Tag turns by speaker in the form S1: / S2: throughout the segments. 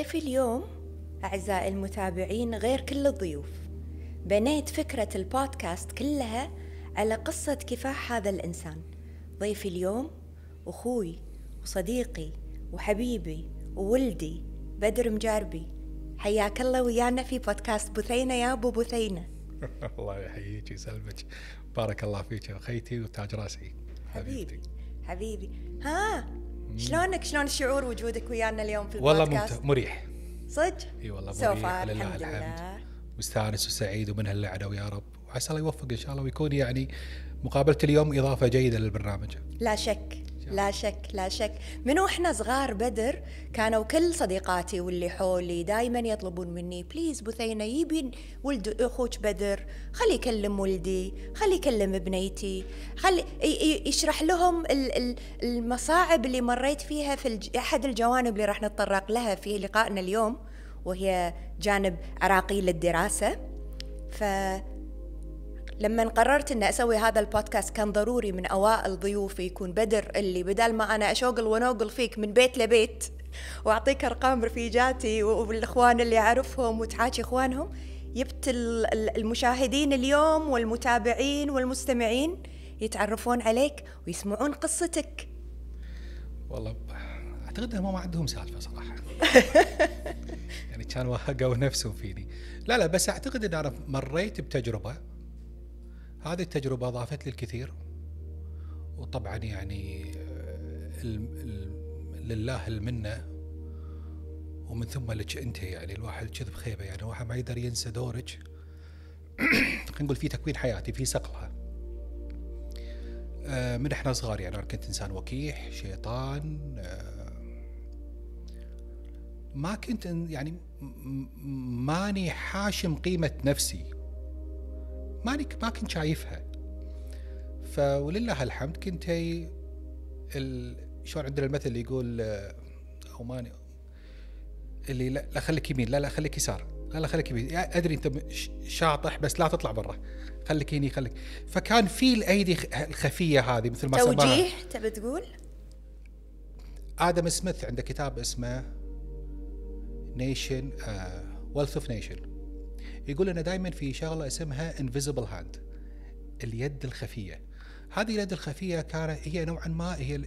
S1: ضيفي اليوم؟ أعزائي المتابعين غير كل الضيوف. بنيت فكرة البودكاست كلها على قصة كفاح هذا الإنسان. ضيفي اليوم أخوي وصديقي وحبيبي وولدي بدر مجاربي. حياك الله ويانا في بودكاست بثينة يا أبو بثينة
S2: الله يحييك ويسلمك بارك الله فيك أخيتي وتاج راسي.
S1: حبيبي حبيبي. ها شلونك؟ شلون الشعور وجودك ويانا اليوم في
S2: والله
S1: البودكاست؟
S2: ممتع مريح.
S1: صدق؟
S2: إي والله مريح. لله
S1: الحمد
S2: الحمد
S1: لله.
S2: مستانس وسعيد ومن هاللعنة ويا رب. وعسى الله يوفق إن شاء الله ويكون يعني مقابلة اليوم إضافة جيدة للبرنامج.
S1: لا شك. لا شك لا شك. من وإحنا صغار بدر كانوا كل صديقاتي واللي حولي دائما يطلبون مني please بثينة يبي ولد أخوك بدر خلي يكلم ولدي خلي يكلم بنيتي خلي يشرح لهم ال- ال- المصاعب اللي مريت فيها في أحد الجوانب اللي راح نتطرق لها في لقائنا اليوم وهي جانب عراقي للدراسة. ف لما قررت ان أسوي هذا البودكاست كان ضروري من أوائل ضيوفي يكون بدر اللي بدل ما أنا أشوقل ونوقل فيك من بيت لبيت وأعطيك أرقام رفيجاتي والإخوان اللي أعرفهم وتحاكي إخوانهم جبت ال- ال- المشاهدين اليوم والمتابعين والمستمعين يتعرفون عليك ويسمعون قصتك.
S2: والله أعتقد إنهم ما عندهم سالفة صراحة. يعني كانوا وهقوا نفسهم فيني. لا لا بس أعتقد ان أنا مريت بتجربة هذه التجربة اضافت لي الكثير. وطبعا يعني آه، لله المنة. ومن ثم لك أنت يعني الواحد كذب خيبة يعني الواحد ما يقدر ينسى دورك. خلينا نقول في تكوين حياتي في صقلها آه، من إحنا صغار يعني أنا كنت إنسان وكيح شيطان آه، ما كنت يعني ماني حاشم قيمة نفسي. ماني ما كنت شايفها. فولله الحمد كنت هي ال... شلون عندنا المثل اللي يقول آه، أو ماني اللي لا, لا خليك يمين لا لا خليك يسار لا لا خليك يمين. أدري أنت شاطح بس لا تطلع برا. خليك هني خليك. فكان في الأيدي الخفية هذه مثل ما
S1: توجيه تبي تقول؟
S2: آدم سميث عنده كتاب اسمه nation wealth of nation يقول انه دائما في شغلة اسمها invisible hand اليد الخفية. هذه اليد الخفية كانت هي نوعا ما هي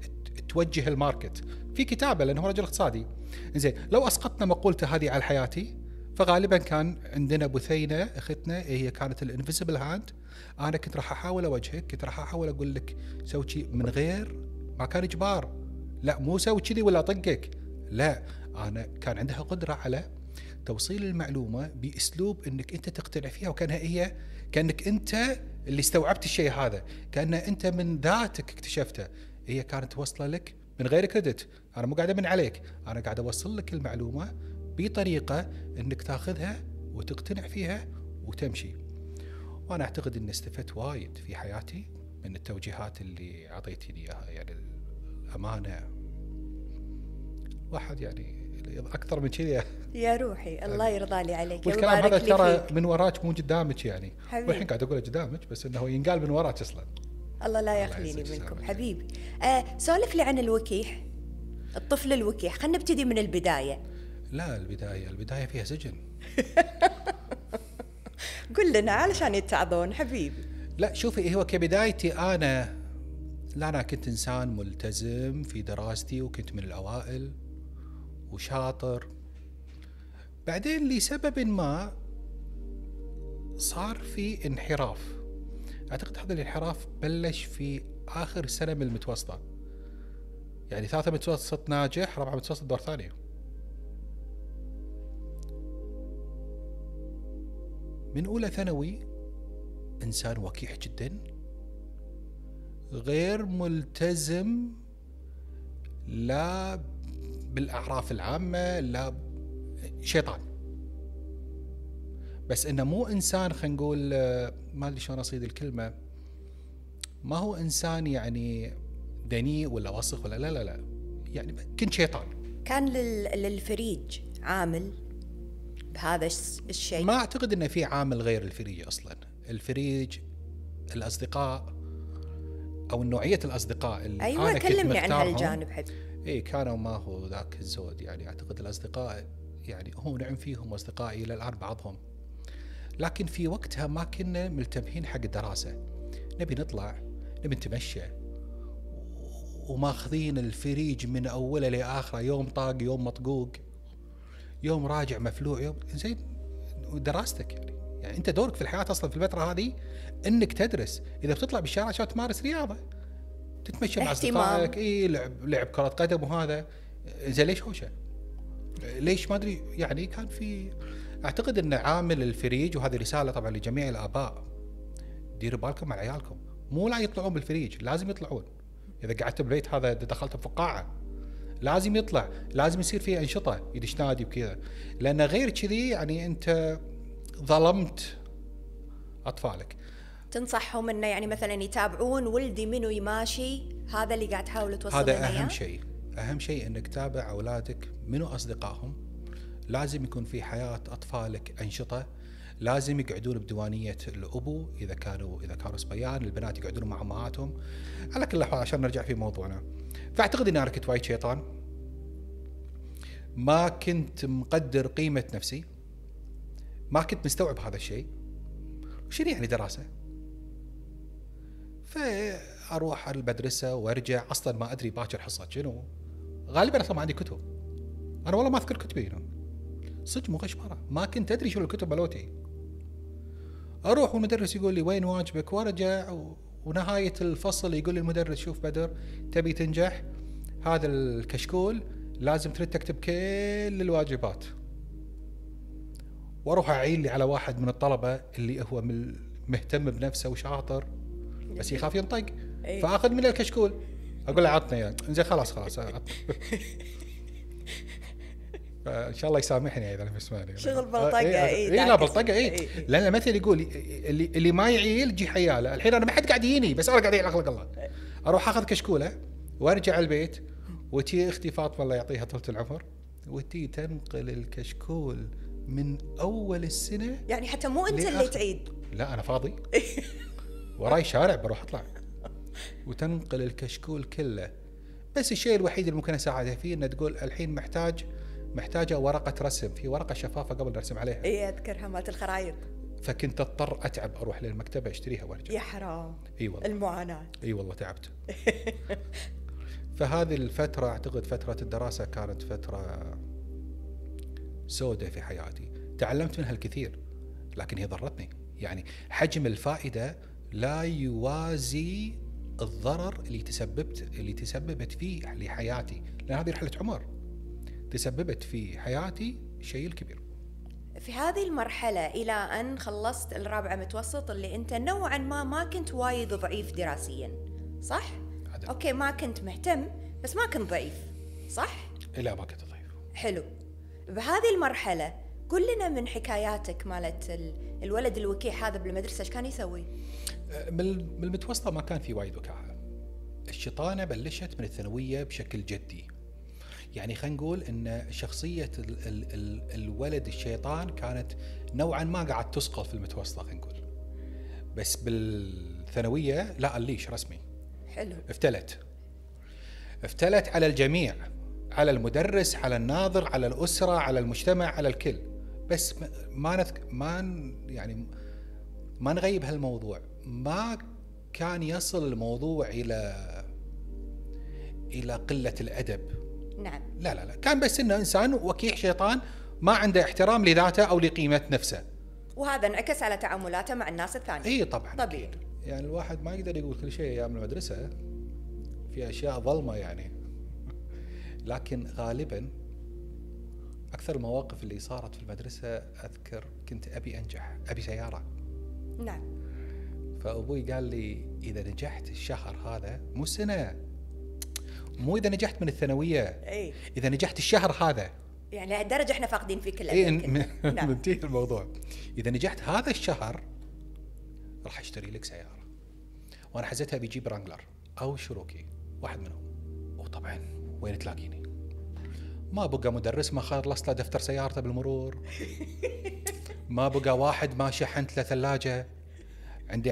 S2: توجه ال market. في كتابة لأنه هو رجل اقتصادي. زين لو أسقطنا مقولته هذه على حياتي فغالبا كان عندنا بثينة اختنا هي كانت ال invisible hand أنا كنت راح أحاول أوجهك كنت راح أحاول أقول لك سوي شيء من غير ما كان إجبار. لا مو سوي كذي ولا أطقك. لا أنا كان عندها قدرة على توصيل المعلومة بأسلوب إنك أنت تقتنع فيها وكانها هي كأنك أنت اللي استوعبت الشيء هذا. كأن أنت من ذاتك اكتشفته. هي كانت توصله لك من غير كريدت. أنا مو قاعد من عليك. أنا قاعد أوصل لك المعلومة بطريقة إنك تاخذها وتقتنع فيها وتمشي. وأنا أعتقد إني استفدت وايد في حياتي من التوجيهات اللي أعطيتني إياها. يعني الأمانة. واحد يعني أكثر من كذي.
S1: يا روحي الله يرضى لي عليك
S2: والكلام هذا ترى من وراك مو قدامك يعني. والحين قاعد اقوله قدامك بس إنه ينقال من وراك أصلا.
S1: الله لا يخليني منكم. حبيبي آه سولف لي عن الوكيح الطفل الوكيح. خلينا نبتدي من البداية.
S2: لا البداية البداية فيها سجن.
S1: قل لنا علشان يتعظون حبيبي
S2: لا شوفي هو كبدايتي أنا لا أنا كنت إنسان ملتزم في دراستي وكنت من الأوائل وشاطر. بعدين لسبب ما صار في انحراف. أعتقد هذا الانحراف بلش في آخر سنة من المتوسطة. يعني ثالثه متوسط ناجح رابعة متوسط دور ثانية من أولى ثانوي إنسان وكيح جدا غير ملتزم لا بالأعراف العامة لا شيطان. بس إنه مو إنسان خلينا نقول آه، ما أدري شلون أصيد الكلمة. ما هو إنسان يعني دنيء ولا وسخ ولا لا لا لا. يعني كنت شيطان.
S1: كان لل... للفريج عامل بهذا الشيء؟
S2: ما أعتقد إنه في عامل غير الفريج أصلا. الفريج الأصدقاء أو نوعية الأصدقاء اللي أيوه
S1: كلمني عن هالجانب حبيبي
S2: اي كانوا ما هو ذاك الزود يعني. أعتقد الأصدقاء يعني هو نعم فيهم اصدقائي إلى الآن بعضهم. لكن في وقتها ما كنا ملتمين حق الدراسة. نبي نطلع نبي نتمشى. وماخذين الفريج من أوله لآخره يوم طاق يوم مطقوق. يوم راجع مفلوع يوم زين دراستك يعني. يعني أنت دورك في الحياة أصلا في الفترة هذه إنك تدرس. إذا بتطلع بالشارع عشان تمارس؟ رياضة. تتمشى مع أصدقائك. إي لعب لعب كرة قدم وهذا. زين ليش هوشة؟ ليش ما أدري يعني كان في أعتقد ان عامل الفريج وهذه رسالة طبعا لجميع الآباء. ديروا بالكم على عيالكم. مو لا يطلعون بالفريج لازم يطلعون. إذا قعدت بالبيت هذا دخلت بفقاعة لازم يطلع لازم يصير فيه أنشطة يدش نادي وكذا. لأن غير كذي يعني أنت ظلمت أطفالك.
S1: تنصحهم إنه يعني مثلا يتابعون ولدي منو يماشي؟ هذا اللي قاعد تحاول توصل
S2: هذا أهم شيء. أهم شيء إنك تتابع أولادك. منو أصدقائهم؟ لازم يكون في حياة أطفالك أنشطة. لازم يقعدون بديوانية الأبو إذا كانوا إذا كانوا صبيان. البنات يقعدون مع أمهاتهم. على كل الاحوال عشان نرجع في موضوعنا. فأعتقد إني أنا كنت وايد شيطان. ما كنت مقدر قيمة نفسي. ما كنت مستوعب هذا الشيء. شنو يعني دراسة؟ فأروح المدرسة وأرجع. أصلا ما أدري باكر حصة شنو. غالبا أصلا ما عندي كتب. أنا والله ما أذكر كتبي صدق مو غشمرة. ما كنت أدري شو الكتب مالوتي أروح والمدرس يقول لي وين واجبك؟ وارجع و... ونهاية الفصل يقول لي المدرس شوف بدر تبي تنجح؟ هذا الكشكول لازم تريد تكتب كل الواجبات. وأروح أعين لي على واحد من الطلبة اللي هو مهتم بنفسه وشاطر بس يخاف ينطق. إيه. فأخذ منه الكشكول. أقول له عطني اياه زين خلاص خلاص ان شاء الله يسامحني إذا بيسمعني
S1: شغل بلطقه اي
S2: اي لا بلطقه اي لأن المثل يقول اللي اللي ما يعيل يجي حياله. الحين أنا ما حد قاعد يجيني بس أنا قاعد يعلق الله. أروح أخذ كشكولة وأرجع البيت وتي أختي فاطمة الله يعطيها طولة العمر وتي تنقل الكشكول من أول السنة
S1: يعني حتى مو أنت اللي تعيد.
S2: لا أنا فاضي. وراي شارع بروح أطلع. وتنقل الكشكول كله. بس الشيء الوحيد اللي ممكن أساعدها فيه إنها تقول الحين محتاج محتاجة ورقة رسم في ورقة شفافة قبل نرسم عليها.
S1: إي أذكرها مالت الخرايط
S2: فكنت أضطر أتعب أروح للمكتبة أشتريها وأرجع.
S1: يا حرام.
S2: إي والله.
S1: المعاناة.
S2: إي والله تعبت. فهذه الفترة أعتقد فترة الدراسة كانت فترة سوداء في حياتي. تعلمت منها الكثير لكن هي ضرتني. يعني حجم الفائدة لا يوازي الضرر اللي تسببت اللي تسببت فيه لحياتي لأن هذه رحلة عمر تسببت في حياتي شيء الكبير
S1: في هذه المرحلة إلى أن خلصت الرابعة متوسط اللي أنت نوعا ما ما كنت وايد ضعيف دراسيا صح؟ عدل. أوكي ما كنت مهتم بس ما كنت ضعيف صح؟
S2: لا ما كنت ضعيف
S1: حلو بهذه المرحلة قل لنا من حكاياتك مالت الولد الوكيح هذا بالمدرسة إيش كان يسوي؟
S2: من المتوسطة ما كان في وايد وكاحة. الشيطانة بلشت من الثانوية بشكل جدي. يعني خلينا نقول إن شخصية ال ال ال الولد الشيطان كانت نوعا ما قاعد تسقط في المتوسطة خلينا نقول. بس بالثانوية لا الليش رسمي.
S1: حلو.
S2: افتلت. افتلت على الجميع على المدرس على الناظر على الأسرة على المجتمع على الكل. بس ما نذك ما يعني ما نغيب هالموضوع. ما كان يصل الموضوع إلى إلى قلة الأدب.
S1: نعم.
S2: لا لا لا. كان بس إنه إنسان وكيح شيطان ما عنده احترام لذاته أو لقيمة نفسه.
S1: وهذا انعكس على تعاملاته مع الناس الثانية
S2: إي طبعا
S1: طبيعي.
S2: يعني الواحد ما يقدر يقول كل شيء أيام المدرسة. في أشياء ظلمة يعني. لكن غالبا أكثر المواقف اللي صارت في المدرسة أذكر كنت أبي أنجح أبي سيارة.
S1: نعم.
S2: فأبوي قال لي إذا نجحت الشهر هذا مو سنة مو إذا نجحت من الثانوية
S1: اي
S2: إذا نجحت الشهر هذا.
S1: يعني لهالدرجه إحنا فاقدين فيك
S2: اي نعم. منتهي الموضوع. إذا نجحت هذا الشهر راح أشتري لك سيارة. وأنا حزتها بيجيب رانجلر أو شروكي واحد منهم. وطبعا وين تلاقيني؟ ما بقى مدرس ما خلصت له دفتر سيارته بالمرور. ما بقى واحد ما شحنت له ثلاجة. عندي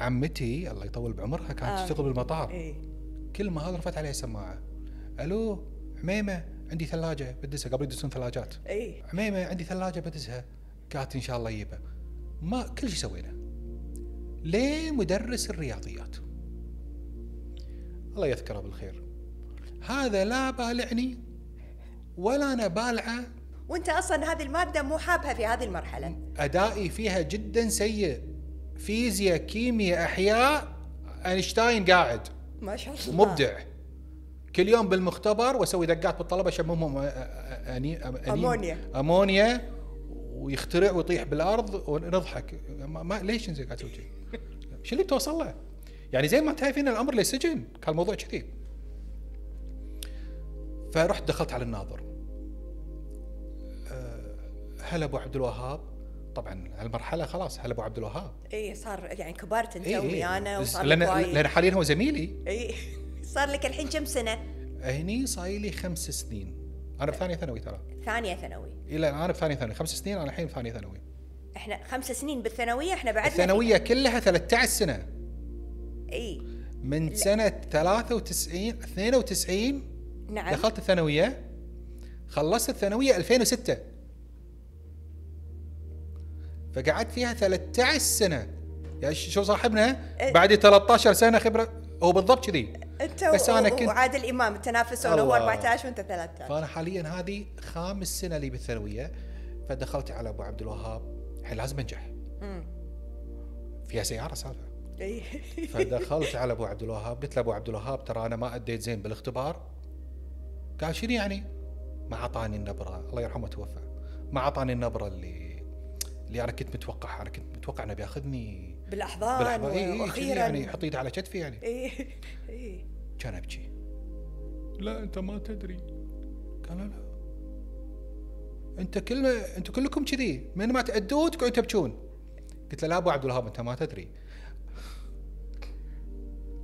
S2: عمتي الله يطول بعمرها كانت آه. تشتغل بالمطار.
S1: إيه؟
S2: كل ما هذا رفعت عليه السماعه ألو حميمة عندي ثلاجة بدزها قبل يدزون ثلاجات.
S1: اي
S2: عميمه عندي ثلاجة بدزها. قالت إن شاء الله يجيبها ما كل شيء سوينا. ليه مدرس الرياضيات. الله يذكره بالخير. هذا لا بالعني ولا أنا بالعة.
S1: وأنت أصلا هذه المادة مو حابها في هذه المرحلة.
S2: أدائي فيها جدا سيء. فيزياء كيمياء أحياء. أينشتاين قاعد.
S1: ما شاء الله.
S2: مبدع. كل يوم بالمختبر وأسوي دقات بالطلبة اشممهم
S1: أمونيا.
S2: أمونيا. ويخترع ويطيح بالأرض ونضحك. ما, ما ليش أنت قاعد تسوي؟ شو اللي توصل له؟ يعني زين ما تعرفين الأمر للسجن كان الموضوع كذي. فرحت دخلت على الناظر. أه، هلا أبو عبد الوهاب. طبعا هالمرحلة خلاص هلا أبو عبد الوهاب.
S1: إي صار يعني كبرت أنت
S2: إي
S1: ومي
S2: إي.
S1: أنا
S2: بس
S1: وصار لأن
S2: لأن حاليا هو زميلي.
S1: إي صار لك الحين كم سنة؟
S2: هني صاير لي خمس سنين. أنا بثانية ثانوي ترى.
S1: ثانية ثانوي.
S2: إلى أنا بثانية ثانوي. خمس سنين أنا الحين بثانية ثانوي.
S1: إحنا خمس سنين بالثانوية إحنا بعدنا
S2: الثانوية كلها 13 سنة.
S1: إي.
S2: من سنة 93 92
S1: نعم.
S2: دخلت الثانوية خلصت الثانوية 2006 فقعدت فيها 13 سنة. يعني شو صاحبنا. بعد 13 سنة خبرة. هو بالضبط كذي.
S1: أنت
S2: بس أنا كنت-
S1: وعادل إمام التنافسون هو
S2: الله.
S1: 14 وأنت 13
S2: فأنا حاليا هذه خامس سنة لي بالثانوية. فدخلت على أبو عبد الوهاب. الحين لازم
S1: أنجح.
S2: فيها سيارة سالفه فدخلت على أبو عبد الوهاب. قلت له ابو عبد الوهاب ترى أنا ما أديت زين بالاختبار. قال شنو يعني؟ ما أعطاني النبرة. الله يرحمه توفى. ما أعطاني النبرة اللي اللي أنا كنت متوقعها. أنا كنت متوقع إنه بياخذني
S1: بالأحضان
S2: بالأحضان. إي- إي، كذي
S1: وأخيرا
S2: يعني يحط ايده على كتفي يعني.
S1: إي إي.
S2: كان أبكي. لا أنت ما تدري. قال لا أنت كل أنتم كلكم كذي. من ما تأدون تقعدون تبكون. قلت له لا أبو عبد الوهاب أنت ما تدري.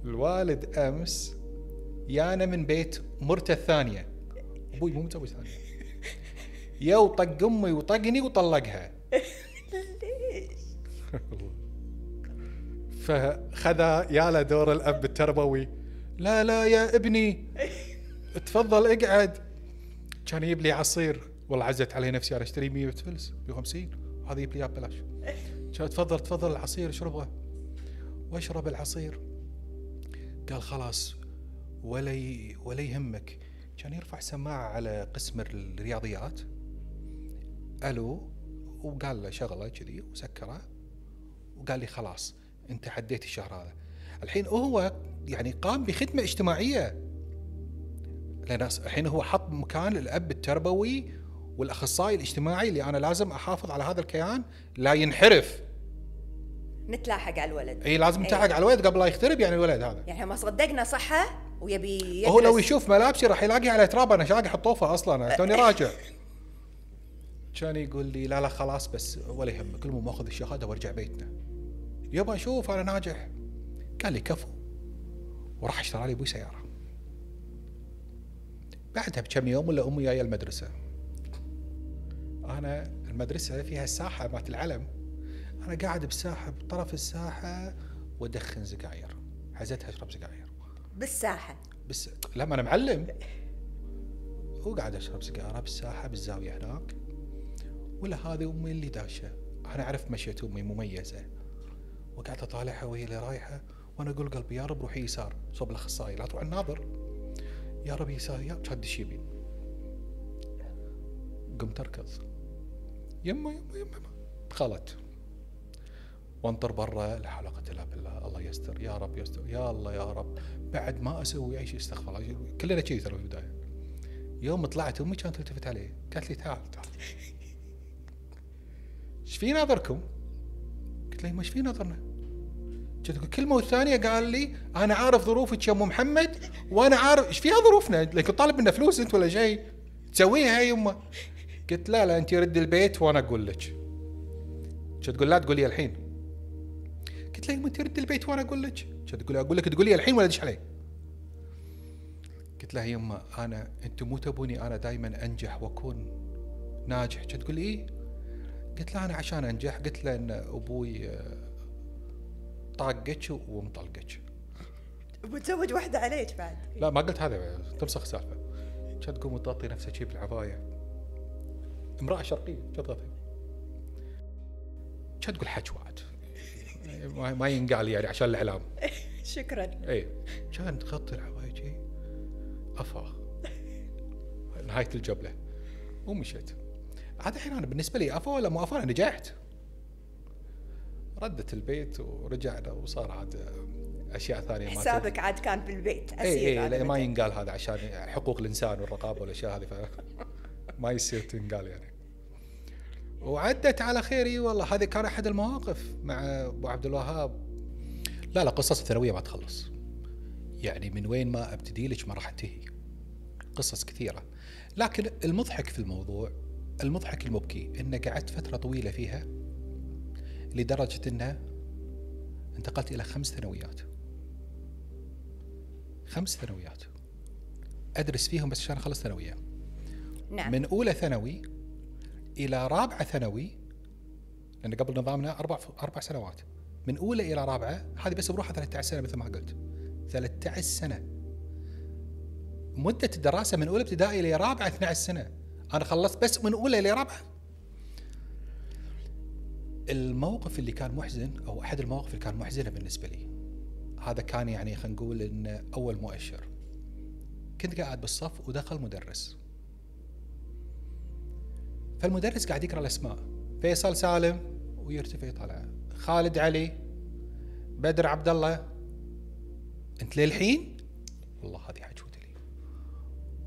S2: الوالد أمس يانا من بيت مرته الثانية. أبوي مو متزوج ثانية. يا وطق أمي وطقني وطلقها. فخذا يا له دور الأب التربوي. لا لا يا ابني. تفضل اقعد. كان يجيب لي عصير. والله عزت علي نفسي أنا أشتري 100 فلس 150 وهذا يجيب لي اياه ببلاش كان تفضل تفضل العصير اشربه واشرب العصير. قال خلاص ولا ي... ولا يهمك. كان يرفع سماعة على قسم الرياضيات. ألو. وقال له شغلة كذي وسكرة. وقال لي خلاص انت عديت الشهر هذا. الحين هو يعني قام بخدمة اجتماعية. لأن الحين هو حط مكان الاب التربوي والأخصائي الاجتماعي اللي أنا لازم أحافظ على هذا الكيان لا ينحرف.
S1: نتلاحق على الولد.
S2: اي لازم
S1: إي.
S2: تلحق على الولد قبل لا يخترب يعني الولد هذا.
S1: يعني ما صدقنا صحة ويبي
S2: هو لو يشوف ملابسي راح يلاقي على تراب أنا شاقي حطوفه أصلا. توني راجع. كان يقول لي لا لا خلاص بس ولا يهمك المهم أخذ الشهادة وأرجع بيتنا. يبا شوف أنا ناجح. قال لي كفو. وراح اشترى لي أبوي سيارة. بعدها بكم يوم ولا أمي جاية المدرسة. أنا المدرسة فيها الساحة مالت العلم. أنا قاعد بالساحه بطرف الساحة وأدخن سجاير. حزتها أشرب سجاير.
S1: بالساحة.
S2: بس لما أنا معلم. وقاعد أشرب سيجارة بالساحة بالزاوية هناك. ولا هذه أمي اللي داشه أنا أعرف مشية أمي مميزة. وقاعد أطالعها وهي اللي رايحة. وأنا أقول قلبي يا رب روحي يسار. صوب الأخصائي لا تروح الناظر. يا رب يسار يا كان دش يمين قمت أركض. يما يما يما. دخلت. وانطر برا لا قوة إلا بالله. الله يستر. يا رب يستر. يا الله يا رب. بعد ما أسوي أي شيء استغفر الله. كلنا كذي ترى في البداية. يوم طلعت أمي كانت تلتفت علي. قالت لي تعال تعال. إيش في ناظركم؟ قلت لها ما إيش في أقول كلمة والثانية. قال لي أنا عارف ظروفك يا ام محمد وأنا عارف إيش فيها ظروفنا؟ لكن طالب منا فلوس أنت ولا شيء تسويها يا يمه قلت لا لا أنت رد البيت وأنا أقول لك. تقول لا تقول لي الحين. قلت لها يما أنت رد البيت وأنا أقول لك. تقول أقول لك تقول لي الحين ولا ادش علي. قلت لها يما أنا أنتم مو تبوني أنا دائما أنجح وأكون ناجح. تقول إيه. قلت لها أنا عشان أنجح قلت له إن أبوي آه، طاقك ومطلقك
S1: متزوج واحدة عليك بعد.
S2: لا ما قلت هذا تمسخ السالفة. كانت تقوم وتغطي نفسها شي بالعباية. امرأة شرقية كانت تغطي. كانت تقول واحد ما- ينقال يعني عشان الإعلام.
S1: شكرا.
S2: اي كانت تغطي العباية شي. أفا. نهاية الجبلة. ومشيت. هذا الحين أنا بالنسبة لي افا ولا مو افا أنا نجحت. ردت البيت ورجعنا وصار عاد أشياء ثانية ما
S1: حسابك عاد كان بالبيت
S2: اي اي
S1: هذا
S2: لا ما. ينقال هذا عشان حقوق الإنسان والرقابة والأشياء هذه ف ما يصير تنقال يعني. وعدت على خير إي والله هذه كان أحد المواقف مع أبو عبد الوهاب. لا لا قصص الثانوية ما تخلص. يعني من وين ما أبتدي لك ما راح انتهي قصص كثيرة. لكن المضحك في الموضوع المضحك المبكي انه قعدت فترة طويلة فيها لدرجة انه انتقلت إلى خمس ثانويات. خمس ثانويات. أدرس فيهم بس عشان أخلص ثانوية.
S1: نعم.
S2: من أولى ثانوي إلى رابعة ثانوي لأن قبل نظامنا أربع أربع سنوات. من أولى إلى رابعة هذه بس بروحها 13 سنة مثل ما قلت. 13 سنة. مدة الدراسة من أولى ابتدائي إلى رابعة 12 سنة. أنا خلصت بس من أولى إلى رابعة. الموقف اللي كان محزن أو أحد المواقف اللي كان محزنة بالنسبة لي. هذا كان يعني خلينا نقول انه أول مؤشر. كنت قاعد بالصف ودخل مدرس. فالمدرس قاعد يقرأ الأسماء. فيصل سالم ويرتفع يطلع. خالد علي بدر عبد الله. أنت للحين؟ والله هذه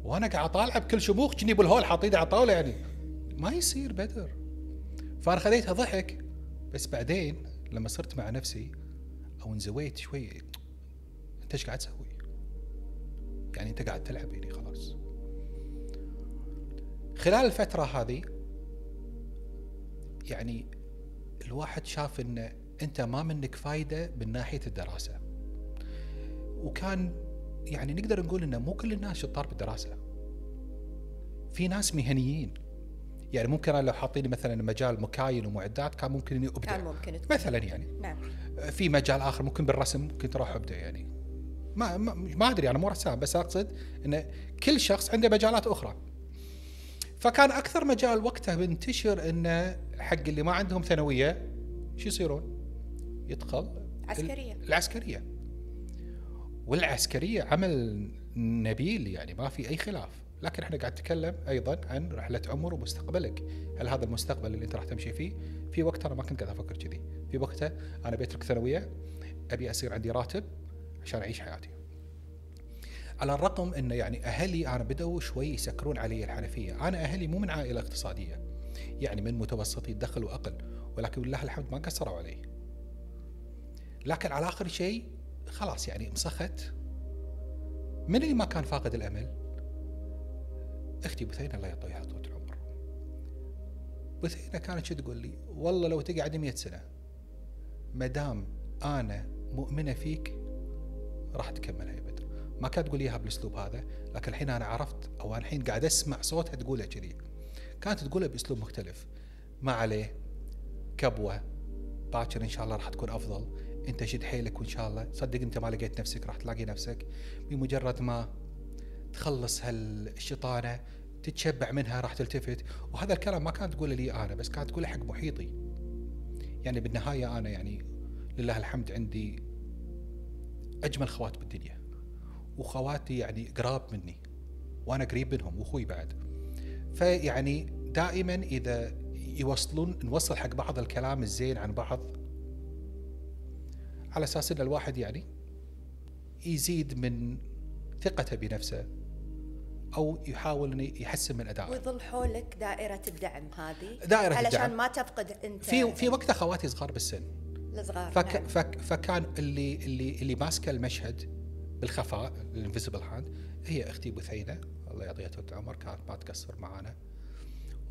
S2: وأنا قاعد أطالعه بكل شموخ كني بالهول حاط ايدي على الطاوله يعني. ما يصير بدر. فأنا خذيتها ضحك. بس بعدين لما صرت مع نفسي أو انزويت شوي أنت إيش قاعد تسوي؟ يعني أنت قاعد تلعب يعني خلاص. خلال الفترة هذه يعني الواحد شاف إن أنت ما منك فايدة من ناحية الدراسة. وكان يعني نقدر نقول ان مو كل الناس شطار بالدراسة. في ناس مهنيين. يعني ممكن أنا لو حاطيني مثلا مجال مكاين ومعدات كان ممكن إني ابدع
S1: كان ممكن تكون.
S2: مثلا يعني.
S1: نعم.
S2: في مجال آخر ممكن بالرسم ممكن تروح أبدأ يعني. ما ما, ما أدري أنا مو رسام بس أقصد إن كل شخص عنده مجالات أخرى. فكان أكثر مجال وقتها منتشر انه حق اللي ما عندهم ثانوية شو يصيرون؟ يدخل
S1: عسكرية.
S2: العسكرية. والعسكرية عمل نبيل يعني ما في أي خلاف. لكن إحنا قاعد نتكلم أيضا عن رحلة عمر ومستقبلك هل هذا المستقبل اللي أنت راح تمشي فيه في وقت أنا ما كنت قاعد أفكر كذي في وقتها أنا بترك ثانوية أبي أصير عندي راتب عشان أعيش حياتي على الرغم إن يعني أهلي أنا بدأوا شوي يسكرون علي الحنفية، أنا أهلي مو من عائلة اقتصادية. يعني من متوسطي الدخل وأقل، ولكن لله الحمد ما قصروا علي. لكن على آخر شيء خلاص يعني مسخت من اللي ما كان فاقد الأمل؟ أختي بثينة الله يعطيها طول العمر. بثينة كانت شو تقول لي؟ والله لو تقعد 100 سنة ما دام أنا مؤمنة فيك راح تكملها يا بدر. ما كانت تقول إياها بالاسلوب هذا لكن الحين أنا عرفت أو الحين قاعد أسمع صوتها تقولها كذي. كانت تقولها بأسلوب مختلف. ما عليه كبوة باكر إن شاء الله راح تكون أفضل. إنت شد حيلك وإن شاء الله. صدق إنت ما لقيت نفسك راح تلاقي نفسك. بمجرد ما تخلص هالشيطانة تتشبع منها راح تلتفت. وهذا الكلام ما كانت تقوله لي أنا بس كانت تقوله حق محيطي. يعني بالنهاية أنا يعني لله الحمد عندي أجمل خوات بالدنيا. وخواتي يعني قراب مني وأنا قريب منهم وأخوي بعد. فيعني دائما إذا يوصلون نوصل حق بعض الكلام الزين عن بعض على أساس إن الواحد يعني يزيد من ثقته بنفسه. أو يحاول إنه يحسن من أدائه.
S1: ويظل حولك دائرة الدعم هذه.
S2: دائرة
S1: علشان
S2: الدعم.
S1: ما تفقد أنت
S2: في في وقتها خواتي صغار بالسن.
S1: الصغار
S2: فك
S1: نعم.
S2: فك فكان اللي اللي اللي ماسكة المشهد بالخفاء ال invisible hand هي أختي بثينه الله يعطيها طول العمر كانت ما تقصر معانا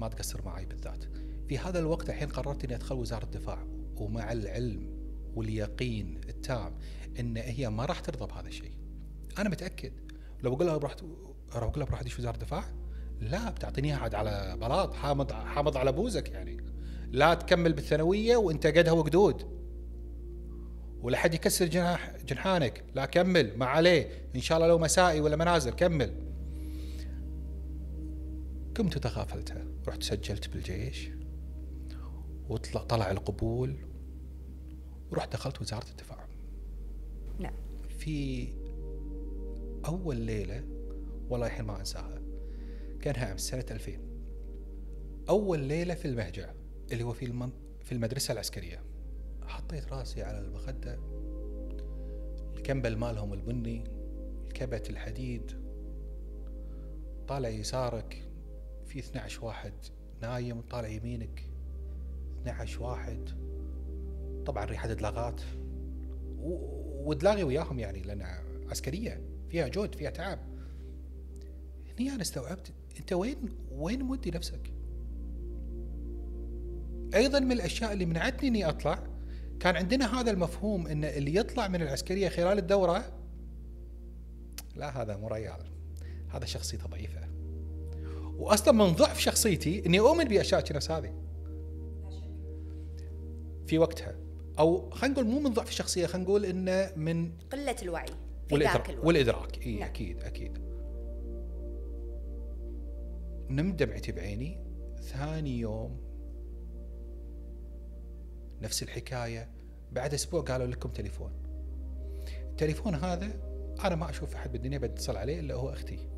S2: ما تقصر معي بالذات. في هذا الوقت الحين قررت إني أدخل وزارة الدفاع ومع العلم واليقين التام إن هي ما راح ترضى بهذا الشيء. أنا متأكد. لو بقول لها بروح بقول لها بروح أدش وزارة الدفاع؟ لا بتعطيني عاد على بلاط حامض حامض على بوزك يعني. لا تكمل بالثانوية وانت قدها وقدود. ولا حد يكسر جناح جنحانك. لا كمل. ما عليه. إن شاء الله لو مسائي ولا منازل كمل. قمت وتغافلتها. رحت سجلت بالجيش. وطلع طلع القبول. ورحت دخلت وزارة الدفاع.
S1: نعم.
S2: في أول ليلة والله الحين ما أنساها. كانها عام سنة 2000 أول ليلة في المهجع اللي هو في المن... في المدرسة العسكرية. حطيت راسي على المخده الكمبل مالهم البني الكبت الحديد. طالع يسارك. في 12 واحد نايم طالع يمينك. 12 واحد. طبعا ريحة دلاغات. ودلاغي وياهم يعني لأن عسكرية. فيها جهد فيها تعب. هني أنا استوعبت. أنت وين وين مودي نفسك؟ أيضا من الأشياء اللي منعتني إني أطلع كان عندنا هذا المفهوم إن اللي يطلع من العسكرية خلال الدورة لا هذا مو ريال. هذا شخصيته ضعيفة. واصلا من ضعف شخصيتي إني أؤمن بأشياء نفس هذه في وقتها. أو خلينا نقول مو من ضعف الشخصيه خلينا نقول إنه من
S1: قلة الوعي
S2: في والإدراك, ذاك الوقت. والإدراك. إي نعم. أكيد أكيد. نمت دمعتي بعيني ثاني يوم نفس الحكاية بعد أسبوع قالوا لكم تليفون. التليفون هذا أنا ما أشوف أحد بالدنيا بتصل عليه إلا هو أختي.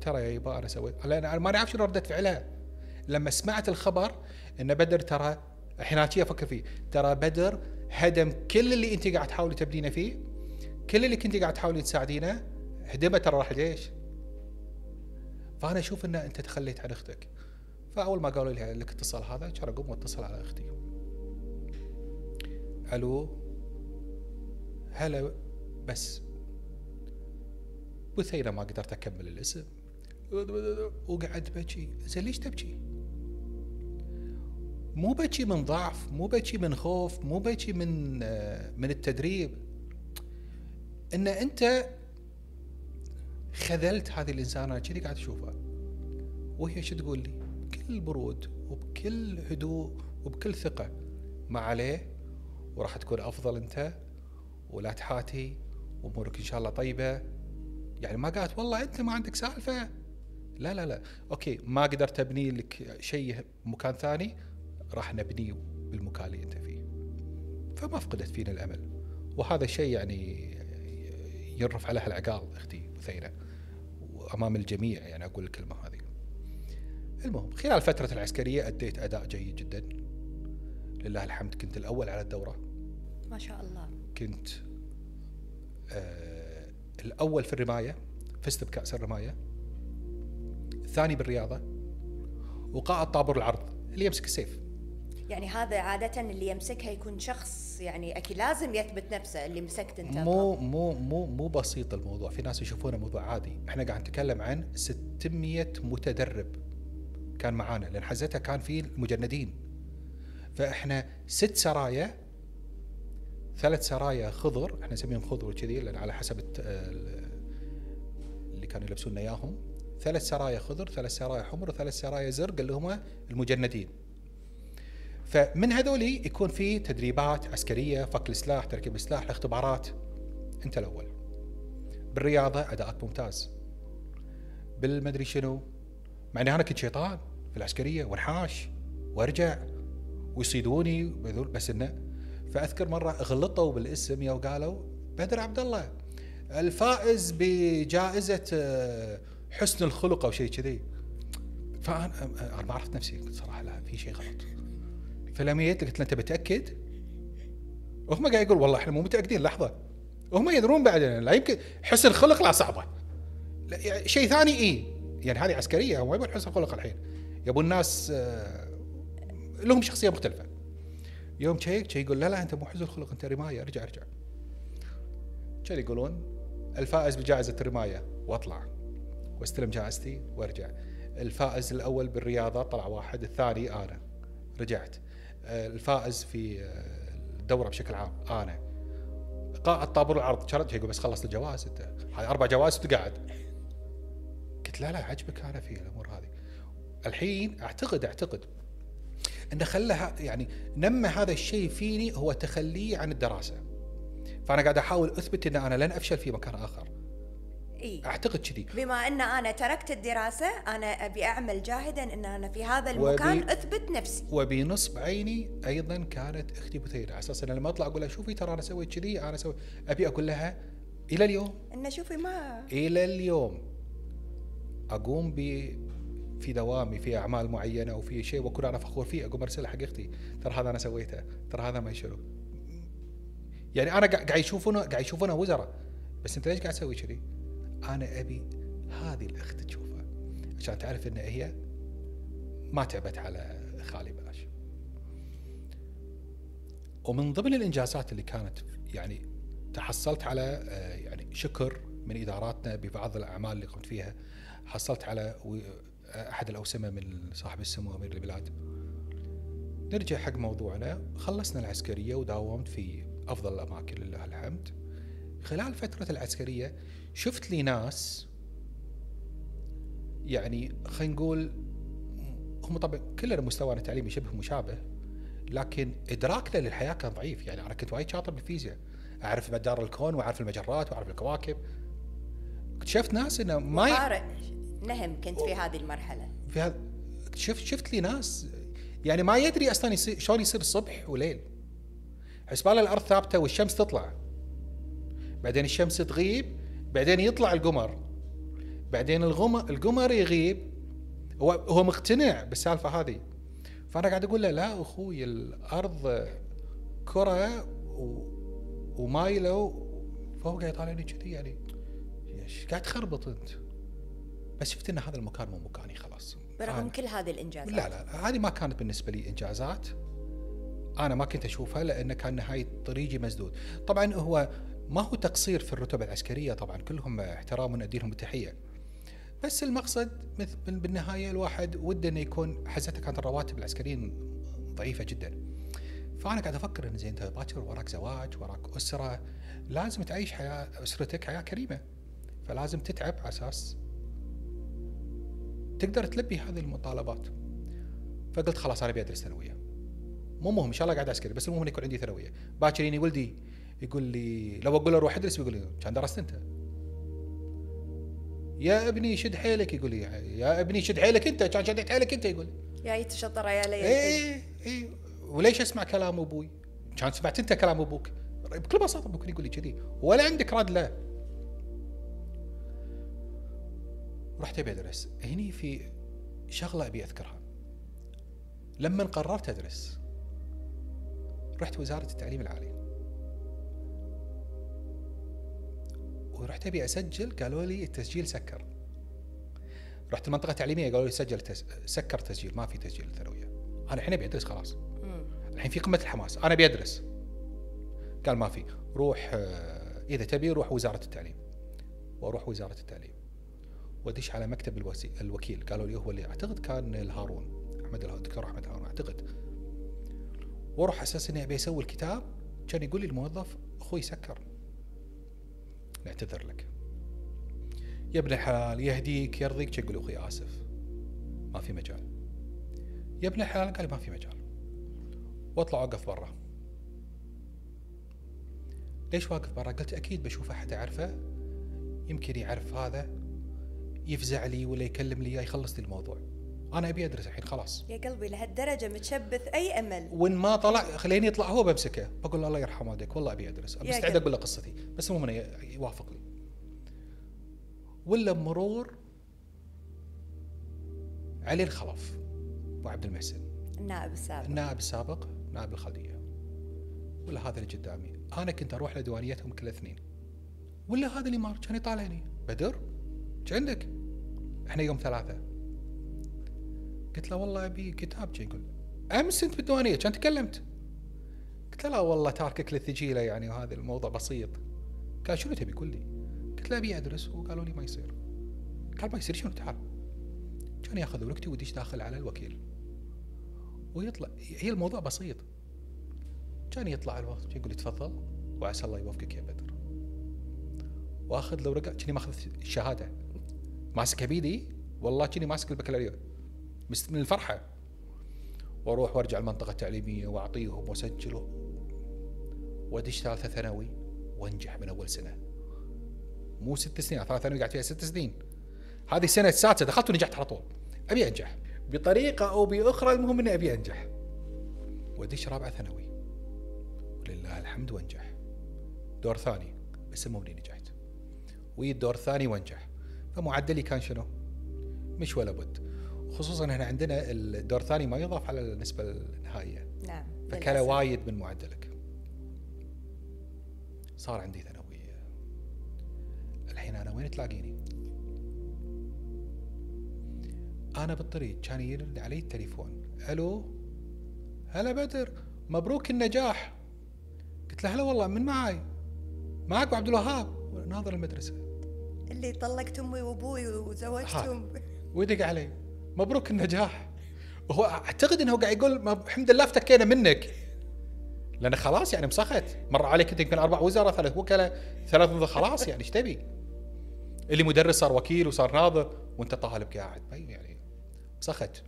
S2: ترى يا يبا أنا سويت أنا ما اعرف شنو ردة فعلها. لما سمعت الخبر إن بدر ترى الحين أفكر فيه ترى بدر هدم كل اللي أنت قاعد تحاولي تبدينه فيه كل اللي كنت قاعد تحاولي تساعدينه هدمه ترى راح الجيش فأنا أشوف إن أنت تخليت عن أختك. فأول ما قالوا لي لك اتصال هذا كان اقوم واتصل على أختي. ألو؟ هلا بس. بثينة ما قدرت أكمل الاسم. وقعدت بكي. زين ليش تبكي؟ مو بكي من ضعف مو بكي من خوف مو بكي من آه، من التدريب. إن أنت خذلت هذه الإنسانة كذي قاعد أشوفها. وهي شو تقول لي؟ بكل برود وبكل هدوء وبكل ثقة. ما عليه وراح تكون أفضل أنت ولا تحاتي وأمورك إن شاء الله طيبة. يعني ما قالت والله أنت ما عندك سالفة. لا لا لا. okay ما قدرت أبني لك شيء مكان ثاني راح نبنيه بالمكان اللي أنت فيه. فما فقدت فينا الأمل. وهذا الشيء يعني يرفع لها العقال أختي. بثينه وأمام الجميع يعني أقول الكلمة هذه. المهم خلال فترة العسكرية أديت أداء جيد جدا. لله الحمد كنت الأول على الدورة.
S1: ما شاء الله.
S2: كنت آه الأول في الرماية فزت بكأس الرماية. الثاني بالرياضة. وقائد طابور العرض اللي يمسك السيف.
S1: يعني هذا عادة اللي يمسكها يكون شخص يعني أكيد لازم يثبت نفسه اللي مسكت أنت.
S2: مو مو مو مو بسيط الموضوع. في ناس يشوفونه موضوع عادي. إحنا قاعد نتكلم عن 600 متدرب كان معانا لأن حزتها كان في المجندين. فإحنا ست سرايا ثلاث سرايا خضر إحنا نسميهم خضر وكذي لأن على حسب اللي كانوا يلبسون إياهم. ثلاث سرايا خضر ثلاث سرايا حمر وثلاث سرايا زرق اللي هم المجندين. فمن هذولي يكون في تدريبات عسكرية فك السلاح تركيب السلاح الاختبارات أنت الأول. بالرياضة أداءك ممتاز. بالمدري شنو؟ مع إني أنا كنت شيطان في العسكرية وانحاش وأرجع ويصيدوني بس إنه فأذكر مرة غلطوا بالاسم يا وقالوا بدر عبد الله الفائز بجائزة آه، حسن الخلق أو شيء كذي. فأنا أنا ما عرفت نفسي صراحة لا في شيء غلط. فلما جيت قلت له أنت متأكد؟ وهم قاعد يقول والله إحنا مو متأكدين لحظة. وهم يدرون بعد لا يمكن حسن خلق لا صعبة. يعني شيء ثاني اي يعني هذه عسكرية هم ما يبون حسن خلق الحين. يبون الناس آه لهم شخصية مختلفة. يوم شيك شي يقول لا لا أنت مو حسن خلق أنت رماية. ارجع ارجع. كان يقولون؟ الفائز بجائزة الرماية. واطلع. واستلم جائزتي وارجع. الفائز الأول بالرياضة طلع واحد الثاني أنا رجعت. الفائز في الدورة بشكل عام. أنا. قائد طابور العرض. شرط يقول بس خلصت الجوائز أنت. هذه أربع جوائز وتقعد قلت لا لا عجبك أنا في الأمور هذه. الحين أعتقد أعتقد انه خلها يعني نمى هذا الشيء فيني هو تخليه عن الدراسة. فأنا قاعد أحاول أثبت إن أنا لن أفشل في مكان آخر.
S1: إي.
S2: أعتقد كذي.
S1: بما أن أنا تركت الدراسة أنا أبي أعمل جاهدا أن أنا في هذا المكان
S2: وبي-
S1: أثبت نفسي.
S2: وبنصب عيني أيضا كانت أختي بثينة. على أساس لما أطلع أقول لها شوفي ترى أنا سويت كذي أنا سويت أبي أقول لها إلى اليوم.
S1: إن شوفي ما
S2: إلى اليوم. أقوم ب في دوامي في أعمال معينة وفي شيء واكون أنا فخور فيه أقوم ارسلها حق أختي ترى هذا أنا سويته ترى هذا ما شنو يعني أنا قاعد قاعد يشوفونه قاعد يشوفونه وزراء بس أنت ليش قاعد تسوي كذي؟ أنا أبي هذه الأخت تشوفها عشان تعرف إن هي ما تعبت على خالي بلاش. ومن ضمن الإنجازات اللي كانت يعني تحصلت على آه، يعني شكر من إداراتنا ببعض الأعمال اللي قمت فيها حصلت على و- أحد الأوسمة من صاحب السمو أمير البلاد. نرجع حق موضوعنا خلصنا العسكرية وداومت في أفضل الأماكن لله الحمد. خلال فترة العسكرية شفت لي ناس يعني خلينا نقول هم طبعا كلنا مستوانا التعليمي شبه مشابه لكن إدراكنا للحياة كان ضعيف. يعني أنا كنت وايد شاطر بالفيزياء أعرف مدار الكون وأعرف المجرات وأعرف الكواكب. اكتشفت ناس إنه ما ي...
S1: طارق نهم كنت في هذه المرحلة.
S2: في هذا شفت شفت لي ناس يعني ما يدري أصلا يصير شلون يصير صبح وليل. حسباله الأرض ثابتة والشمس تطلع. بعدين الشمس تغيب بعدين يطلع القمر. بعدين الغمر القمر يغيب. هو هو مقتنع بالسالفة هذه. فأنا قاعد أقول له لا أخوي الأرض كرة و... ومايلة فهو قاعد يطالعني كذي يعني. إيش قاعد تخربط أنت؟ بس شفت إن هذا المكان مو مكاني خلاص.
S1: برغم كل هذه الإنجازات.
S2: لا لا هذه ما كانت بالنسبة لي إنجازات. أنا ما كنت أشوفها لأن كان نهايه طريقي مسدود. طبعا هو ما هو تقصير في الرتب العسكرية؟ طبعا كلهم احترام وندي لهم التحية. بس المقصد مثل بالنهاية الواحد وده إنه يكون حزتها كانت الرواتب العسكريين ضعيفة جدا. فأنا قاعد أفكر ان زين انت باكر وراك زواج وراك أسرة. لازم تعيش حياة أسرتك حياة كريمة. فلازم تتعب على أساس تقدر تلبي هذه المطالبات. فقلت خلاص أنا ابي ادرس ثانوية. مو مهم إن شاء الله قاعد عسكري بس المهم يكون عندي ثانوية. باكر ولدي يقول لي لو أقول له روح أدرس يقول لي كان درست أنت. يا ابني شد حيلك. يقول لي يا ابني شد حيلك أنت كان شديت حيلك أنت. يقول لي.
S1: يا يتشطر يا ليل.
S2: إيه إيه وليش أسمع كلام أبوي؟ كان سمعت أنت كلام أبوك. بكل بساطة ممكن يقول لي كذي. ولا عندك رد له رحت أبي أدرس. هني في شغلة أبي أذكرها. لما قررت أدرس رحت وزارة التعليم العالي. ورحت أبي أسجل قالوا لي التسجيل سكر. رحت المنطقة التعليمية قالوا لي سجل تس... سكر تسجيل ما في تسجيل الثانويه أنا الحين أبي أدرس خلاص. الحين في قمة الحماس أنا أبي أدرس. قال ما في. روح آه، إذا تبي روح وزارة التعليم. وأروح وزارة التعليم. وأدش على مكتب الوسي... الوكيل. قالوا لي هو اللي أعتقد كان الهارون أحمد الهارون الدكتور أحمد الهارون أعتقد. وأروح أساس إني أبي أسوي الكتاب. كان يقول لي الموظف أخوي سكر. نعتذر لك. يا ابن الحلال يهديك يرضيك يقول لي أخوي آسف. ما في مجال. يا ابن الحلال قال ما في مجال. واطلع أوقف برا. ليش واقف برا؟ قلت أكيد بشوف أحد أعرفه. يمكن يعرف هذا يفزع لي ولا يكلم لي يخلص لي الموضوع. أنا أبي أدرس الحين خلاص.
S1: يا قلبي لهالدرجة متشبث أي أمل.
S2: وإن ما طلع خليني يطلع هو بمسكه. بقول له الله يرحم والديك والله أبي
S1: أدرس.
S2: مستعد. أقول له قصتي بس المهم انه يوافق لي. ولا مرور علي الخلف وعبد المحسن.
S1: النائب السابق.
S2: النائب السابق نائب الخلدية. ولا هذا اللي قدامي. أنا كنت أروح لديوانيتهم كل اثنين. ولا هذا اللي مار كان يطالعني. بدر إيش عندك؟ إحنا يوم ثلاثة. قلت له والله أبي كتاب يقول أمس أنت بالديوانية كان تكلمت. قلت له لا والله تاركك للثجيلة يعني وهذا الموضوع بسيط. قال شنو تبي قول لي؟ قلت له أبي أدرس وقالوا لي ما يصير. قال ما يصير شنو تعال؟ كان ياخذ ورقتي ويدش داخل على الوكيل. ويطلع هي الموضوع بسيط. كان يطلع الوقت يقول لي تفضل وعسى الله يوفقك يا بدر. وأخذ له ورقه كني ماخذ الشهاده ماسكها بيدي والله كني ماسك البكالوريوس. مست- من الفرحة. وأروح وأرجع المنطقة التعليمية وأعطيهم واسجل وأدش ثالثة ثانوي وأنجح من أول سنة. مو ست سنين ثالث ثانوي قاعد فيها ست سنين. هذه السنة السادسة دخلت ونجحت على طول. أبي أنجح. بطريقة أو بأخرى المهم إني أبي أنجح. وأدش رابعة ثانوي. ولله الحمد وأنجح. دور ثاني بس المهم إني نجحت. وي الدور الثاني وأنجح. فمعدلي كان شنو؟ مش ولا بد. خصوصا هنا عندنا الدور الثاني ما يضاف على النسبة النهائية.
S1: نعم
S2: فكلا. وايد من معدلك. صار عندي ثانوية. الحين أنا وين تلاقيني؟ أنا بالطريق كان يرن علي التليفون. ألو؟ هلا بدر مبروك النجاح. قلت له هلا والله من معاي؟ معك عبد الوهاب. ناظر المدرسة.
S1: اللي طلقت أمي وأبوي وزوجتهم.
S2: ويدق علي. مبروك النجاح. هو أعتقد إنه قاعد يقول الحمد لله افتكينا منك. لأن خلاص يعني مسخت. مر عليك أنت يمكن أربع وزراء ثلاث وكلاء ثلاث خلاص يعني إيش تبي؟ اللي مدرس صار وكيل وصار ناظر وأنت طالب قاعد. ما يعني مسخت.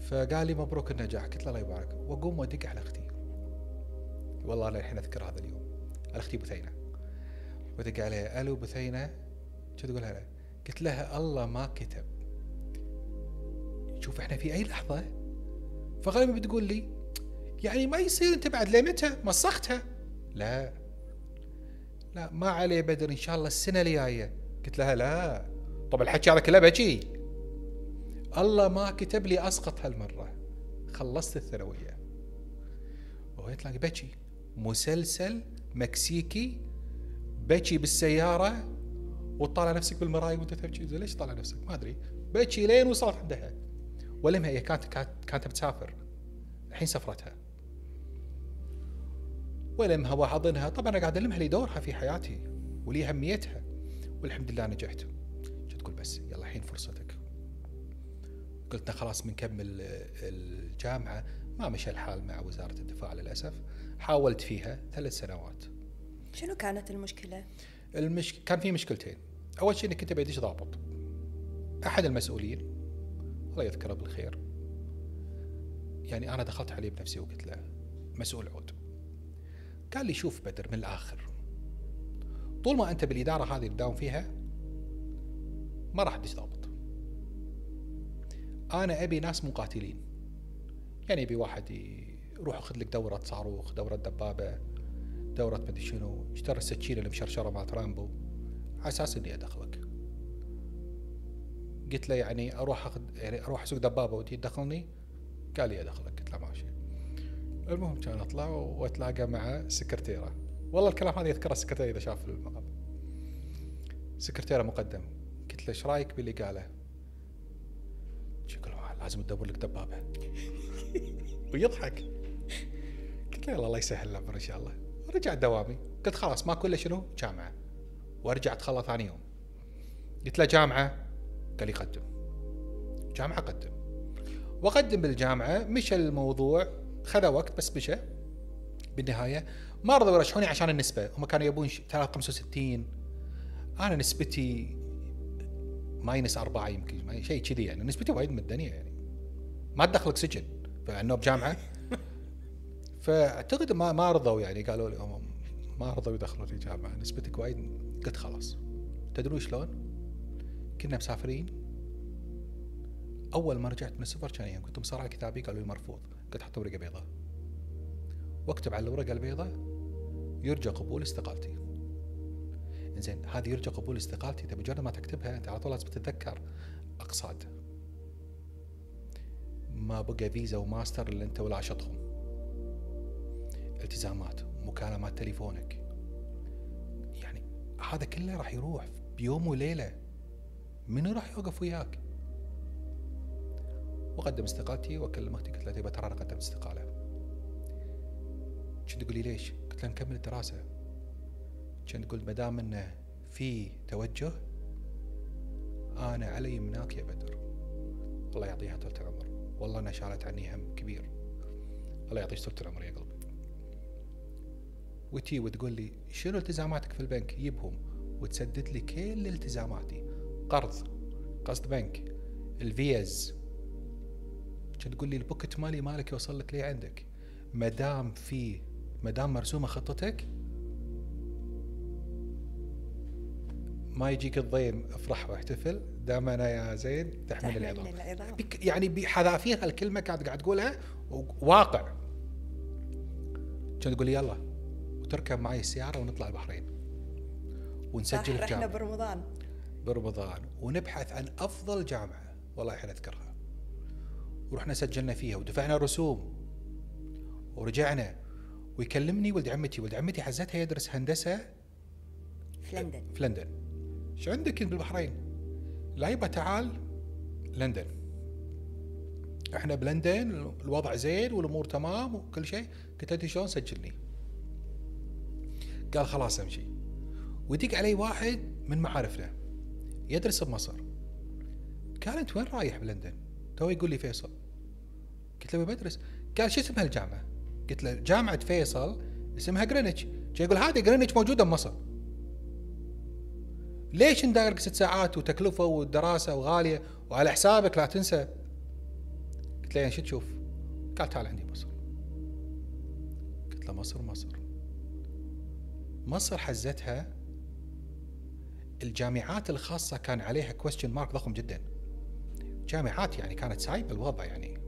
S2: فقال لي مبروك النجاح. قلت له الله يبارك. واقوم وأدق على أختي. والله أنا الحين أذكر هذا اليوم. على أختي بثينة. ودق عليها. ألو بثينة. شو تقول لها قلت لها الله ما كتب. شوف إحنا في أي لحظة؟ فغالبا بتقول لي يعني ما يصير أنت بعد لمتى مسختها. لا. لا ما عليه بدر إن شاء الله السنة الجاية. قلت لها لا. طب الحكي هذا كله بكي. الله ما كتب لي أسقط هالمرة. خلصت الثانوية. وهي تلاقي بكي. مسلسل مكسيكي. بكي بالسيارة. وتطالع نفسك بالمرايه وأنت تبكي. ليش طالع نفسك؟ ما أدري. بكي لين وصلت عندها. ولمها هي كانت كانت بتسافر. الحين سفرتها. ولمها واحضنها طبعا أنا قاعد ألمها لي دورها في حياتي ولي أهميتها. والحمد لله نجحت. تقول بس يلا الحين فرصتك. قلت خلاص بنكمل الجامعة ما مشى الحال مع وزارة الدفاع للأسف. حاولت فيها ثلاث سنوات.
S1: شنو كانت المشكلة؟
S2: المش... كان في مشكلتين. أول شيء اني كنت بديش ضابط. أحد المسؤولين الله يذكره بالخير يعني أنا دخلت عليه بنفسي وقلت له مسؤول عود. قال لي شوف بدر من الآخر. طول ما أنت بالإدارة هذه اللي تداوم فيها ما راح تدش ضابط أنا أبي ناس مقاتلين. يعني أبي واحد يروح ياخذ لك دورة صاروخ دورة دبابة دورة مدري شنو اشترى السكينة المشرشره مالت رامبو على أساس إني أدخلك. قلت له يعني أروح اخذ يعني أروح أسوق دبابة وتي تدخلني قال لي ادخلك قلت له ماشي المهم كان أطلع وأتلاقى مع سكرتيرة. والله الكلام هذا يذكره السكرتيرة إذا شاف المقام. سكرتيرة مقدم. قلت له إيش رأيك باللي قاله؟ شكله لازم تدور لك دبابة. ويضحك. قلت له الله يسهل الأمر إن شاء الله. رجعت دوامي. قلت خلاص ما كله شنو؟ جامعة. وأرجع اتخلى ثاني يوم. قلت له جامعة؟ قال لي قدم. جامعة قدم. وقدم بالجامعة مشى الموضوع خذ وقت بس مشى. بالنهاية ما رضوا يرشحوني عشان النسبة. هم كانوا يبون 65 أنا نسبتي ماينس أربعة يمكن شيء كذي يعني. نسبتي وايد من الدنيا يعني. ما تدخلك سجن فأنه بجامعة. فأعتقد ما ما رضوا يعني. قالوا لي ما رضوا يدخلوني جامعة. نسبتك وايد قلت خلاص. تدرون شلون؟ كنا مسافرين. أول ما رجعت من السفر كان يوم كنت مصارع كتابي قالوا لي مرفوض. قلت حط ورقه بيضاء. واكتب على الورقة البيضاء يرجى قبول استقالتي. زين هذه يرجى قبول استقالتي انت مجرد ما تكتبها أنت على طول لازم تتذكر أقصاد. ما بقى فيزا وماستر إلا أنت ولا شطهم التزامات مكالمات تليفونك. يعني هذا كله راح يروح بيوم وليلة. منو راح يوقف وياك. وقدم استقالتي واكلم أختي قلت لها ترى أنا قدمت استقالة. كنت تقول لي ليش؟ قلت لها نكمل الدراسة. كنت تقول ما دام إنه في توجه أنا علي مناك يا بدر. الله يعطيها طول العمر. والله إنها شالت عني هم كبير. الله يعطيك طول العمر يا قلبي. وتي وتقول لي شنو التزاماتك في البنك؟ يبهم. وتسدد لي كل التزاماتي. قرض قسط بنك الفيز. كنت تقول لي ال pocket money مالك يوصل لك ليه عندك؟ ما دام في ما دام مرسومة خطتك؟ ما يجيك الضيم افرح واحتفل. دامنا يا زين تحمل العظام. يعني بحذافيرها الكلمة كانت قاعد تقولها واقع. كانت تقول لي يلا وتركب معي السيارة ونطلع البحرين. ونسجل
S1: صح رحنا برمضان.
S2: برمضان ونبحث عن أفضل جامعة والله الحين اذكرها ورحنا سجلنا فيها ودفعنا رسوم ورجعنا. ويكلمني ولد عمتي ولد عمتي حزتها يدرس هندسة
S1: في لندن.
S2: في لندن. إيش عندك بالبحرين لا يبا تعال لندن. إحنا بلندن الوضع زين والأمور تمام وكل شيء. قلت له شلون سجلني؟ قال خلاص أمشي. ويدق علي واحد من معارفنا. يدرس بمصر. قال انت وين رايح بلندن؟ تو يقول لي فيصل. قلت له بدرس. قال شو اسم هالجامعه؟ قلت له جامعة فيصل اسمها Greenwich يقول هذه Greenwich موجودة بمصر. ليش ندايرك ست ساعات وتكلفة ودراسة وغالية وعلى حسابك لا تنسى؟ قلت له يعني شو تشوف؟ قال تعال عندي مصر قلت له مصر مصر. مصر حزتها الجامعات الخاصة كان عليها كويستشن مارك ضخم جدا. جامعات يعني كانت سايبة الوضع يعني.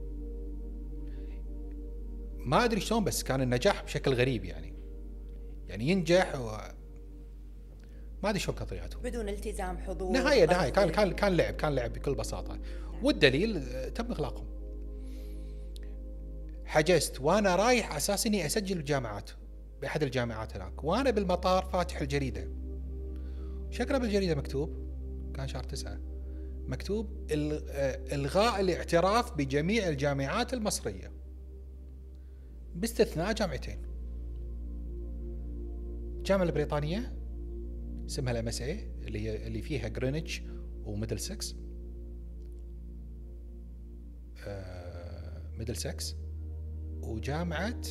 S2: ما أدري شلون بس كان النجاح بشكل غريب يعني. يعني ينجح و... ما أدري شلون كانت طريقتهم
S1: بدون التزام حضور.
S2: نهاية نهاية. كان
S1: ضغط.
S2: كان كان لعب كان لعب بكل بساطة. والدليل آه، تم إغلاقهم. حجزت. وأنا رايح على أساس إني أسجل الجامعات بأحد الجامعات هناك. وأنا بالمطار فاتح الجريدة. شكرا بالجريدة مكتوب. كان شهر تسعة. مكتوب آه، إلغاء الاعتراف بجميع الجامعات المصرية. باستثناء جامعتين. الجامعة البريطانية اسمها ال MSA اللي هي اللي فيها Greenwich و Middlesex Middlesex وجامعة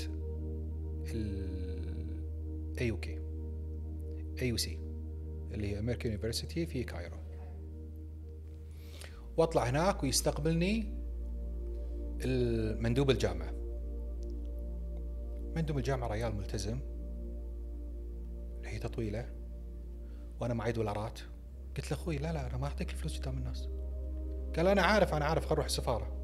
S2: ال AUK AUC اللي هي American University في Cairo. وأطلع هناك ويستقبلني المندوب الجامعة. مندوب الجامعة ريال ملتزم. لحية طويلة. وأنا معي دولارات. قلت له أخوي لا لا أنا ما أعطيك الفلوس قدام الناس. قال أنا عارف أنا عارف خل نروح السفارة.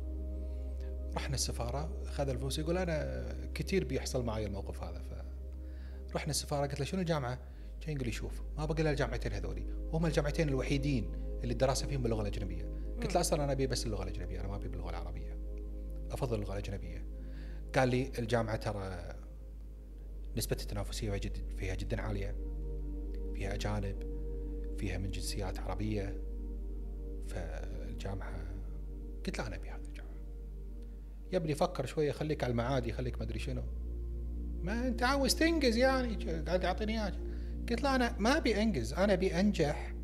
S2: رحنا السفارة. أخذ الفلوس يقول أنا كثير بيحصل معي الموقف هذا. ف رحنا السفارة قلت له شنو الجامعة؟ كان يقول لي شوف ما بقي إلا الجامعتين هذولي. وهم الجامعتين الوحيدين اللي الدراسة فيهم باللغة الأجنبية. قلت له أصلا أنا أبي بس اللغة الأجنبية أنا ما أبي باللغة العربية. أفضل اللغة الأجنبية. قال لي الجامعة ترى نسبة التنافسية جد فيها جدا عالية. فيها أجانب فيها من جنسيات عربية. فالجامعة قلت له أنا أبي هذه الجامعة. يا ابني فكر شوية خليك على المعادي خليك ما أدري شنو. ما أنت عاوز تنجز يعني قاعد يعطيني اياه قلت له أنا ما أبي أنجز أنا أبي أنجح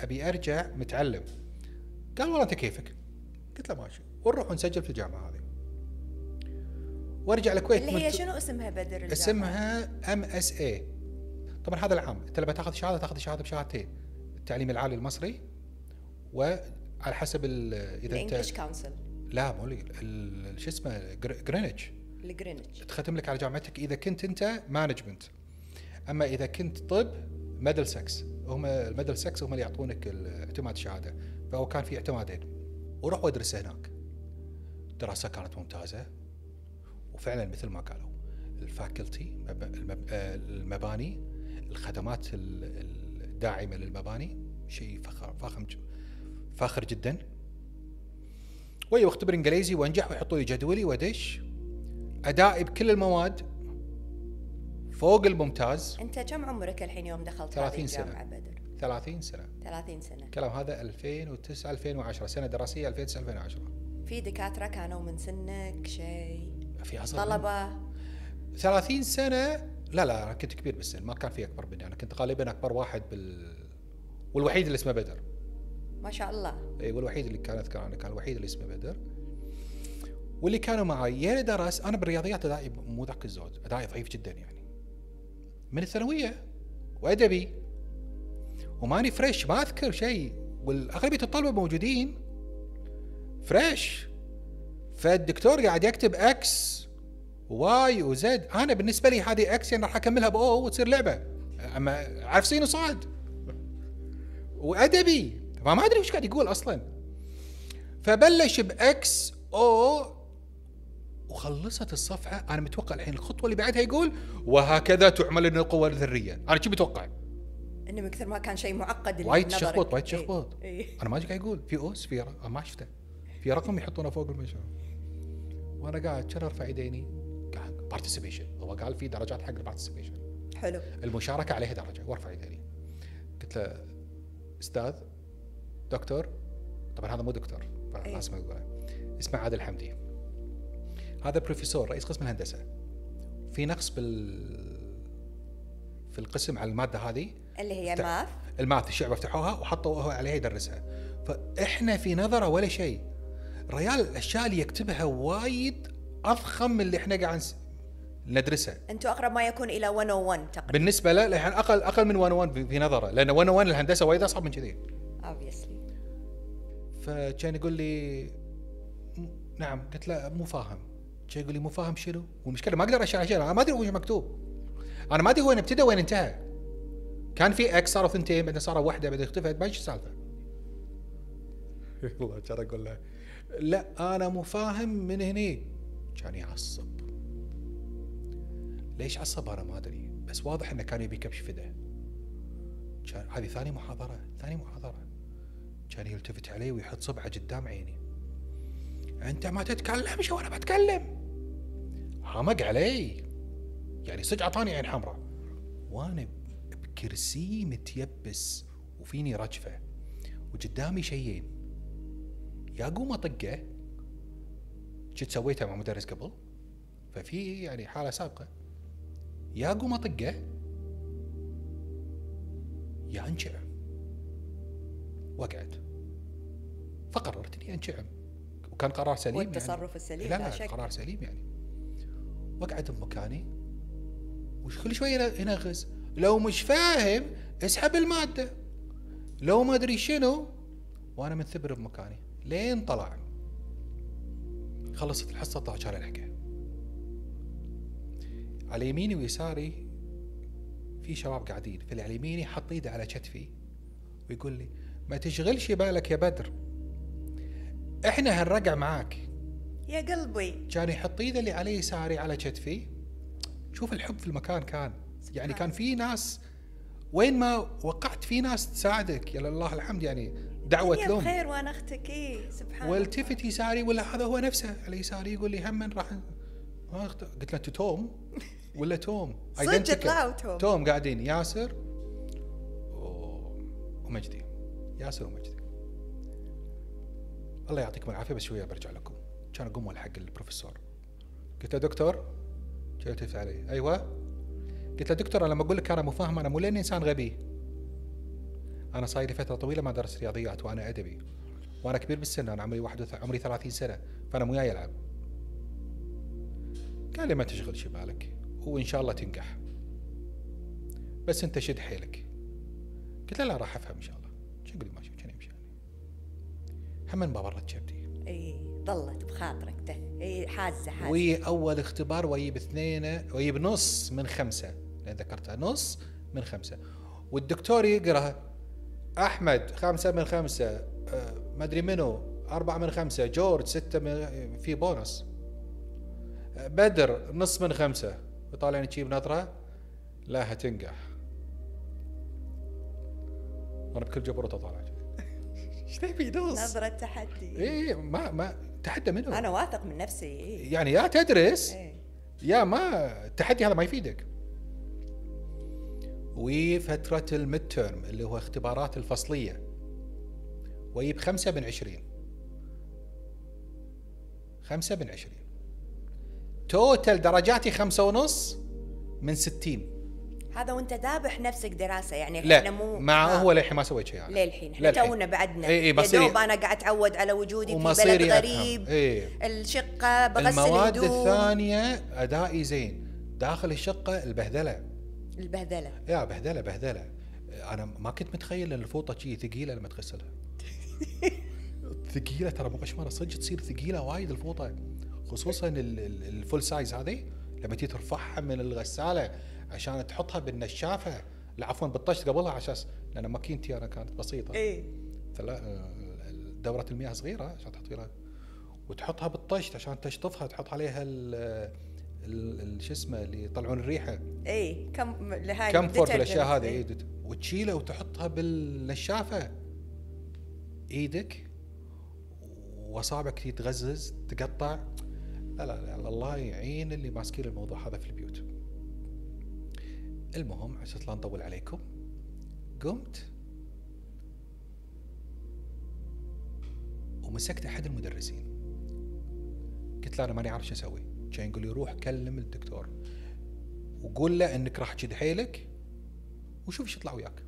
S2: أبي أرجع متعلم. قال والله أنت كيفك؟ قلت له ماشي. ونروح نسجل في الجامعة هذه. وأرجع الكويت
S1: اللي هي شنو؟ اسمها بدر الجامعة؟
S2: اسمها MSA طبعا هذا العام. أنت لما تاخذ شهادة تاخذ شهادة بشهادتين. التعليم العالي المصري وعلى حسب ال-
S1: إذا
S2: أنت
S1: council
S2: لا مو شو اسمه؟ جر- Greenwich
S1: ال Greenwich
S2: تختم لك على جامعتك إذا كنت أنت management أما إذا كنت طب Middlesex هم ال Middlesex هم اللي يعطونك اعتماد الشهاده فهو كان في اعتمادين. وروح وادرس هناك. الدراسه كانت ممتازة. وفعلا مثل ما قالوا الفاكولتي آه، المباني الخدمات ال- ال- الداعمة للمباني شيء فخر فاخر فاخر جدا. وي واختبر انجليزي وانجح ويحطوا لي جدولي وادش ادائي بكل المواد. فوق الممتاز
S1: أنت كم عمرك الحين يوم دخلت
S2: 30
S1: هذه
S2: سنة.
S1: الجامعة بدر؟
S2: 30 سنة.
S1: 30 سنة.
S2: الكلام هذا 2009 2010 سنة دراسية 2009 2010
S1: في دكاترة كانوا من سنك شيء؟
S2: في عصر
S1: طلبة؟
S2: 30 سنة؟ لا لا أنا كنت كبير بالسن ما كان في أكبر مني. أنا كنت غالبا أكبر واحد بال والوحيد اللي اسمه بدر.
S1: ما شاء الله.
S2: إي والوحيد اللي كان اذكر أنا كان الوحيد اللي اسمه بدر. واللي كانوا معي يا درس أنا بالرياضيات ادائي مو ذاك الزود ادائي ضعيف جدا يعني. من الثانوية وأدبي. وماني فريش ما أذكر شيء. والأغلبية الطلبة موجودين. fresh فالدكتور قاعد يكتب إكس واي وزد. أنا بالنسبة لي هذه X يعني راح أكملها ب O وتصير لعبة. أما عارف سين وصاد؟ وأدبي. فما أدري وش قاعد يقول أصلا. فبلش ب X O وخلصت الصفحة أنا متوقع الحين الخطوة اللي بعدها يقول وهكذا تعمل القوى الذريه أنا شو متوقع؟
S1: إنه من كثر ما كان شيء معقد
S2: وايد
S1: بنظرك.
S2: شخبط وايد
S1: إيه.
S2: شخبط.
S1: إيه.
S2: أنا ما قاعد يقول. في أس في ر- ما شفته. في رقم يحطونه فوق المنشور وأنا قاعد كان ارفع يديني قاعد participation هو قال في درجات حق ال participation
S1: حلو.
S2: المشاركة عليها درجة. وارفع يديني قلت له أستاذ دكتور. طبعا هذا مو دكتور
S1: إيه.
S2: لازم أقوله. اسمه عادل حمدي. هذا بروفيسور رئيس قسم الهندسة. في نقص بال في القسم على المادة هذه.
S1: اللي هي
S2: ت-
S1: ماث
S2: الماث الشعبه فتحوها وحطوا هو عليها يدرسها. فإحنا في نظرة ولا شيء. ريال الأشياء اللي يكتبها وايد أضخم من اللي إحنا قاعد نس- ندرسها.
S1: أنتم أقرب ما يكون إلى 101 تقريبا.
S2: بالنسبة له الحين أقل أقل من 101 في- نظره. لأن 101 الهندسه وايد أصعب من كذي.
S1: Obviously.
S2: فكان يقول لي نعم. قلت له مو فاهم. كان يقول لي مو فاهم شنو؟ والمشكلة ما أقدر أشرح شيء أنا ما أدري وش مكتوب. أنا ما أدري وين ابتدى وين انتهى. كان في إكس صاروا ثنتين بعدين صاروا واحدة بعدين اختفت ما إيش السالفة. والله كان أقول له لا أنا مو فاهم من هني. كان يعصب. ليش عصب؟ أنا ما أدري بس واضح إنه كان يبي كبش فده كان هذه ثاني محاضرة ثاني محاضرة. كان يلتفت علي ويحط صبعه قدام عيني. انت ما تتكلمش وأنا بتكلم. حمق علي. يعني صدق اعطاني عين حمراء. وأنا بكرسي متيبس وفيني رجفة. وقدامي شيئين. يا قوم اطقه. كنت سويتها مع مدرس قبل؟ ففي يعني حالة سابقة. يا قوم اطقه. يا انشعم واقعد فقررت اني انشعم وكان قرار سليم
S1: والتصرف
S2: يعني.
S1: السليم
S2: لا
S1: لا
S2: لا
S1: شك.
S2: قرار سليم يعني. واقعد بمكاني. وش كل شوي ينغز لو مش فاهم اسحب المادة. لو ما أدري شنو وأنا منثبر بمكاني. لين طلع. خلصت الحصة طلع كان الحكى على يميني ويساري في شباب قاعدين. فاللي على يميني حط إيده على كتفي ويقول لي ما تشغلش بالك يا بدر. إحنا هنرقع معاك.
S1: يا قلبي.
S2: كان يحط ايده اللي على يساري على كتفي شوف الحب في المكان كان. يعني كان في ناس وين ما وقعت في ناس تساعدك يا لله الحمد يعني دعوة لهم.
S1: بخير وأنا أختك إيه سبحان
S2: والتفت يساري ولا هذا هو نفسه. على يساري يقول لي هم راح قلت له أنت توم؟ ولا توم؟
S1: صدق. طلعوا توم.
S2: توم قاعدين ياسر و- ومجدي. ياسر ومجدي. الله يعطيكم العافية بس شوية برجع لكم. كان اقوم الحق البروفيسور. قلت له دكتور يلتفت علي. أيوه. قلت له دكتور أنا لما أقول لك أنا مو فاهم أنا مو لأني إنسان غبي. أنا صاير لي فترة طويلة ما درس رياضيات وأنا أدبي. وأنا كبير بالسن أنا عمري واحد وث... عمري 30 سنة فأنا مو جاي العب قال لي ما تشغلش بالك وإن شاء الله تنجح. بس أنت شد حيلك. قلت له لا راح أفهم إن شاء الله. شو يقول لي؟ ماشي هم ما برت كبدي
S1: إي ظلت بخاطرك ده إي حازة حازة.
S2: وي أول اختبار ويجيب اثنين ويجيب نص من خمسة. لأن ذكرتها نص من خمسة. والدكتور يقرأ أحمد خمسة من خمسة آه، ما أدري منو أربعة من خمسة جورج ستة من في بونص. آه، بدر نص من خمسة. وطالعني تجيب نظره لا هتنجح. أنا بكل جبروته طالع. كذي. إيش تبي نص؟
S1: نظرة تحدي.
S2: إيه ما ما تحدى منه
S1: أنا واثق من نفسي. اي
S2: يعني يا تدرس
S1: إيه.
S2: يا ما التحدي هذا ما يفيدك. وفترة ال midterm اللي هو اختبارات الفصلية. ويجيب خمسة من عشرين. خمسة من عشرين. total درجاتي خمسة ونص من ستين.
S1: هذا وانت ذابح نفسك دراسة يعني إحنا
S2: لا
S1: مو
S2: مع
S1: آه.
S2: هو للحين ما سويت شيء أنا.
S1: للحين
S2: إحنا.
S1: تونا بعدنا.
S2: اي اي
S1: دوب أنا قاعد أتعود على وجودي في بلد غريب.
S2: إيه.
S1: الشقة بغسل
S2: المواد
S1: هدوم
S2: الثانية أدائي زين. داخل الشقة البهدلة.
S1: البهدلة.
S2: يا بهدلة بهدلة. أنا ما كنت متخيل إن الفوطة شي ثقيلة لما تغسلها. ثقيلة ترى مو قشمره صدق تصير ثقيلة وايد الفوطة. خصوصا ال- ال- ال full size هذه لما تيجي ترفعها من الغسالة عشان تحطها بالنشافة عفوا بالطشت قبلها على أساس لأن ماكينتي أنا كانت بسيطة.
S1: اي
S2: لا دورة المياه صغيرة عشان تحط فيها وتحطها بالطشت عشان تشطفها تحط عليها ال شو اسمه اللي يطلعون الريحة.
S1: اي كم لهاي
S2: كمفورت
S1: detergent.
S2: والاشياء هذه
S1: إي.
S2: إيه، وتشيله وتحطها بالنشافة. إيدك وأصابعك يتغزز تقطع. لا لا لا الله يعين اللي ماسكين الموضوع هذا في البيوت. المهم عشان لا نطول عليكم قمت ومسكت أحد المدرسين. قلت له أنا ماني عارف شو أسوي. كان يقول لي روح كلم الدكتور. وقول له إنك راح تشد حيلك وشوف إيش يطلع وياك.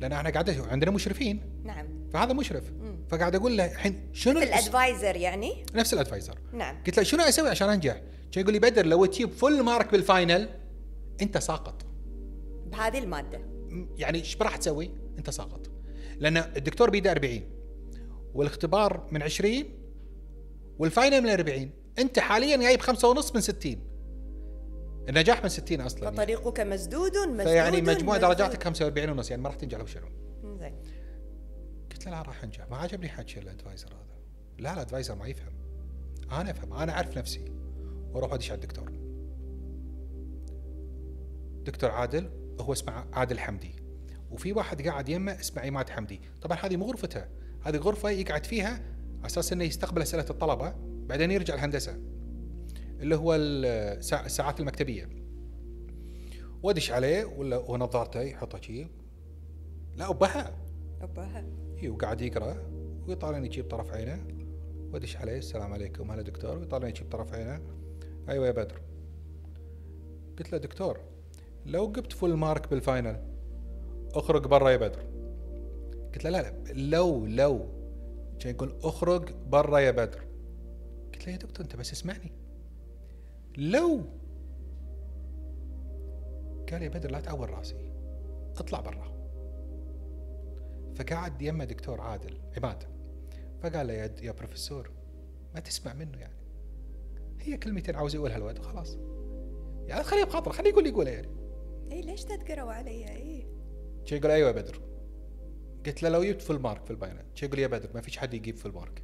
S2: لأن إحنا قاعد عندنا مشرفين.
S1: نعم.
S2: فهذا مشرف.
S1: مم.
S2: فقاعد أقول له الحين شنو الأس-
S1: ال advisor يعني؟
S2: نفس ال advisor
S1: نعم.
S2: قلت له شنو أسوي عشان أنجح؟ كان يقول لي بدر لو تجيب full mark بال final انت ساقط.
S1: بهذه
S2: المادة. يعني إيش راح تسوي؟ انت ساقط. لأن الدكتور بيده 40 والاختبار من 20 وال final من 40 انت حاليا جايب خمسة ونص من 60 النجاح من 60 أصلا يعني.
S1: فطريقك مسدود مسدود
S2: فيعني مجموع. درجاتك 45 ونص يعني ما راح تنجح لو شنو.
S1: زين.
S2: قلت له لا راح أنجح. ما عجبني حكي ال advisor هذا. لا ال advisor ما يفهم. أنا أفهم. أنا أعرف نفسي. وأروح أدش على الدكتور. دكتور عادل هو اسمه عادل حمدي. وفي واحد قاعد يمه اسمه عماد حمدي. طبعا هذه مو غرفته. هذه غرفة يقعد فيها على أساس إنه يستقبل أسئلة الطلبة بعدين يرجع الهندسة. اللي هو الساع- الساعات المكتبية. وادش عليه ولا ونظارته يحطها شي. لا وبها
S1: أباها.
S2: اي وقاعد يقرأ ويطالعني يجيب طرف عينه. وادش عليه السلام عليكم هلا دكتور. ويطالعني يجيب طرف عينه. أيوه يا بدر. قلت له دكتور لو جبت full mark بال final أخرج برا يا بدر. قلت له لا لا لو لو كان يقول أخرج برا يا بدر. قلت له يا دكتور أنت بس اسمعني. لو قال يا بدر لا تعور رأسي اطلع برا. فقعد يمه دكتور عادل عماد. فقال له يا, بروفيسور ما تسمع منه يعني. هي كلمتين عاوز يقولها الولد وخلاص يعني خليه بخاطره خليه يقول اللي يقوله يعني.
S1: اي ليش تذكروا علي؟ اي
S2: شي يقول أيوه يا بدر. قلت له لو جبت full mark في ال final شي يقول يا بدر ما فيش حد يجيب full mark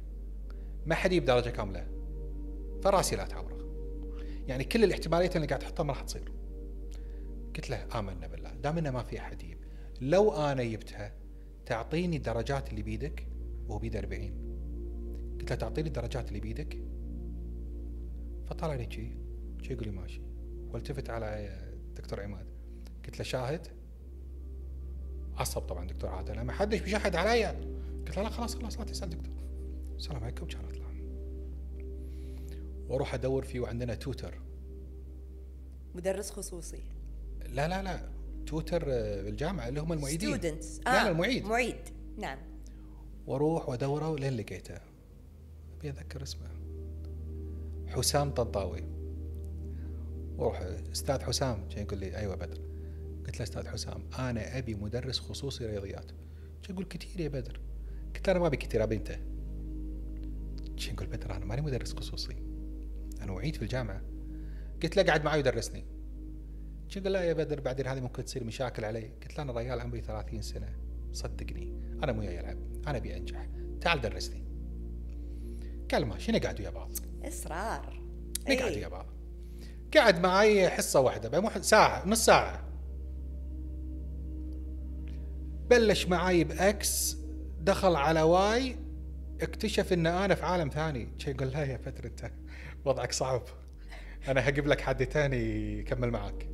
S2: ما حد يجيب درجة كاملة. فراسي لا تعوره. يعني كل الاحتماليات اللي قاعد تحطها ما راح تصير. قلت له آمنا بالله. دام إنه ما في أحد يجيب لو أنا جبتها تعطيني الدرجات اللي بيدك وهو بيده 40 قلت له تعطيني الدرجات اللي بيدك. فطلعني شي شي؟ يقول لي ماشي. والتفت على دكتور عماد. قلت له شاهد. عصب طبعا دكتور عادل ما حدش بيشهد علي قلت له لا خلاص خلاص لا تسأل دكتور. السلام عليكم كان أطلع. وأروح أدور فيه وعندنا tutor
S1: مدرس خصوصي.
S2: لا لا لا tutor آه، بالجامعة اللي هم المعيدين.
S1: students
S2: لا لا المعيد.
S1: معيد. نعم.
S2: وأروح وأدوره لين لقيته. أبي أذكر اسمه. حسام طنطاوي. وأروح أستاذ حسام كان يقول لي أيوه بدر. قلت له أستاذ حسام أنا أبي مدرس خصوصي رياضيات. يقول كثير يا بدر. قلت له أنا ما أبي كثير أبي أنت. يقول بدر أنا ماني مدرس خصوصي. أنا معيد في الجامعة. قلت له قاعد معي يدرسني كان يقول لا يا بدر بعدين هذه ممكن تصير مشاكل علي. قلت له أنا ريال عمري 30 سنة. صدقني أنا مو جاي العب أنا أبي أنجح. تعال درسني. قال ماشي نقعد ويا بعض.
S1: إصرار.
S2: نقعد
S1: إي.
S2: ويا بعض. قعد معي حصة واحدة ساعة نص ساعة. بلش معاي ب X دخل على Y اكتشف إن أنا في عالم ثاني. شي يقول لا يا بدر انت وضعك صعب. أنا هجيب لك حد ثاني يكمل معك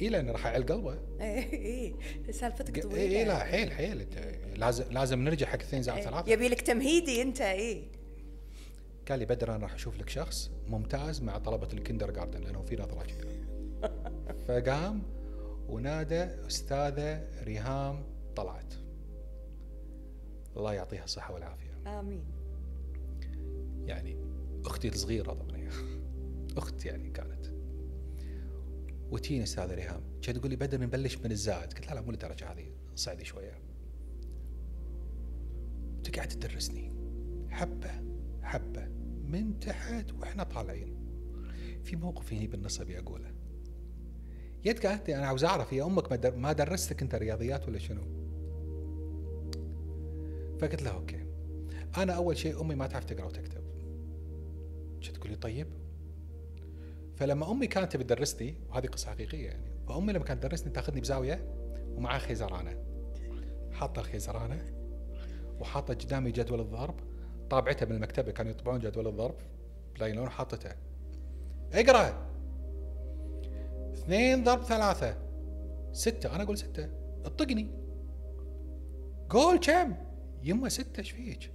S2: اي لأن راح يعل قلبه.
S1: اي اي سالفتك
S2: اي
S1: طويلة.
S2: إيه لا حيل حيل. إنت لازم لازم نرجع حق اثنين زائد
S1: إيه.
S2: ثلاثة.
S1: يبي لك تمهيدي أنت اي
S2: قال لي بدر أنا راح أشوف لك شخص ممتاز مع طلبة ال kindergarten لأنه في نظرة كذا. فقام ونادى أستاذة ريهام طلعت. الله يعطيها الصحة والعافية.
S1: آمين.
S2: يعني أختي الصغيرة طبعا. هي أخت يعني كانت. وتيني أستاذة ريهام كانت تقول لي بدر نبلش من الزائد قلت لها لا مو للدرجه هذه صعدي شوية. تقعد تدرسني. حبة حبة. من تحت وإحنا طالعين. في موقف هني بالنص ابي اقوله جت قالت لي أنا عاوز أعرف يا أمك ما در- ما درستك أنت رياضيات ولا شنو؟ فقلت لها أوكي. أنا أول شيء أمي ما تعرف تقرأ وتكتب. شو تقول لي طيب. فلما أمي كانت تبي تدرسني وهذه قصة حقيقية يعني فأمي لما كانت تدرسني تاخذني بزاوية ومعها خيزرانة. حاطة الخيزرانة وحاطة قدامي جدول الضرب طابعتها من المكتبة كانوا يطبعون جدول الضرب بلايلون حاطته. اقرأ. اثنين ضرب ثلاثة. ستة. أنا أقول ستة. اطقني. قول كم؟ يمه ستة إيش فيك؟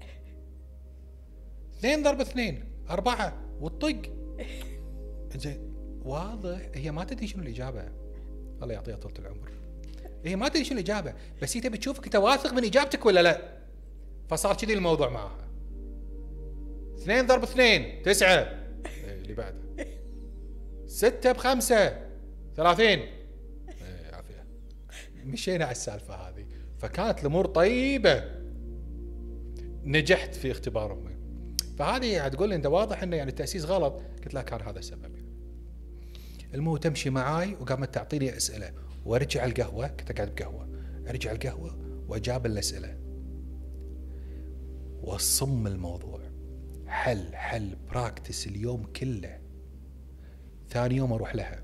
S2: اثنين ضرب اثنين أربعة والطق. زين واضح. هي ما تدري شنو الإجابة. الله يعطيها طولة العمر. هي ما تدري شنو الإجابة بس هي تبي تشوفك أنت واثق من إجابتك ولا لا. فصار كذي الموضوع معها. اثنين ضرب اثنين تسعة. إيه، اللي بعده. ستة بخمسة ثلاثين. إيه، عافية. مشينا على السالفة هذه. فكانت الأمور طيبة. نجحت في اختبار أمي. فهذه تقول لي أنت واضح أنه يعني التأسيس غلط. قلت لها كان هذا السبب. يعني. المهم تمشي معاي وقامت تعطيني أسئلة. وارجع القهوة كنت قاعد بقهوة. ارجع القهوة وأجاب الأسئلة. واصم الموضوع. حل حل براكتس اليوم كله. ثاني يوم أروح لها.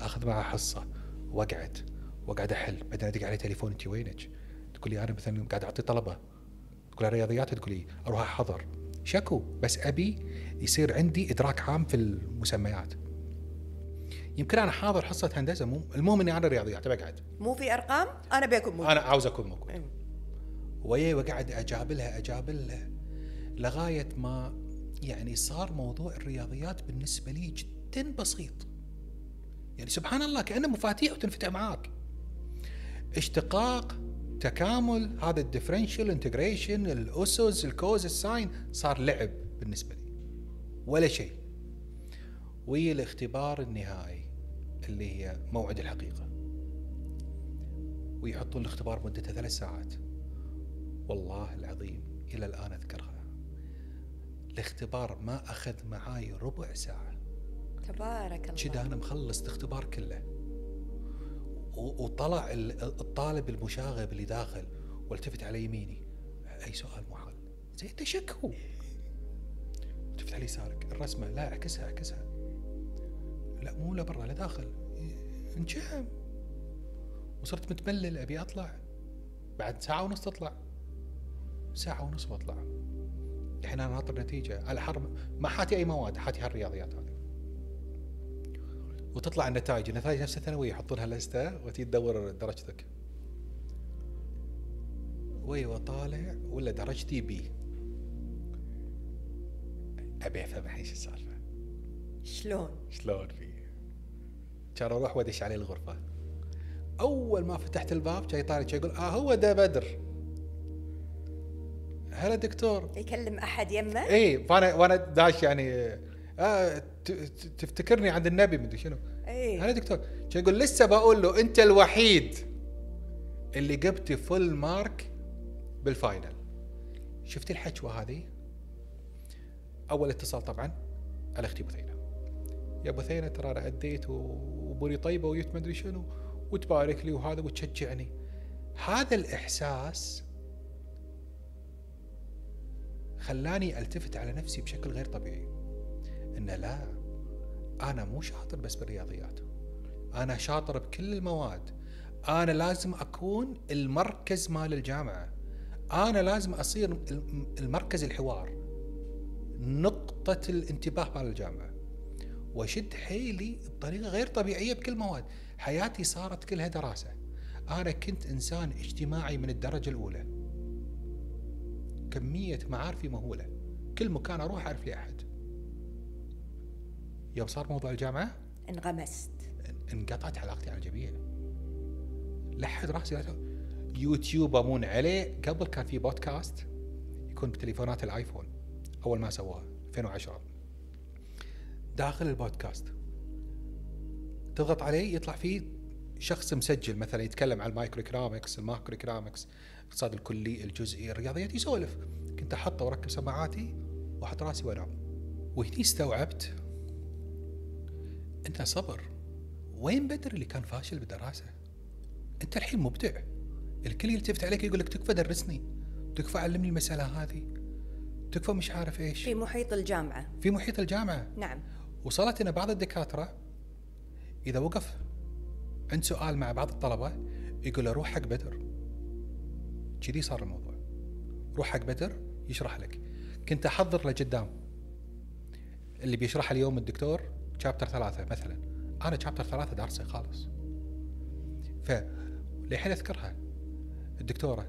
S2: أخذ معها حصة. واقعد واقعد أحل. بعدين أدق عليه تليفون أنت وينك؟ تقول لي أنا مثلا قاعد أعطي طلبة. تقول رياضيات تقول لي. أروح أحضر. شكو. بس أبي يصير عندي إدراك عام في المسميات. يمكن أنا حاضر حصة هندسة. مو المهم إني أنا رياضيات. بقعد
S1: مو في أرقام؟ أنا بيكون موجود
S2: أنا عاوز أكون موجود. ويا وقعد أجابلها أجابلها. لغاية ما يعني صار موضوع الرياضيات بالنسبة لي جدا بسيط. يعني سبحان الله كأنه مفاتيح وتنفتح معاك. اشتقاق تكامل هذا ال differential integration الأسس ال cos ال sine صار لعب بالنسبة لي. ولا شيء. ويا الاختبار النهائي اللي هي موعد الحقيقة. ويحطون الاختبار مدته ثلاث ساعات. والله العظيم إلى الآن أذكرها. الاختبار ما أخذ معاي ربع ساعة.
S1: تبارك الله.
S2: كذا أنا مخلص الاختبار كله. وطلع ال- الطالب المشاغب اللي داخل والتفت على يميني. أي سؤال محال زين أنت شكو التفت على يسارك. الرسمة لا أعكسها أعكسها. لا مو لبرا لداخل انجم وصرت متملل أبي أطلع. بعد ساعة ونص تطلع. ساعة ونص واطلع الحين أنا ناطر نتيجة. على حرم ما حاتي أي مواد حاتي هالرياضيات هذه. وتطلع النتائج. النتائج نفس الثانوية يحطونها لسته وتي تدور درجتك. وي وطالع ولا درجتي B؟ أبي أفهم الحين شو السالفة.
S1: شلون؟
S2: شلون في كان أروح وأدش عليه الغرفة. أول ما فتحت الباب جاي طالع جاي يقول آه هو ده بدر. هلا دكتور.
S1: يكلم أحد يمه؟
S2: اي فانا وأنا داش يعني آه تفتكرني عند النبي مدري شنو؟
S1: اي
S2: هلا دكتور جاي يقول؟ لسه بقول له أنت الوحيد اللي جبت full mark بال final شفت الحجوه هذه؟ أول اتصال طبعا على أختي بثينة. يا بثينة ترى أنا أديت واموري طيبة وجبت ما ادري شنو وتبارك لي وهذا وتشجعني. هذا الإحساس خلاني ألتفت على نفسي بشكل غير طبيعي. إن لا أنا مو شاطر بس بالرياضيات. أنا شاطر بكل المواد. أنا لازم أكون المركز مال الجامعة. أنا لازم أصير الم- المركز الحوار. نقطة الانتباه مال الجامعة. واشد حيلي بطريقة غير طبيعية بكل مواد. حياتي صارت كلها دراسة. أنا كنت إنسان اجتماعي من الدرجة الأولى. كمية معارفي مهولة. كل مكان أروح أعرف لي أحد. يوم صار موضوع الجامعة؟
S1: انغمست.
S2: انقطعت علاقتي على الجميع. لحد راسي يوتيوب امون عليه. قبل كان في بودكاست يكون بتليفونات الآيفون. أول ما سووها 2010 داخل البودكاست. تضغط عليه يطلع فيه شخص مسجل مثلا يتكلم عن ال microeconomics ال macroeconomics الاقتصاد الكلي الجزئي الرياضيات يسولف. كنت أحطه واركب سماعاتي وأحط راسي وانام وهني استوعبت انه صبر. وين بدر اللي كان فاشل بالدراسه؟ انت الحين مبدع. الكل يلتفت عليك يقول لك تكفى درسني. تكفى علمني المسألة هذه. تكفى مش عارف إيش.
S1: في محيط الجامعة.
S2: في محيط الجامعة.
S1: نعم.
S2: وصلت ان بعض الدكاترة. إذا وقف عند سؤال مع بعض الطلبة يقول له روح حق بدر. كذي صار الموضوع. روح حق بدر يشرح لك. كنت أحضر لقدام اللي بيشرح اليوم الدكتور شابتر ثلاثة مثلا. أنا شابتر ثلاثة دارسه خالص. ف للحين أذكرها الدكتورة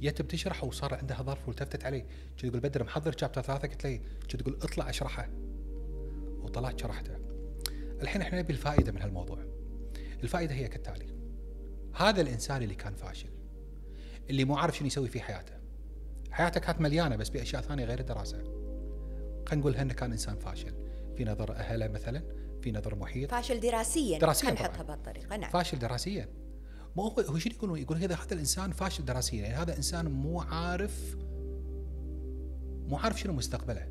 S2: جت بتشرح وصار عندها ظرف والتفتت علي كنت تقول بدر محضر شابتر ثلاثة؟ قلت لي. كنت تقول اطلع اشرحه. وطلعت شرحته. الحين إحنا نبي الفائدة من هالموضوع. الفائدة هي كالتالي. هذا الإنسان اللي كان فاشل اللي مو عارف شنو يسوي في حياته. حياته كانت مليانة بس بأشياء ثانية غير الدراسة. خلينا نقول انه كان إنسان فاشل. في نظر اهله مثلا في نظر محيط.
S1: فاشل دراسيا
S2: دراسياً.
S1: نحطها بهالطريقة نعم.
S2: فاشل دراسيا. مو هو هو شنو يقولون؟ يقول هذا هذا الإنسان فاشل دراسيا يعني هذا إنسان مو عارف مو عارف شنو مستقبله.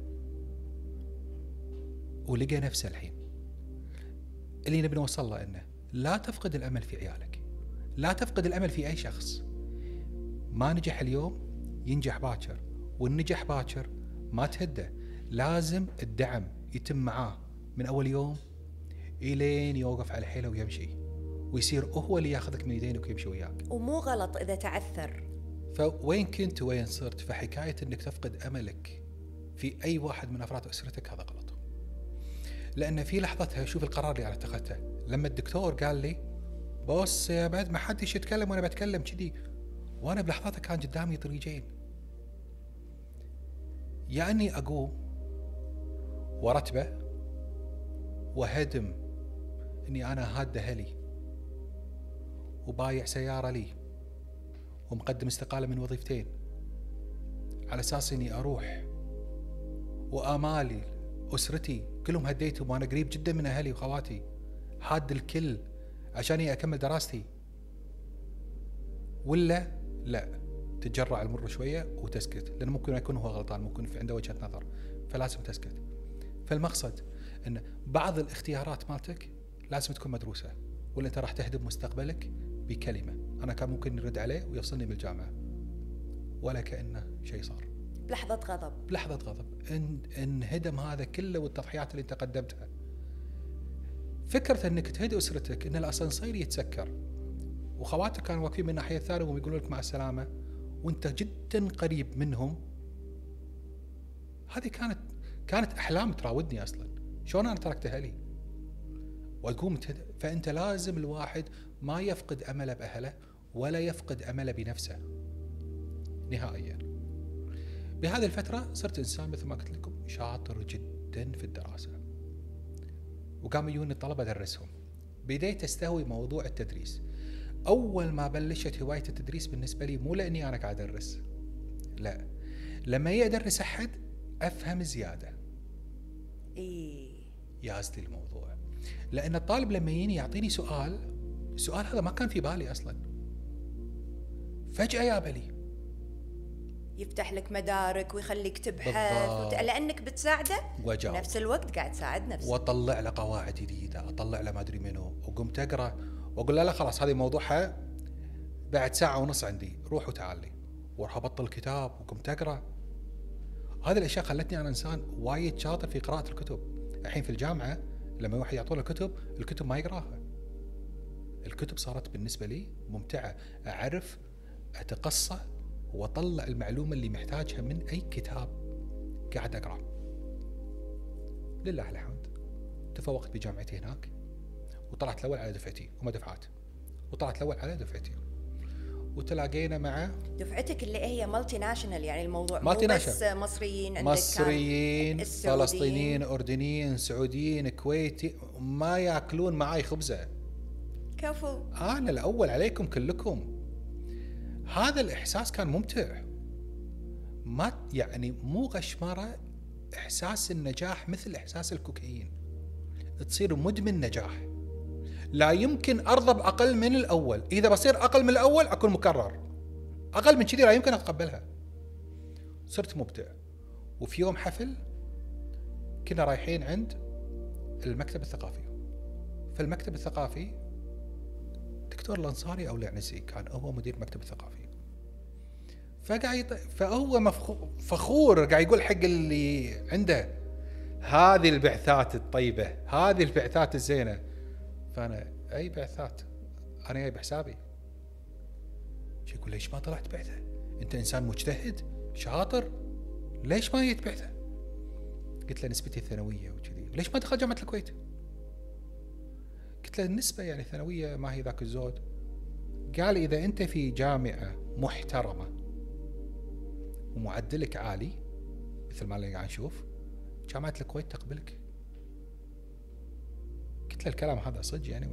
S2: ولقى نفسه الحين. اللي نبي نوصل له إنه لا تفقد الأمل في عيالك. لا تفقد الأمل في أي شخص. ما نجح اليوم ينجح باكر والنجح باكر ما تهده. لازم الدعم. يتم معاه من أول يوم إلين يوقف على حيله ويمشي. ويصير هو اللي ياخذك من يدينك ويمشي وياك.
S1: ومو غلط إذا تعثر.
S2: فوين كنت وين صرت؟ فحكاية إنك تفقد أملك في أي واحد من أفراد أسرتك هذا غلط. لأن في لحظتها شوف القرار اللي أنا اتخذته. لما الدكتور قال لي بص يا بعد ما حدش يتكلم وأنا بتكلم كذي. وأنا بلحظتها كان قدامي طريقين. يا أني أقوم وارتبه وهدم إني أنا هاد أهلي وبايع سيارة لي ومقدم استقالة من وظيفتين على أساس إني أروح وآمالي اسرتي كلهم هديتهم وأنا قريب جدا من أهلي وخواتي. حاد الكل عشاني أكمل دراستي. ولا لا تتجرع المر شوية وتسكت لأنه ممكن يكون هو غلطان ممكن في عنده وجهة نظر فلازم تسكت. فالمقصد إن بعض الاختيارات مالتك لازم تكون مدروسة ولا أنت راح تهدم مستقبلك بكلمة. أنا كان ممكن يرد عليه ويفصلني بالجامعة ولا كأنه شيء صار.
S1: لحظة غضب.
S2: بلحظة غضب. إن انهدم هذا كله والتضحيات اللي أنت قدمتها. فكرة إنك تهدي أسرتك إن الأسانسير يتسكر. وخواتك كانوا واقفين من الناحية الثانية وهم يقولون لك مع السلامة وأنت جدا قريب منهم. هذه كانت كانت أحلام تراودني أصلا. شلون أنا تركت أهلي؟ وأقوم تهد... فأنت لازم الواحد ما يفقد أمله بأهله ولا يفقد أمله بنفسه. نهائيا. بهذه الفترة صرت إنسان مثل ما قلت لكم شاطر جدا في الدراسة. وقام يجوني الطلبة أدرسهم. بديت أستهوي موضوع التدريس. أول ما بلشت هواية التدريس بالنسبة لي مو لأني أنا قاعد أدرس. لا. لما أدرس أحد أفهم زيادة.
S1: إيه.
S2: يازلي الموضوع. لأن الطالب لما يجيني يعطيني سؤال السؤال هذا ما كان في بالي أصلا. فجأة يا بلي.
S1: يفتح لك مدارك ويخليك تبحث. وت... لأنك بتساعده؟
S2: وجاوب.
S1: نفس الوقت قاعد تساعد نفسك.
S2: وأطلع له قواعد جديدة أطلع له ما أدري منو. وقمت أقرأ وأقول له لا خلاص هذه موضوعها بعد ساعة ونص عندي روح وتعال لي. وأروح أبطل الكتاب وقمت أقرأ. هذه الأشياء خلتني أنا إنسان وايد شاطر في قراءة الكتب. الحين في الجامعة لما واحد يعطونا كتب الكتب ما يقراها. الكتب صارت بالنسبة لي ممتعة. أعرف أتقصى وأطلع المعلومة اللي محتاجها من أي كتاب قاعد اقراه لله الحمد. تفوقت بجامعتي هناك وطلعت الأول على دفعتي هم دفعات وطلعت الأول على دفعتي. وتلاقينا مع
S1: دفعتك اللي هي multinational يعني الموضوع
S2: multi
S1: مو بس
S2: national.
S1: مصريين عندك
S2: مصريين. فلسطينيين أردنيين سعوديين كويتي ما ياكلون معاي خبزة.
S1: كفو.
S2: أنا الأول عليكم كلكم. هذا الإحساس كان ممتع. ما يعني مو غشمرة إحساس النجاح مثل إحساس الكوكايين. تصير مدمن نجاح. لا يمكن ارضى باقل من الأول. إذا بصير أقل من الأول أكون مكرر. أقل من كذي لا يمكن أتقبلها. صرت مبدع. وفي يوم حفل كنا رايحين عند المكتب الثقافي. في المكتب الثقافي دكتور الأنصاري أو العنزي كان هو مدير المكتب الثقافي. فقاعد فهو فخور قاعد يقول حق اللي عنده هذه البعثات الطيبة هذه البعثات الزينة. فانا أي بعثات؟ أنا جاي بحسابي يقول ليش ما طلعت بعثة؟ أنت إنسان مجتهد شاطر ليش ما جيت بعثة؟ قلت له نسبتي الثانوية وكذي. ليش ما دخل جامعة الكويت؟ قلت له النسبة يعني الثانوية ما هي ذاك الزود. قال إذا أنت في جامعة محترمة ومعدلك عالي مثل ما اللي قاعد نشوف جامعة الكويت تقبلك. قلت له الكلام هذا صدق يعني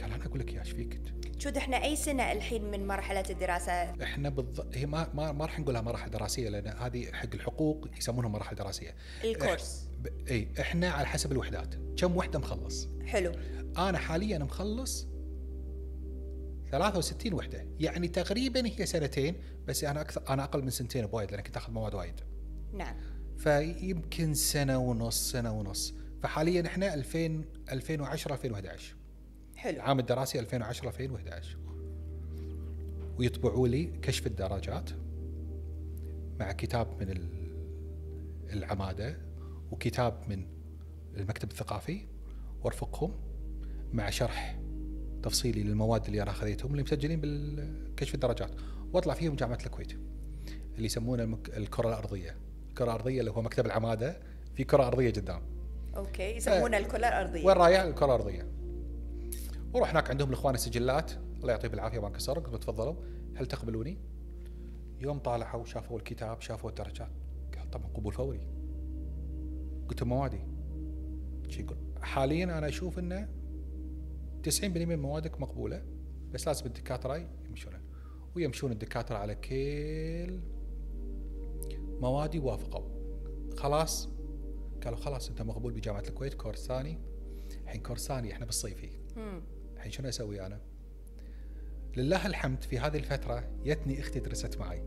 S2: قال أنا أقول لك يا إيش فيك أنت؟
S1: شو إحنا أي سنة الحين من مرحلة الدراسة؟
S2: إحنا بالضبط هي ما ما, ما راح نقولها مراحل دراسية لأن هذه حق الحقوق يسمونها مراحل دراسية.
S1: الكورس.
S2: ب- إي إحنا على حسب الوحدات. كم وحدة مخلص؟
S1: حلو.
S2: أنا حاليا مخلص 63 وحدة. يعني تقريبا هي سنتين بس أنا أكثر أنا أقل من سنتين بوايد لأن كنت آخذ مواد وايد.
S1: نعم.
S2: فيمكن سنة ونص سنة ونص. فحاليا إحنا 2000 2010 2011
S1: حلو.
S2: العام الدراسي 2010 2011 ويطبعوا لي كشف الدرجات مع كتاب من ال- العمادة وكتاب من المكتب الثقافي وارفقهم مع شرح تفصيلي للمواد اللي أنا أخذتهم اللي مسجلين بالكشف الدرجات وأطلع فيهم جامعة الكويت اللي يسمونه. الكرة الأرضية. الكرة الأرضية اللي هو مكتب العمادة في كرة أرضية قدام.
S1: أوكي يسمونها الكره الارضيه
S2: وين رايح؟ الكره الارضيه وروح هناك عندهم الاخوان السجلات الله يعطيه بالعافية ما انكسر قلت تفضلوا. هل تقبلوني؟ يوم طالعوا شافوا الكتاب شافوا الدرجات. قال طبعا قبول فوري. قلت لهم موادي. شي يقول حاليا أنا أشوف إنه 90% من موادك مقبولة بس لازم الدكاترة يمشونه ويمشون الدكاترة على كل موادي وافقوا. خلاص قالوا خلاص انت مقبول بجامعة الكويت كورس ثاني الحين كورس ثاني إحنا بالصيفي. الحين شنو أسوي أنا؟ لله الحمد في هذه الفترة جتني أختي درست معي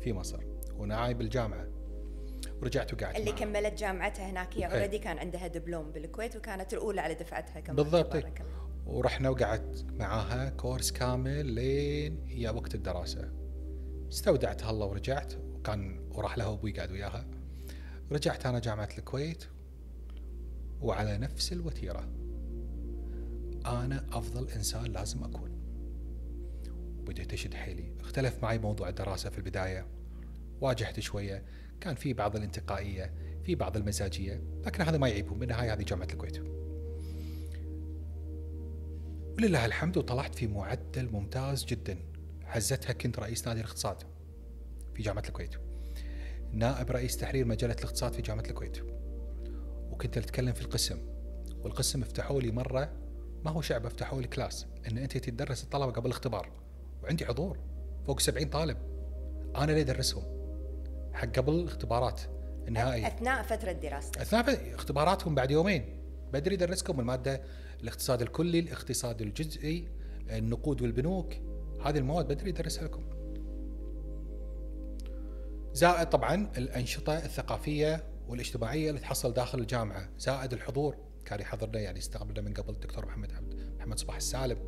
S2: في مصر ومعاي بالجامعة ورجعت وقعدت
S1: اللي
S2: معها.
S1: كملت جامعتها هناك هي. already كان عندها دبلوم بالكويت وكانت الأولى على دفعتها كمان
S2: بالضبط. ورحنا وقعدت معاها course كامل لين يا وقت الدراسة استودعتها الله ورجعت وكان وراح لها أبوي قاعد وياها رجعت أنا جامعة الكويت وعلى نفس الوتيرة. أنا أفضل إنسان لازم أكون. بديت اشد حيلي. اختلف معي موضوع الدراسة في البداية. واجهت شوية. كان في بعض الانتقائية في بعض المزاجية لكن هذا ما يعيبهم. بالنهاية هذه جامعة الكويت. ولله الحمد وطلعت في معدل ممتاز جدا. حزتها كنت رئيس نادي الاقتصاد في جامعة الكويت. نائب رئيس تحرير مجلة الاقتصاد في جامعة الكويت. وكنت أتكلم في القسم والقسم فتحوا لي مرة ما هو شعب فتحوا لي كلاس إن أنت تدرس الطلبة قبل الاختبار. وعندي حضور فوق 70 طالب. أنا اللي أدرسهم. حق قبل الاختبارات النهائية
S1: أثناء فترة دراستك.
S2: أثناء اختباراتهم بعد يومين. بدري يدرسكم المادة الاقتصاد الكلي، الاقتصاد الجزئي، النقود والبنوك، هذه المواد بدري يدرسها لكم. زائد طبعا الأنشطة الثقافية والاجتماعية اللي تحصل داخل الجامعة، زائد الحضور كان يحضرنا يعني استقبلنا من قبل الدكتور محمد عبد محمد صباح السالم.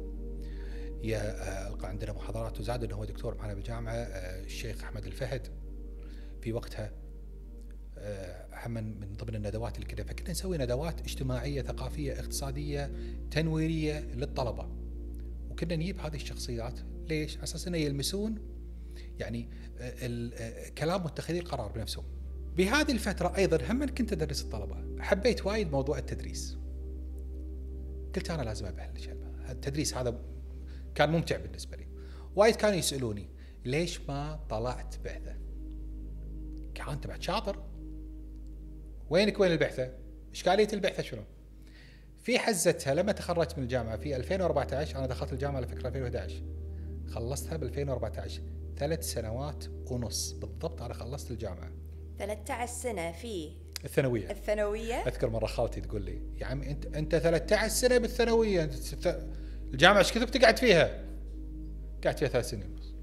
S2: آه، ألقى عندنا محاضرات وزاد إنه هو دكتور معنا بالجامعة آه، الشيخ أحمد الفهد في وقتها آه، هم من من ضمن الندوات اللي كذا فكنا نسوي ندوات اجتماعية ثقافية اقتصادية تنويرية للطلبة وكنا نجيب هذه الشخصيات ليش؟ على أساس إنه يلمسون يعني آه، آه، كلام متخذي القرار بنفسهم. بهذه الفترة أيضا هم كنت أدرس الطلبة، حبيت وايد موضوع التدريس. قلت أنا لازم ابلش التدريس هذا كان ممتع بالنسبة لي. وايد كانوا يسألوني ليش ما طلعت بعثة؟ كان أنت بعد شاطر وينك وين البعثة؟ إشكالية البعثة شنو؟ في حزتها لما تخرجت من الجامعة في 2014 أنا دخلت الجامعة على فكرة 2011 خلصتها ب 2014 ثلاث سنوات ونص. بالضبط أنا خلصت الجامعة.
S1: 13 سنة في
S2: الثانوية.
S1: الثانوية؟
S2: أذكر مرة خالتي تقول لي يا عمي أنت أنت 13 سنة بالثانوية أنت ست- الجامعة إيش كثر تقعد فيها؟ قعدت فيها ثلاث سنين ونص.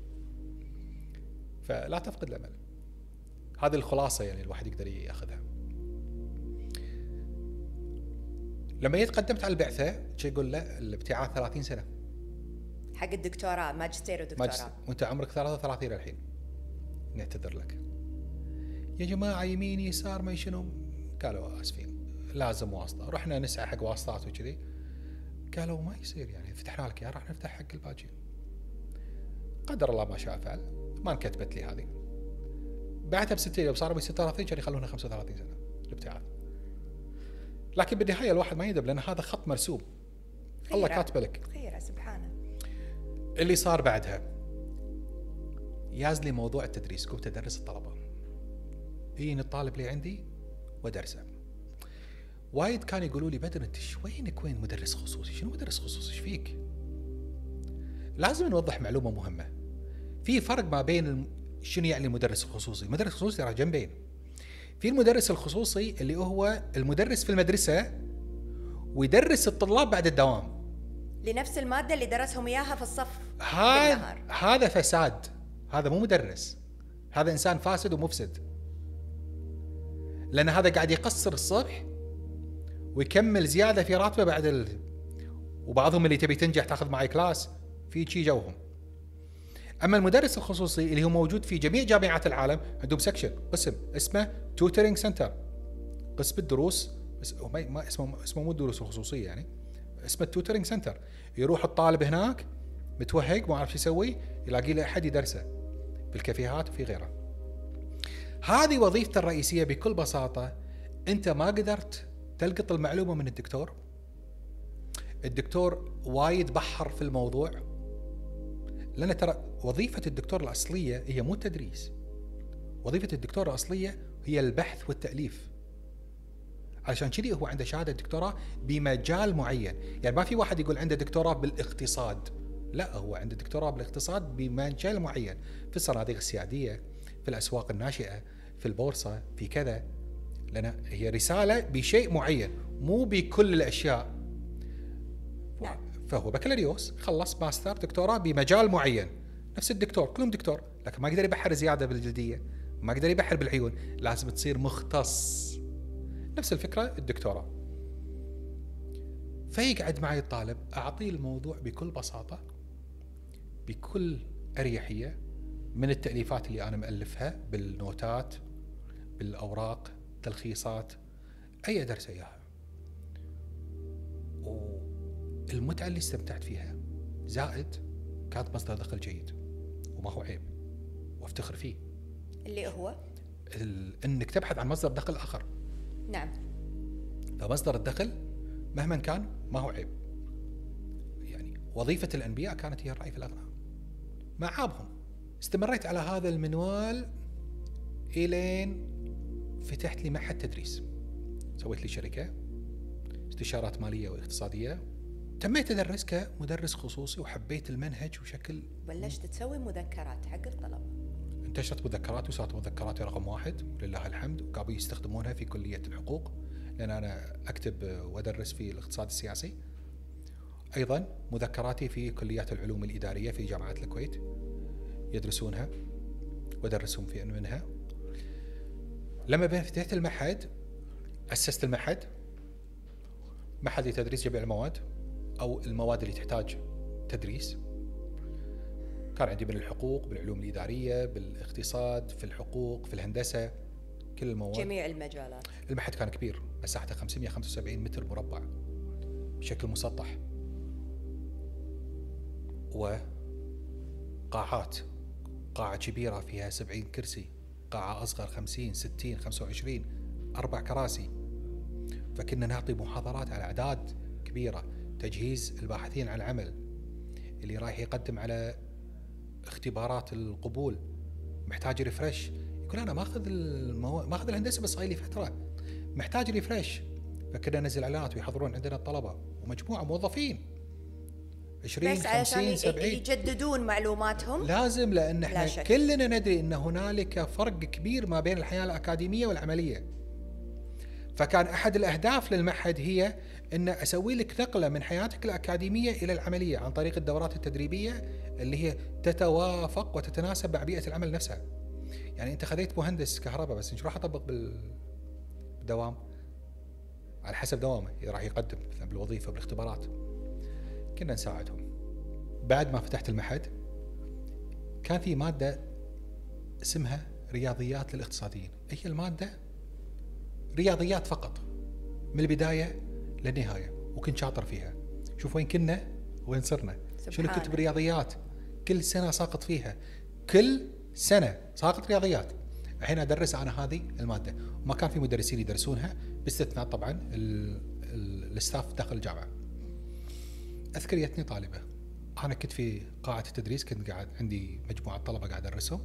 S2: فلا تفقد الأمل. هذه الخلاصة يعني الواحد يقدر يأخذها. لما جيت قدمت على البعثة يقول لا الابتعاث 30 سنة.
S1: حق الدكتوراه ماجستير ودكتوراه
S2: ماجستير وانت عمرك 33 الحين. نعتذر لك. يا جماعة يمين يسار ما شنو؟ قالوا آسفين. لازم واسطة. رحنا نسعى حق واسطات وكذي. قالوا ما يصير يعني. فتحنا لك اياه راح نفتح حق الباجين. قدر الله ما شاء فعل. ما انكتبت لي هذه. بعدها بستين يوم صاروا ب 36 كانوا يخلونها 35 سنة. الابتعاث لكن بالنهاية الواحد ما يندب لأن هذا خط مرسوم. الله. كاتبه لك.
S1: خيره سبحانه
S2: اللي صار بعدها ياز لي موضوع التدريس قمت أدرس الطلبة يجيني الطالب اللي عندي وادرسه وايد كانوا يقولوا لي بدر أنت وينك وين مدرس خصوصي؟ شنو مدرس خصوصي؟ إيش فيك؟ لازم نوضح معلومة مهمة. في فرق ما بين شنو يعني المدرس الخصوصي؟ المدرس الخصوصي ترى جنبين. في المدرس الخصوصي اللي هو المدرس في المدرسة ويدرس الطلاب بعد الدوام.
S1: لنفس المادة اللي درسهم إياها في الصف
S2: هذا. هذا فساد. هذا مو مدرس. هذا إنسان فاسد ومفسد. لأن هذا قاعد يقصر الصبح ويكمل زيادة في راتبه بعد ال... وبعضهم اللي تبي تنجح تاخذ معي كلاس. في شي جوهم. أما المدرس الخصوصي اللي هو موجود في جميع جامعات العالم عندهم section قسم اسمه tutoring center قسم الدروس ما اسمه اسمه مو الدروس الخصوصية يعني. اسمه ال tutoring center يروح الطالب هناك متوهق ما عارف شو يسوي يلاقي له أحد يدرسه. بالكافيهات وفي غيره. هذه وظيفته الرئيسية بكل بساطة أنت ما قدرت تلقط المعلومة من الدكتور. الدكتور وايد بحر في الموضوع. لأن ترى وظيفة الدكتور الأصلية هي مو التدريس. وظيفة الدكتور الأصلية هي البحث والتأليف. علشان كذي هو عنده شهادة دكتوراه بمجال معين. يعني ما في واحد يقول عنده دكتوراه بالاقتصاد. لا هو عنده دكتوراه بالاقتصاد بمجال معين. في الصناديق السيادية في الأسواق الناشئة في البورصة في كذا. لأن هي رسالة بشيء معين مو بكل الأشياء.
S1: نعم.
S2: فهو بكالوريوس خلص ماستر دكتوراه بمجال معين. نفس الدكتور كلهم دكتور لكن ما يقدر يبحر زيادة بالجلدية ما يقدر يبحر بالعيون. لازم تصير مختص. نفس الفكرة الدكتوراه. فيقعد معي الطالب أعطيه الموضوع بكل بساطة بكل أريحية من التأليفات اللي أنا مألفها بالنوتات بالأوراق تلخيصات أي ادرس إياها. والمتعة اللي استمتعت فيها زائد كانت مصدر دخل جيد وما هو عيب وأفتخر فيه.
S1: اللي هو؟
S2: إنك تبحث عن مصدر دخل آخر.
S1: نعم.
S2: فمصدر الدخل مهما كان ما هو عيب. يعني وظيفة الأنبياء كانت هي الرعي في الأغنام ما عابهم. استمريت على هذا المنوال إلين فتحت لي معهد تدريس. سويت لي شركة استشارات مالية واقتصادية. تميت أدرس كمدرس خصوصي وحبيت المنهج وشكل
S1: بلشت تسوي مذكرات حق الطلبة.
S2: انتشرت مذكراتي وصارت مذكراتي رقم واحد ولله الحمد. وقاموا يستخدمونها في كلية الحقوق لأن أنا أكتب وأدرس في الاقتصاد السياسي. أيضا مذكراتي في كليات العلوم الإدارية في جامعة الكويت يدرسونها وأدرسهم في منها. لما فتحت المعهد أسست المعهد معهد لتدريس جميع المواد أو المواد اللي تحتاج تدريس. كان عندي من الحقوق بالعلوم الإدارية بالاقتصاد في الحقوق في الهندسة كل المواد.
S1: جميع المجالات.
S2: المعهد كان كبير مساحته 575 متر مربع بشكل مسطح. وقاعات قاعة كبيرة فيها 70 كرسي قاعة أصغر 50 60 25 أربع كراسي. فكنا نعطي محاضرات على أعداد كبيرة تجهيز الباحثين عن العمل اللي رايح يقدم على اختبارات القبول محتاج ريفرش يقول أنا ماخذ المو... ماخذ الهندسة بس صار لي فترة. محتاج ريفرش فكنا ننزل اعلانات ويحضرون عندنا الطلبة. ومجموعة موظفين. 20
S1: بس علشان
S2: 50
S1: ي-
S2: 70
S1: يجددون معلوماتهم؟
S2: لازم لأن
S1: لا
S2: إحنا
S1: شك.
S2: كلنا ندري إن هنالك فرق كبير ما بين الحياة الأكاديمية والعملية. فكان أحد الأهداف للمعهد هي إن أسوي لك نقلة من حياتك الأكاديمية إلى العملية عن طريق الدورات التدريبية اللي هي تتوافق وتتناسب مع بيئة العمل نفسها. يعني أنت خذيت مهندس كهرباء بس إيش راح أطبق بال- بالدوام؟ على حسب دوامه. راح يقدم مثلا بالوظيفة بالاختبارات. كنا نساعدهم. بعد ما فتحت المعهد كان في مادة اسمها رياضيات للاقتصاديين. هي المادة رياضيات فقط. من البداية للنهاية وكنت شاطر فيها. شوف وين كنا وين صرنا. شنو كنت برياضيات كل سنة ساقط فيها. كل سنة ساقط رياضيات. الحين أدرس أنا هذه المادة. وما كان في مدرسين يدرسونها باستثناء طبعا ال staff داخل الجامعة. اذكر جتني طالبة. أنا كنت في قاعة التدريس كنت قاعد عندي مجموعة طلبة قاعد أدرسهم.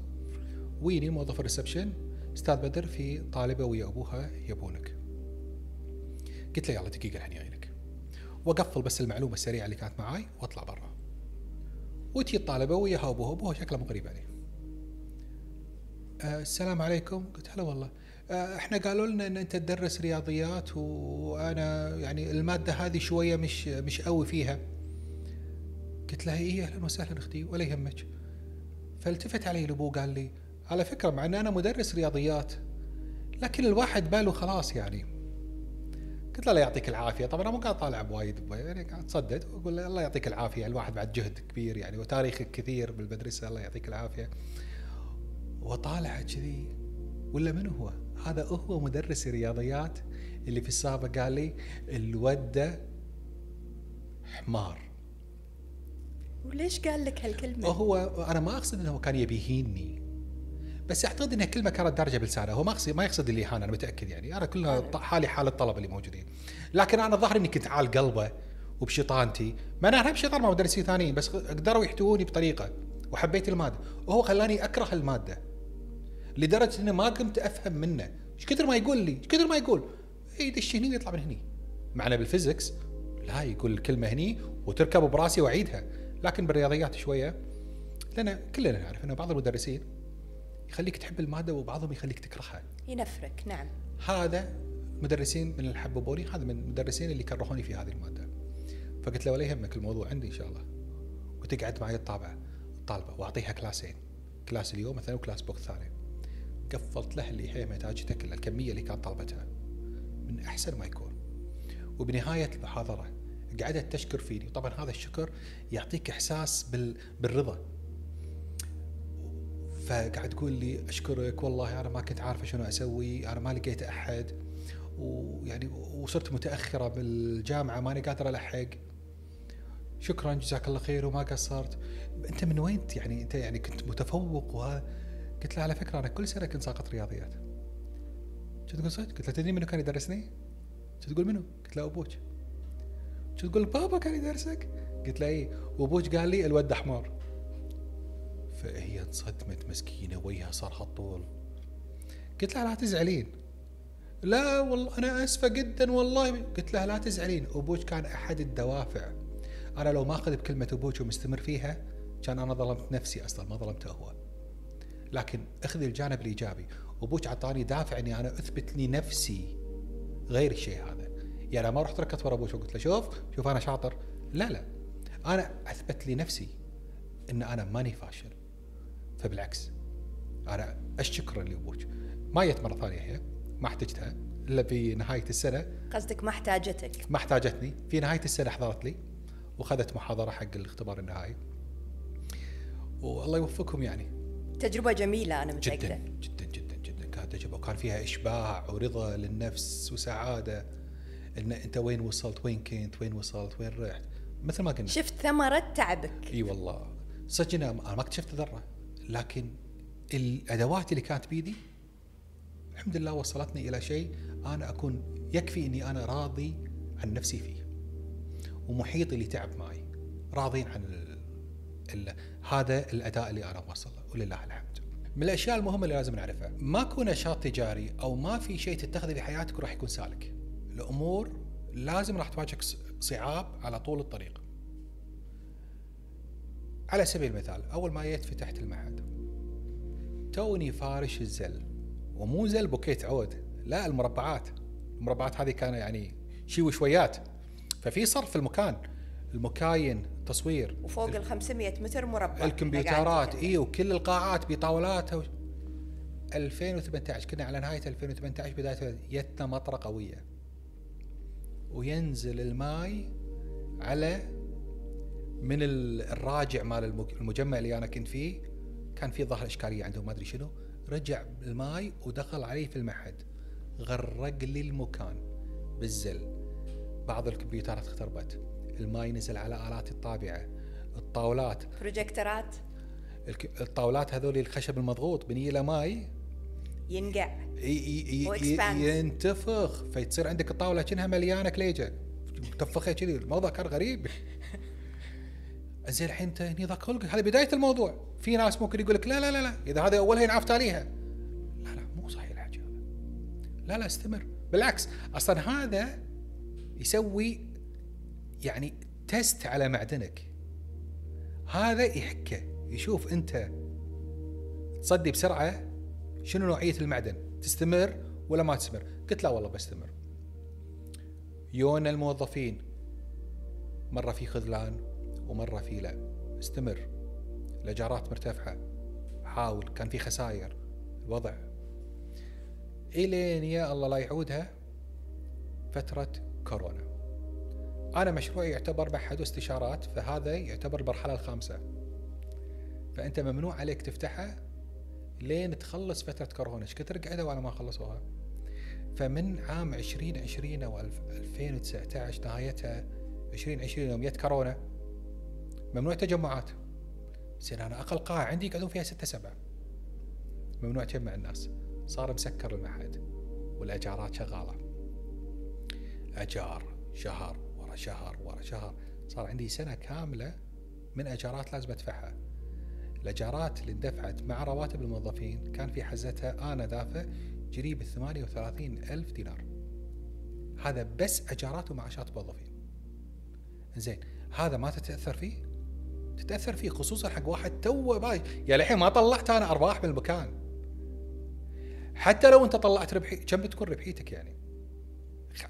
S2: وييني موظف ال reception؟ أستاذ بدر في طالبة ويا أبوها يبونك. قلت له يلا دقيقة الحين جايلك واقفل بس المعلومة السريعة اللي كانت معاي واطلع برا. وتجي الطالبة وياها ابوها ابوها شكله مو قريب علي أه السلام عليكم. قلت هلا والله. أه إحنا قالوا لنا إن أنت تدرس رياضيات وأنا يعني المادة هذه شوية مش مش قوي فيها. قلت لها إيه أهلا وسهلا أختي ولا يهمك. فالتفت علي الأبو قال لي على فكرة مع إن أنا مدرس رياضيات لكن الواحد باله خلاص يعني. قلت له الله يعطيك العافية طبعا أنا مو قاعد طالع بوايد يعني قاعد تصدد وأقول له الله يعطيك العافية الواحد بعد جهد كبير يعني وتاريخك كثير بالمدرسة الله يعطيك العافية وطالع كذي ولا من هو؟ هذا هو مدرس الرياضيات اللي في السابق قال لي الودة حمار
S1: وليش قال لك هالكلمة؟
S2: هو أنا ما أقصد إنه كان يبي يهيني بس اعتقد إنها كلمه كانت دارجة بلسانه. هو ما يقصد ما يقصد اللي أنا متأكد يعني. أنا كلها حالي حال الطلبه اللي موجودين. لكن أنا ظهري إني كنت عال قلبه وبشيطانتي. ما أنا أنا بشيطان مع مدرسين ثانيين بس قدروا يحتووني بطريقة وحبيت المادة. وهو خلاني أكره المادة لدرجة إني ما قمت أفهم منه. إيش كثر ما يقول لي؟ إيش كثر ما يقول؟ يدش هني ويطلع من هني. معنا بالفيزكس لا يقول الكلمة هني وتركب براسي وأعيدها. لكن بالرياضيات شوية لأن كلنا نعرف ان بعض المدرسين يخليك تحب المادة وبعضهم يخليك تكرهها.
S1: ينفرك نعم.
S2: هذا مدرسين من اللي حببوني هذا من المدرسين اللي كرهوني في هذه المادة. فقلت له ولا يهمك الموضوع عندي إن شاء الله. وتقعد معي الطابعه الطالبة وأعطيها كلاسين. class اليوم مثلا و class يوم ثاني. قفلت له اللي هي محتاجته كلها الكمية اللي كانت طالبتها. من أحسن ما يكون. وبنهاية المحاضرة قعدت تشكر فيني. طبعا هذا الشكر يعطيك إحساس بال... بالرضا. فقاعد تقول لي أشكرك والله أنا ما كنت عارفة شنو أسوي أنا ما لقيت أحد ويعني وصرت متأخرة بالجامعة ماني قادر ألحق شكرا جزاك الله خير وما قصرت أنت من وين يعني أنت يعني كنت متفوق وهذا قلت له على فكرة أنا كل سنة كنت ساقط رياضيات شو تقول صدق؟ قلت له تدري منو كان يدرسني؟ شو تقول منو؟ قلت له أبوك شو تقول بابا كان يدرسك؟ قلت له اي وأبوك قال لي الود حمار فهي انصدمت مسكينة وجهها صار هالطول. قلت لها لا تزعلين. لا والله أنا آسفة جدا والله. قلت لها لا تزعلين أبوك كان أحد الدوافع. أنا لو ما أخذ بكلمة أبوك ومستمر فيها كان أنا ظلمت نفسي أصلا ما ظلمته هو. لكن أخذي الجانب الإيجابي. أبوك أعطاني دافع إني أنا أثبت لي نفسي غير الشيء هذا. يعني ما رحت ركضت ورا أبوك وقلت له شوف شوف أنا شاطر. لا لا. أنا أثبت لي نفسي إن أنا ماني فاشل. فبالعكس أنا أشكر لابوك ما جت مرة ثانية هي ما احتجتها إلا في نهاية السنة.
S1: قصدك ما احتاجتك.
S2: ما احتاجتني. في نهاية السنة حضرت لي وأخذت محاضرة حق الاختبار النهائي. والله يوفقهم يعني.
S1: تجربة جميلة أنا متأكدة.
S2: جدا جدا جدا جدا. كانت تجربة وكان فيها إشباع ورضا للنفس وسعادة. إن أنت وين وصلت؟ وين كنت؟ وين وصلت؟ وين رحت؟ مثل ما قلنا.
S1: شفت ثمرة تعبك.
S2: إي والله. صدق أنا ما كنت شفت ذرة. لكن الأدوات اللي كانت بيدي الحمد لله وصلتني إلى شيء أنا أكون يكفي إني أنا راضي عن نفسي فيه ومحيطي اللي تعب معي راضين عن ال ال هذا الأداء اللي أنا موصل له ولله الحمد. من الأشياء المهمة اللي لازم نعرفها ماكو نشاط تجاري أو ما في شيء تتخذه في حياتك راح يكون سالك. الأمور لازم راح تواجهك صعاب على طول الطريق. على سبيل المثال أول ما جيت فتحت المعهد توني فارش الزل ومو زل باركيت عود لا المربعات. المربعات هذه كان يعني شي وشويات. ففي صرف في المكان المكاين تصوير
S1: وفوق ال 500 متر مربع.
S2: الكمبيوترات اي وكل القاعات بطاولاتها و... 2018 كنا على نهاية 2018 بداية جتنا مطره قوية. وينزل الماي على من ال- الراجع مال المج- المجمع اللي أنا كنت فيه كان في ظهر إشكالية عندهم ما أدري شنو. رجع الماي ودخل علي في المعهد. غرق لي المكان بالزل. بعض الكمبيوترات اختربت. الماي نزل على آلات الطابعة. الطاولات.
S1: بروجيكتورات
S2: الك- الطاولات هذول الخشب المضغوط يبي له ماي.
S1: ينقع.
S2: ينتفخ. فتصير عندك الطاولة كأنها مليانة كليجة. نفخها كذي. الموضوع كان غريب. زين الحين انت هني ضاق خلقك. هذه بداية الموضوع. في ناس ممكن يقول لك لا لا لا لا. إذا هذا أولها ينعاف تاليها لا لا مو صحيح الحكي هذا. لا لا استمر. بالعكس أصلا هذا يسوي يعني تست على معدنك. هذا يحكه يشوف أنت تصدي بسرعة شنو نوعية المعدن. تستمر ولا ما تستمر؟ قلت لا والله بستمر. يونا الموظفين مرة في خذلان. ومرة في لا. استمر. الايجارات مرتفعة. حاول. كان في خسائر الوضع. إلين يا الله لا يعودها. فترة كورونا. أنا مشروعي يعتبر معهد واستشارات فهذا يعتبر المرحله الخامسة. فأنت ممنوع عليك تفتحه لين تخلص فترة كورونا. إيش كثر قعدوا على ما خلصوها؟ فمن عام 2020 أو 2019 نهايتها 2020 يوم. جت كورونا. ممنوع تجمعات. زين أنا أقل قاعة عندي يقعدون فيها ستة سبعة. ممنوع تجمع الناس. صار مسكر المعهد والأجارات شغالة. أجار شهر ورا شهر ورا شهر. صار عندي سنة كاملة من أجارات لازم أدفعها. الأجارات اللي اندفعت مع رواتب الموظفين كان في حزتها أنا دافع قريب ال 38 ألف دينار. هذا بس أجارات ومعاشات موظفين. زين هذا ما تتأثر فيه؟ تتأثر فيه خصوصا حق واحد to buy. يا الحين ما طلعت أنا أرباح من المكان. حتى لو أنت طلعت ربحي كم بتكون ربحيتك يعني؟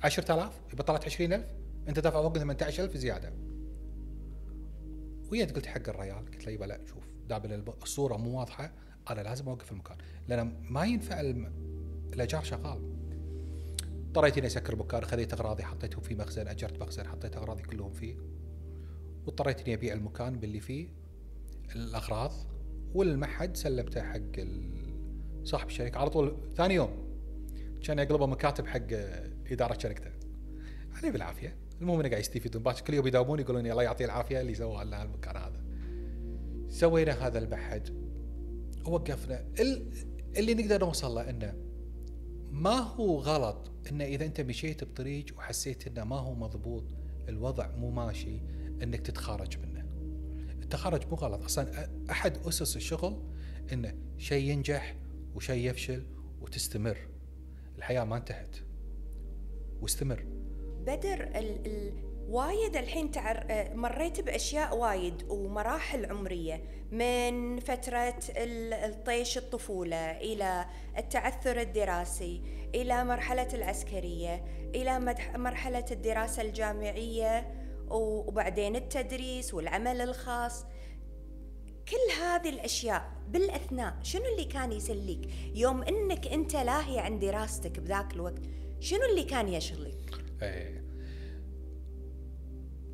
S2: 10000 يبقى طلعت 20000 أنت دافع فوق 18000 زيادة. ويا قلت حق الريال قلت له يبا لا شوف دام الصورة مو واضحة أنا لازم أوقف المكان. لأن ما ينفع الم... الايجار شغال. اضطريت إني أسكر المكان خذيت أغراضي حطيتهم في مخزن أجرت مخزن حطيت أغراضي كلهم فيه. واضطريت اني أبيع المكان باللي فيه الأغراض والمعهد سلمته حق صاحب الشركة. على طول ثاني يوم كان يقلبه مكاتب حق إدارة شركته. عليه بالعافية. المهم إنه قاعد يستفيدون. باكر كل يوم يداومون يقولون الله يعطيه العافية اللي سوى لنا المكان هذا. سوينا هذا المعهد. ووقفنا. ال- اللي نقدر نوصل له إنه ما هو غلط إنه إذا أنت مشيت بطريق وحسيت إنه ما هو مضبوط الوضع مو ماشي إنك تتخارج منه. التخارج مو غلط. أصلا أحد أسس الشغل إنه شيء ينجح وشيء يفشل وتستمر. الحياة ما انتهت. واستمر.
S1: بدر ال ال وايد الحين تعر... مريت بأشياء وايد ومراحل عمرية. من فترة ال- الطيش الطفولة إلى التعثر الدراسي إلى مرحلة العسكرية إلى مرحلة الدراسة الجامعية. وبعدين التدريس والعمل الخاص. كل هذه الأشياء بالأثناء شنو اللي كان يسليك؟ يوم إنك أنت لاهي عن دراستك بذاك الوقت شنو اللي كان يشغلك؟
S2: إيه.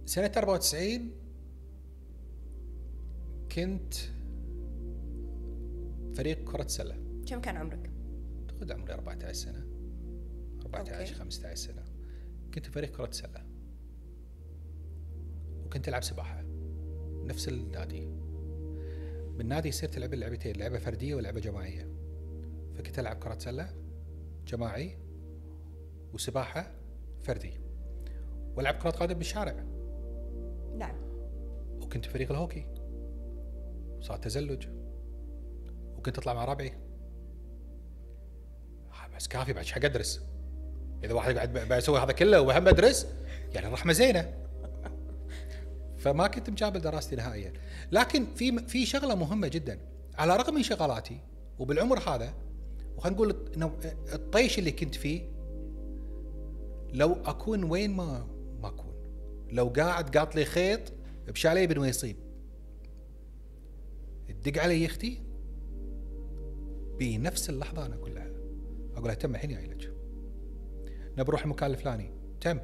S2: سنة 94 كنت فريق كرة سلة.
S1: كم كان عمرك؟
S2: أعتقد عمري 14 سنة. 14
S1: أوكي.
S2: 15 سنة. كنت فريق كرة سلة. وكنت ألعب سباحة. نفس النادي. بالنادي صرت ألعب اللعبتين لعبة فردية ولعبة جماعية. فكنت ألعب كرة سلة جماعي وسباحة فردي. وألعب كرة قدم بالشارع.
S1: نعم.
S2: وكنت فريق الهوكي. صار تزلج. وكنت أطلع مع ربعي. آه، بس كافي بعد إيش حق ادرس إذا واحد قاعد بسوي هذا كله وهم بدرس يعني الرحمة زينة. فما كنت مجابل دراستي نهائيا. لكن في في شغلة مهمة جدا. على الرغم من شغلاتي وبالعمر هذا وخلينا نقول الطيش اللي كنت فيه لو أكون وين ما ما أكون. لو قاعد قاط لي خيط بشاليه بن ويصيب تدق علي أختي؟ بنفس اللحظة أنا أقول لها أقول لها تم الحين جاي لك نبي نروح المكان الفلاني. تم.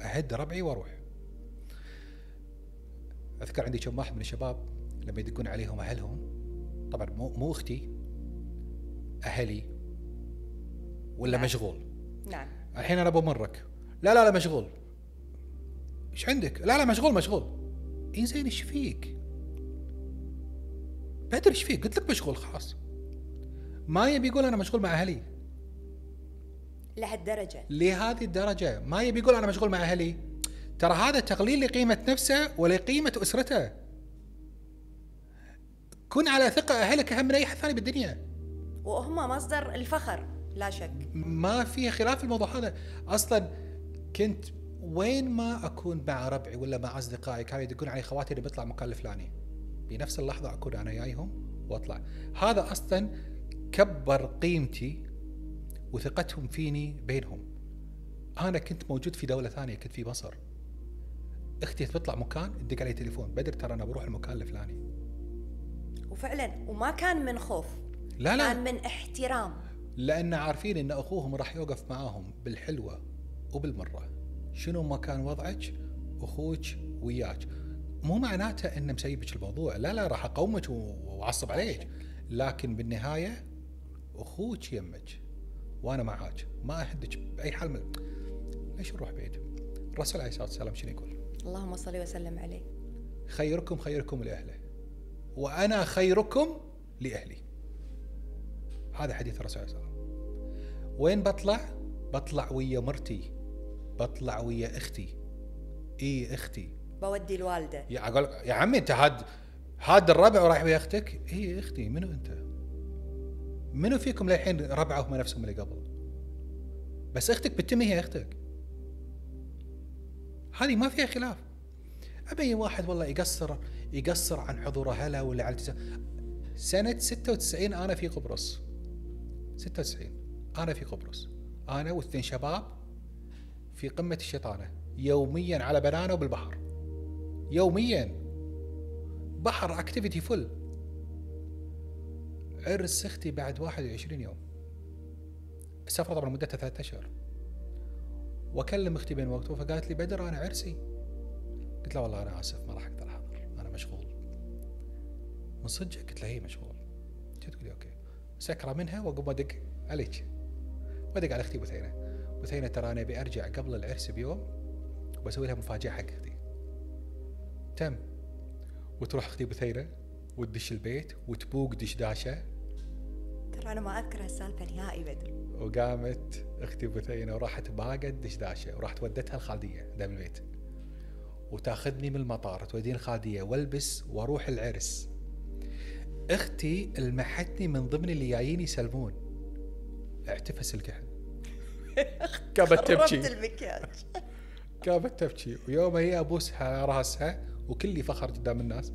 S2: أهد ربعي وأروح. أذكر عندي كم واحد من الشباب لما يدقون عليهم أهلهم. طبعا مو مو أختي أهلي ولا
S1: نعم.
S2: مشغول.
S1: نعم.
S2: الحين أنا بمرك لا لا لا مشغول. إيش عندك؟ لا لا مشغول مشغول. انزين إيش فيك؟ بدر إيش فيك؟ قلت لك مشغول خلاص. ما يبي يقول أنا مشغول مع أهلي.
S1: لهالدرجة.
S2: لهذه الدرجة. ما يبي يقول أنا مشغول مع أهلي. ترى هذا تقليل لقيمة نفسه ولقيمة أسرته. كن على ثقة أهلك أهم من أي حد ثاني بالدنيا.
S1: وهم مصدر الفخر لا شك.
S2: ما في خلاف الموضوع هذا. أصلا كنت وين ما أكون مع ربعي ولا مع أصدقائي كانوا يدقون علي خواتي اللي بيطلع مكان الفلاني. بنفس اللحظة أكون أنا جايهم وأطلع. هذا أصلا كبر قيمتي وثقتهم فيني بينهم. أنا كنت موجود في دولة ثانية كنت في مصر. أختي تطلع مكان تدق علي تليفون بدر ترى أنا بروح المكان الفلاني.
S1: وفعلا وما كان من خوف
S2: لا لا.
S1: كان من احترام.
S2: لأن عارفين إن أخوهم راح يوقف معاهم بالحلوة وبالمرة. شنو ما كان وضعك أخوك وياك. مو معناته إنه مسيبك الموضوع. لا لا راح أقومك وأعصب عليك. لكن بالنهاية أخوك يمك وأنا معاك. ما أهدك بأي حال من ليش نروح بعيد؟ الرسول عليه الصلاة والسلام شنو يقول؟
S1: اللهم صل وسلم عليه.
S2: خيركم خيركم لأهله وأنا خيركم لأهلي. هذا حديث الرسول عليه الصلاه والسلام وين بطلع؟ بطلع ويا مرتي بطلع ويا أختي. اي أختي؟
S1: بودي الوالدة.
S2: يا أقول يا عمي أنت هاد هاد الربع ورايح ويا أختك؟ اي أختي منو أنت؟ منو فيكم للحين ربعه هم نفسهم اللي قبل؟ بس أختك بالتم هي أختك. هذه ما فيها خلاف. أبي واحد والله يقصر يقصر عن حضور أهله ولا التزام. سنة 96 أنا في قبرص. 96 أنا في قبرص. أنا واثنين شباب في قمة الشيطانة يوميا على بنانة وبالبحر. يوميا. بحر اكتيفيتي فل عرس أختي بعد 21 يوم. السفرة طبعا مدتها ثلاثة أشهر. وأكلم أختي بين وقته فقالت لي بدر أنا عرسي. قلت لها والله أنا آسف ما راح أقدر احضر أنا مشغول. من صدق قلت لها هي مشغول. تقول لي أوكي. سكره منها وأقوم أدق عليك. وأدق على أختي بثينة. بثينة ترى أنا أبي أرجع قبل العرس بيوم وبسوي لها مفاجأة حق أختي. تم. وتروح أختي بثينة وتدش البيت وتبوق دشداشة.
S1: ترى أنا ما أذكر هالسالفة نهائي بدر.
S2: وقامت أختي بثينه وراحت باقت دشداشه وراحت ودتها الخالدية قدام البيت. وتاخذني من المطار توديني الخالدية والبس وأروح العرس. أختي المحتني من ضمن اللي جايين يسلمون. اعتفس الكحل. كانت
S1: قربت
S2: تبكي
S1: المكياج.
S2: كانت تبكي. ويوم هي أبوسها راسها وكلي فخر قدام الناس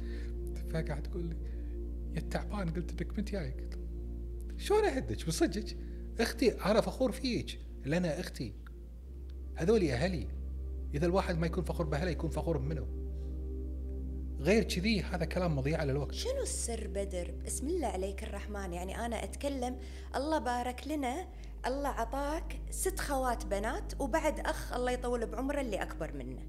S2: فقاعد تقول لي يا التعبان قلت انك بنت جاي شلون أهدك؟ بصدقك؟ أختي أنا فخور فيك لأن أختي. هذولي أهلي إذا الواحد ما يكون فخور بأهله يكون فخور بمنه. غير كذي هذا كلام مضيعه للوقت
S1: شنو السر بدر؟ بسم الله عليك الرحمن. يعني أنا أتكلم الله بارك لنا الله عطاك ست خوات بنات وبعد أخ الله يطول بعمره اللي أكبر منه.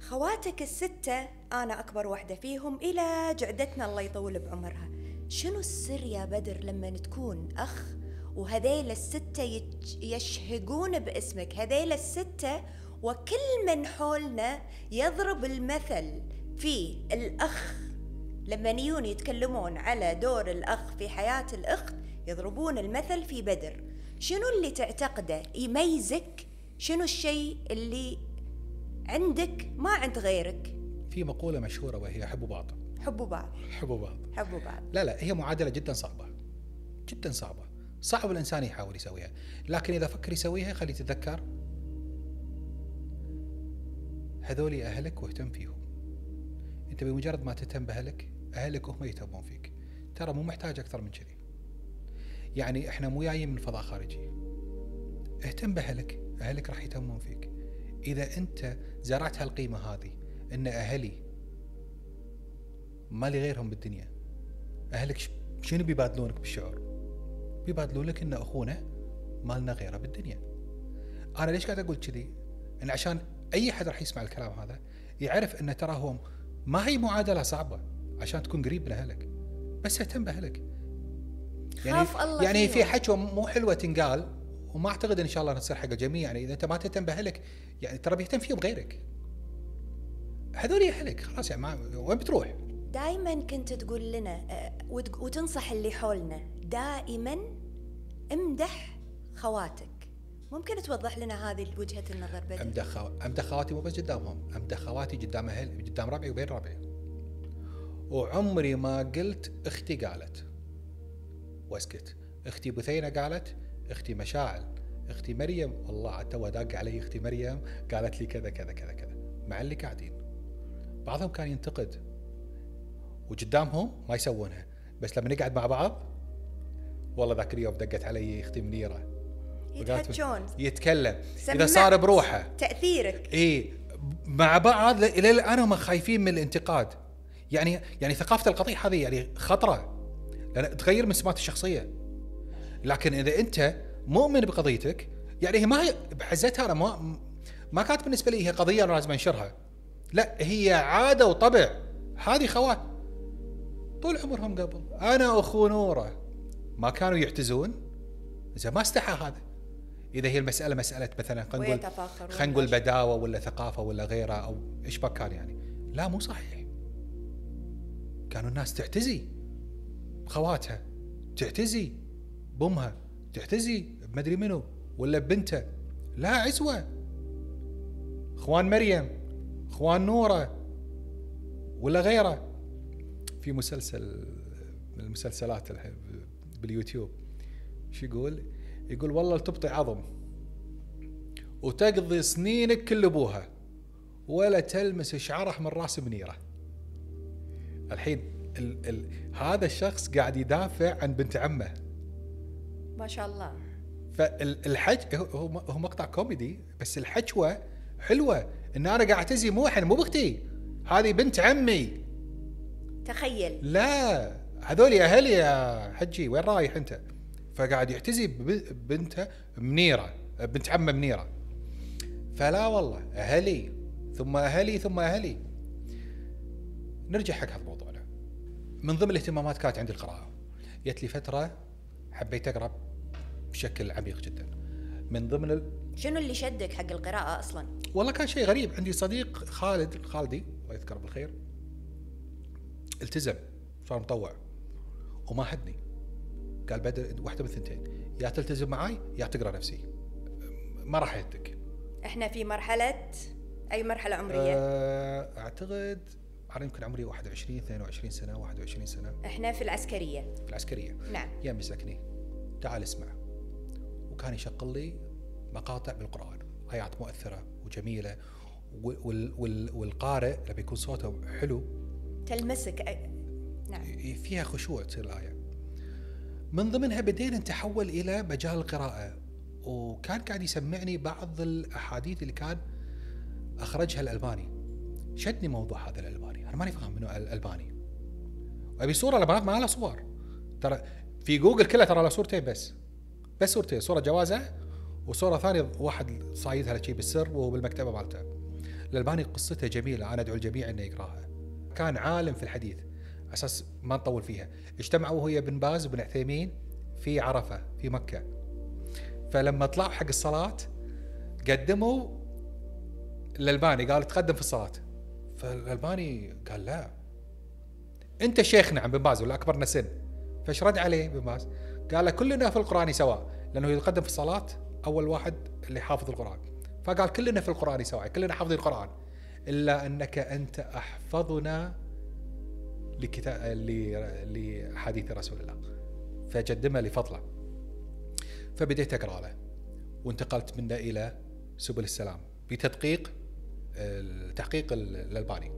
S1: خواتك الستة أنا أكبر واحدة فيهم إلى جعدتنا الله يطول بعمرها. شنو السر يا بدر لما تكون أخ وهذيل الستة يشهقون باسمك. هذيل الستة وكل من حولنا يضرب المثل في الأخ. لما يجون يتكلمون على دور الأخ في حياة الأخت يضربون المثل في بدر. شنو اللي تعتقده؟ يميزك؟ شنو الشيء اللي عندك ما عند غيرك؟
S2: في مقولة مشهورة وهي حبوا بعض
S1: حبوا بعض
S2: حبوا بعض
S1: حبوا بعض
S2: لا لا هي معادلة جدا صعبة. جدا صعبة. صعب الإنسان يحاول يسويها. لكن إذا فكر يسويها خلي تتذكر هذولي أهلك واهتم فيهم. أنت بمجرد ما تهتم بأهلك أهلك هم يهتمون فيك. ترى مو محتاج أكثر من كذي. يعني إحنا مو جايين من فضاء خارجي. اهتم بأهلك أهلك راح يهتمون فيك. إذا أنت زرعت هالقيمة هذه إن أهلي ما لي غيرهم بالدنيا أهلك شنو بيبادلونك بالشعور؟ بيبادلون لك إن أخونا ما لنا غيره بالدنيا. أنا ليش قاعد أقول كذي؟ إن عشان أي أحد راح يسمع الكلام هذا يعرف إن ترى هو ما هي معادلة صعبة عشان تكون قريب من اهلك بس اهتم بأهلك. يعني
S1: خاف الله
S2: يعني في. حكوه مو حلوة تنقال وما أعتقد إن شاء الله تصير حق الجميع يعني إذا أنت ما تهتم بأهلك يعني ترى بيهتم فيهم غيرك. هذول أهلك خلاص يعني ما وين بتروح؟
S1: دائما كنت تقول لنا وتق- وتنصح اللي حولنا. دائما امدح خواتك. ممكن توضح لنا هذه وجهة النظر بدر؟
S2: امدح خو... امدح خواتي مو بس قدامهم امدح خواتي قدام أهل قدام ربعي وبين ربعي. وعمري ما قلت أختي قالت. واسكت. أختي بثينة قالت أختي مشاعل. أختي مريم والله توها داق علي أختي مريم قالت لي كذا كذا كذا كذا. مع اللي قاعدين. بعضهم كان ينتقد. وقدامهم ما يسوونها. بس لما نقعد مع بعض والله ذاك اليوم دقت علي أختي منيرة.
S1: يتحجون
S2: يتكلم.
S1: إذا
S2: صار بروحه.
S1: تأثيرك.
S2: إي. مع بعض إلى الآن هم خايفين من الانتقاد. يعني يعني ثقافة القطيع هذه يعني خطرة. لأن تغير من سمات الشخصية. لكن إذا أنت مؤمن بقضيتك يعني هي ما هي بحزتها أنا ما ما كانت بالنسبة لي هي قضية أنا لازم أنشرها. لا هي عادة وطبع. هذه خوات. طول عمرهم قبل. أنا واخو نورة. ما كانوا يعتزون؟ زين ما استحى هذا. إذا هي المسألة مسألة مثلا خلينا نقول خلينا نقول بداوة ولا ثقافة ولا غيرها أو إيش كان يعني. لا مو صحيح. كانوا الناس تعتزي. بخواتها تعتزي. بامها تعتزي. بمدري منو. ولا ببنته لا عزوة. إخوان مريم. إخوان نورة. ولا غيره. في مسلسل من المسلسلات الحين. باليوتيوب. شو يقول؟ يقول والله تبطي عظم. وتقضي سنينك كل أبوها ولا تلمس شعره من رأس منيرة. الحين ال ال هذا الشخص قاعد يدافع عن بنت عمه.
S1: ما شاء الله.
S2: فالحج هو هو مقطع كوميدي بس الحجوة حلوة. إن أنا قاعد أعتزي مو مو باختي هذه بنت عمي.
S1: تخيل.
S2: لا. هذول أهلي يا حجي وين رايح أنت؟ فقاعد يعتزي بب- ببنته منيرة بنت عمه منيرة. فلا والله أهلي ثم أهلي ثم أهلي. نرجع حق هذا موضوعنا من ضمن الاهتمامات كانت عندي القراءة. جت لي فترة حبيت أقرأ بشكل عميق جدا. من ضمن ال...
S1: شنو اللي شدك حق القراءة أصلا؟
S2: والله كان شيء غريب. عندي صديق خالد خالدي الله يذكره بالخير التزم صار مطوع. وما حدني. قال بدر واحدة من الثنتين يا تلتزم معاي يا تقرأ نفسي. ما راح يهدك.
S1: إحنا في مرحلة أي مرحلة عمرية؟
S2: أه أعتقد أنا يمكن عمري 21 22 سنة 21 سنة.
S1: إحنا في العسكرية.
S2: في العسكرية.
S1: نعم.
S2: يا مسكني تعال اسمع. وكان يشغل لي مقاطع مؤثرة وجميلة وال وال والقارئ لما يكون صوته حلو.
S1: تلمسك. نعم.
S2: فيها خشوع تصير الآية. من ضمنها بدينا نتحول إلى مجال القراءة. وكان قاعد يسمعني بعض الأحاديث اللي كان أخرجها الألباني شدني موضوع هذا الألباني أنا ماني فاهم منه الألباني أبي صورة الألبانات ما لها صور. ترى في جوجل كلها ترى لها صورتين بس. بس صورتين. صورة جوازة وصورة ثانية واحد صايدها لشي بالسر وهو بالمكتبة مالته. الألباني قصته جميلة. أنا أدعو الجميع أنه يقراها. كان عالم في الحديث. أساس ما نطول فيها. اجتمعوا هو ابن باز وابن عثيمين في عرفة في مكة. فلما طلعوا حق الصلاة قدموا الالباني قال تقدم في الصلاة. فالألباني قال لا. أنت شيخنا عم بن باز وأنت أكبرنا سن. فايش رد عليه بن باز؟ قال له كلنا في القرآن سواء لأنه يقدم في الصلاة أول واحد اللي حافظ القرآن. فقال كلنا في القرآن سواء كلنا حافظين القرآن. إلا أنك أنت أحفظنا لكتاب لحديث رسول الله. فقدمها لفضله. فبديت أقرأ له. وانتقلت منه إلى سبل السلام بتدقيق تحقيق الألباني.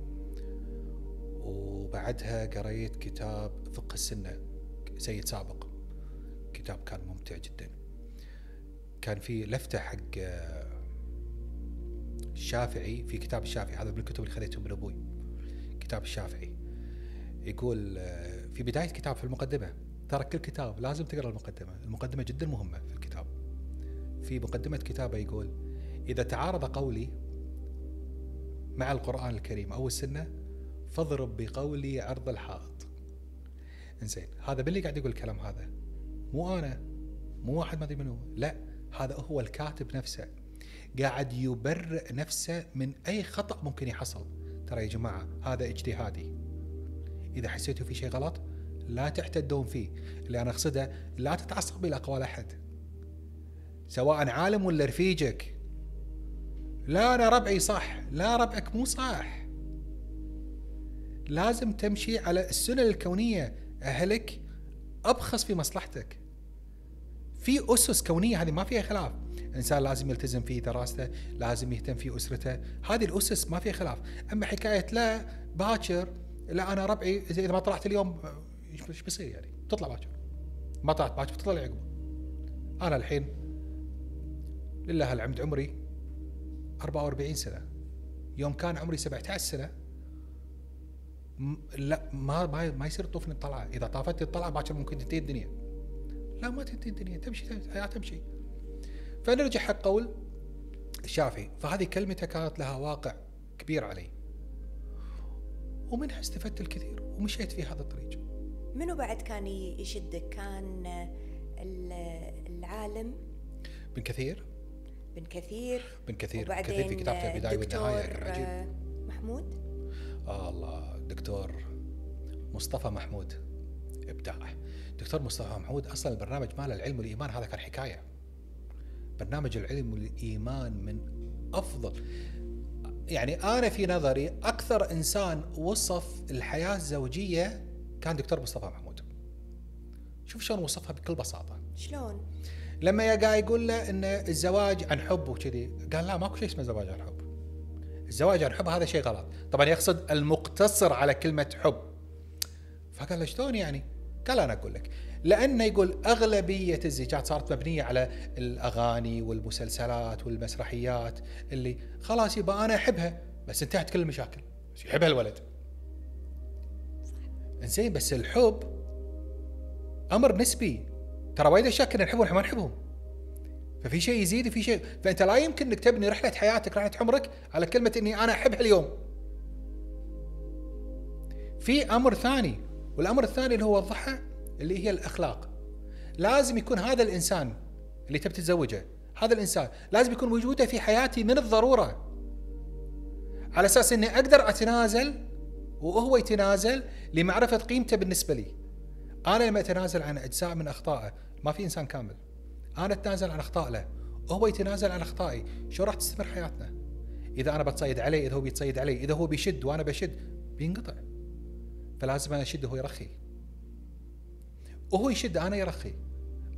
S2: وبعدها قريت كتاب فقه السنة سيد سابق. كتاب كان ممتع جدا. كان في لفتة حق الشافعي في كتاب الشافعي. هذا من الكتب اللي خذيتهم من أبوي. كتاب الشافعي. يقول في بداية كتاب في المقدمة ترى كل كتاب لازم تقرأ المقدمة، المقدمة جدا مهمة في الكتاب. في مقدمة كتابة يقول: إذا تعارض قولي مع القرآن الكريم أو السنة فاضرب بقولي عرض الحائط. إنزين هذا باللي قاعد يقول الكلام هذا. مو أنا مو واحد ما أدري منو. لا هذا هو الكاتب نفسه. قاعد يبرئ نفسه من أي خطأ ممكن يحصل. ترى يا جماعة هذا اجتهادي إذا حسيتوا في شيء غلط لا تعتدون فيه اللي أنا أقصده لا تتعصب إلى أقوال أحد. سواء عالم ولا رفيجك. لا أنا ربعي صح لا ربعك مو صح. لازم تمشي على السنن الكونية. أهلك ابخص في مصلحتك. في أسس كونية هذه ما فيها خلاف. الانسان لازم يلتزم في دراسته لازم يهتم في أسرته هذه الأسس ما فيها خلاف. أما حكاية لا باكر لا أنا ربعي اذا ما طلعت اليوم إيش بيصير يعني؟ تطلع باكر. ما طلعت باكر تطلع عقب. أنا الحين لله العمد عمري 44 سنة. يوم كان عمري 17 سنة لا ما ما, ما يصير تطوفني الطلعة. إذا طافتني الطلعة باكر ممكن تنتهي الدنيا. لا ما تنتهي الدنيا. تمشي الحياة تمشي. فنرجع حق قول الشافعي فهذه كلمته كانت لها واقع كبير علي. ومنها استفدت الكثير ومشيت في هذا الطريق.
S1: منو بعد كان يشدك؟ كان العالم؟
S2: بن كثير.
S1: بن كثير.
S2: بن كثير. بن كثير في كتابته البداية والنهاية كان
S1: عجيب محمود؟
S2: آه الله. دكتور مصطفى محمود إبداع. دكتور مصطفى محمود أصلا البرنامج ماله؟ العلم والإيمان هذا كان حكاية. برنامج العلم والإيمان من أفضل يعني أنا في نظري أكثر إنسان وصف الحياة الزوجية كان دكتور مصطفى محمود. شوف شلون وصفها بكل بساطة.
S1: شلون؟
S2: لما يا قاعد يقول له إن الزواج عن حب وكذي قال لا ماكو شيء اسمه زواج عن حب. الزواج عن حب هذا شيء غلط. طبعا يقصد المقتصر على كلمة حب. فقال له شلون يعني؟ قال أنا أقول لك لأنه يقول أغلبية الزيجات صارت مبنية على الأغاني والمسلسلات والمسرحيات اللي خلاص يبقى أنا أحبها بس انتهت كل المشاكل. يحبها الولد. زين بس الحب أمر نسبي. ترى وايد أشياء كنا نحبهم ما نحبهم. ففي شيء يزيد وفي شيء فأنت لا يمكن إنك تبني رحلة حياتك رحلة عمرك على كلمة إني أنا أحبها اليوم. في أمر ثاني والأمر الثاني اللي هو وضحه اللي هي الأخلاق. لازم يكون هذا الإنسان اللي تبي تتزوجه هذا الإنسان لازم يكون وجوده في حياتي من الضرورة. على أساس إني أقدر أتنازل وهو يتنازل لمعرفة قيمته بالنسبة لي. أنا لما أتنازل عن أجزاء من أخطائه ما في إنسان كامل. أنا أتنازل عن أخطاء له وهو يتنازل عن أخطائي. شو راح تستمر حياتنا؟ إذا أنا بتصيد عليه إذا هو بيتصيد علي إذا هو بيشد وأنا بشد بينقطع. فلازم أنا أشد وهو يرخي. وهو يشد أنا يرخي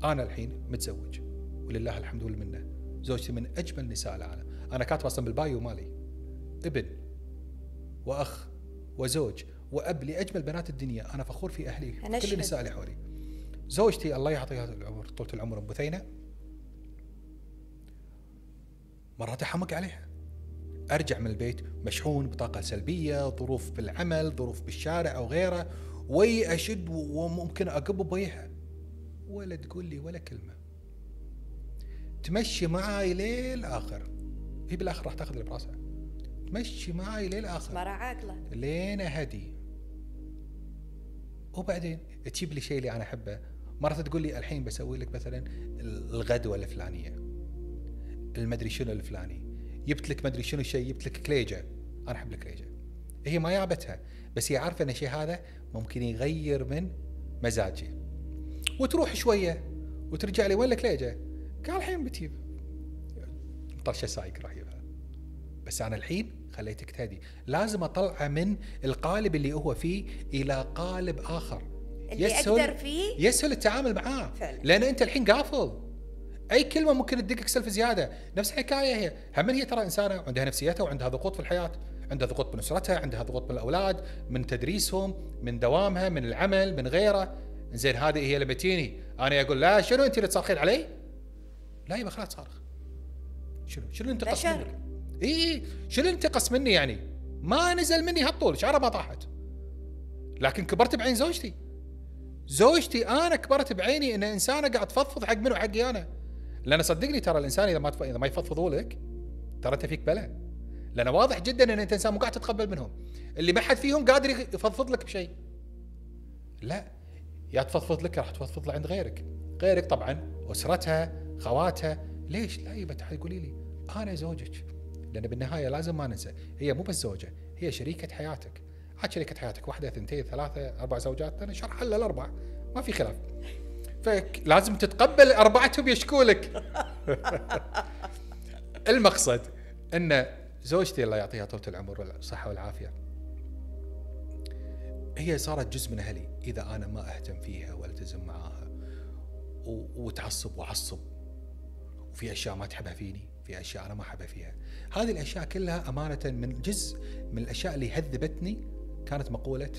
S2: أنا الحين متزوج ولله الحمد والمنة زوجتي من أجمل نساء العالم أنا كاتب أصلا بالبايو مالي ابن وأخ وزوج وأب لأجمل بنات الدنيا أنا فخور في أهلي كل النساء اللي حولي. زوجتي الله يعطيها العمر طولة العمر أم بثينة. مرات أحمق عليها. أرجع من البيت مشحون بطاقة سلبية ظروف بالعمل ظروف بالشارع أو غيره وي أشد وممكن اقب بوجهها ولا تقول لي ولا كلمة. تمشي معاي للاخر هي بالآخر راح تأخذ اللي براسها. تمشي معاي للاخر
S1: مرة عاقلة.
S2: لين أهدي. وبعدين تجيب لي الشيء اللي أنا أحبه. مرة تقول لي الحين بسوي لك مثلا الغدوة الفلانية. المدري شنو الفلاني. جبت لك مدري شنو الشيء جبت لك كليجه أنا أحب الكليجه هي ما جابتها بس هي عارفة إن الشيء هذا ممكن يغير من مزاجي وتروح شوية وترجع لي وين الكليجه؟ قال الحين بتجيب. طرشة سايق راح يجيبها بس أنا الحين خليتك تهدي. لازم اطلعه من القالب اللي هو فيه إلى قالب آخر.
S1: اللي يسهل أقدر فيه؟
S2: يسهل التعامل معاه. فعلا. لأن أنت الحين قافل. أي كلمة ممكن تدقك سلف زيادة. نفس الحكاية هي. هم هي ترى إنسانة عندها نفسيتها وعندها ضغوط في الحياة. عندها ضغوط من أسرتها عندها ضغوط من الأولاد من تدريسهم من دوامها من العمل من غيره. زين هذه هي لما تجيني أنا أقول لا شنو أنت اللي تصرخين علي؟ لا يبقى خلاص صارخ. شنو؟ شنو انتقص منك؟ إي شنو انتقص مني يعني؟ ما نزل مني هالطول شعره ما طاحت. لكن كبرت بعين زوجتي. زوجتي أنا كبرت بعيني إن إنسانة قاعد تفضفض حق منو؟ حقي أنا. لأن صدقني ترى الإنسان إذا ما إذا ما يفضفضوا لك ترى أنت فيك بلاء لأن واضح جدا إن انت انسان مو قاعد تتقبل منهم. اللي ما حد فيهم قادر يفضفض لك بشيء. لا يا تفضفض لك راح تفضفض عند غيرك. غيرك طبعا أسرتها خواتها. ليش؟ لا يبا تعالي قولي لي. أنا زوجك. لأن بالنهاية لازم ما ننسى هي مو بس زوجة هي شريكة حياتك. عاد شريكة حياتك واحدة ثنتين ثلاثة أربع زوجات. أنا شرح لها الأربع. ما في خلاف. فلازم تتقبل أربعتهم يشكوا لك. المقصد إن زوجتي الله يعطيها طول العمر والصحة والعافية. هي صارت جزء من أهلي. إذا أنا ما أهتم فيها وألتزم معاها وتعصب وعصب وفي أشياء ما تحبها فيني في أشياء أنا ما أحبها فيها. هذه الأشياء كلها أمانة من جزء من الأشياء اللي هذبتني كانت مقولة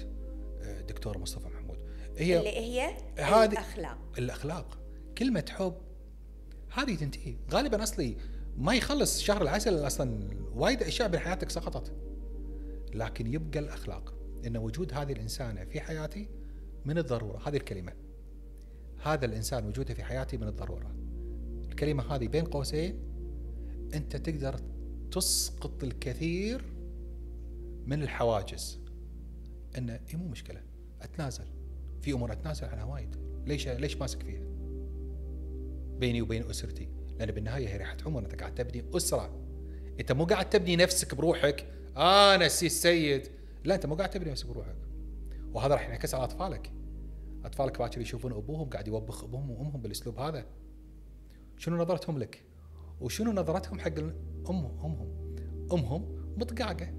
S2: آه، دكتور مصطفى محمود.
S1: هي اللي هي الأخلاق.
S2: الأخلاق. كلمة حب هذه تنتهي. غالبا أصلي ما يخلص شهر العسل أصلا وايد أشياء بحياتك سقطت. لكن يبقى الأخلاق إن وجود هذه الانسانه في حياتي من الضرورة. هذه الكلمة. هذا الإنسان وجوده في حياتي من الضرورة. الكلمة هذه بين قوسين. أنت تقدر تسقط الكثير من الحواجز. انه إيه مو مشكلة. أتنازل. في أمور أتنازل عنها وايد. ليش ليش ماسك فيها؟ بيني وبين أسرتي. لأن بالنهاية هي ريحه عمر انت قاعد تبني أسرة. أنت مو قاعد تبني نفسك بروحك. أنا سي السيد لا أنت مو قاعد تبني نفسك بروحك. وهذا راح ينعكس على أطفالك. أطفالك باكر يشوفون أبوهم قاعد يوبخ أبوهم وأمهم بالأسلوب هذا. شنو نظرتهم لك؟ وشنو نظرتهم حق امهم أمهم؟ أمهم مطقعقه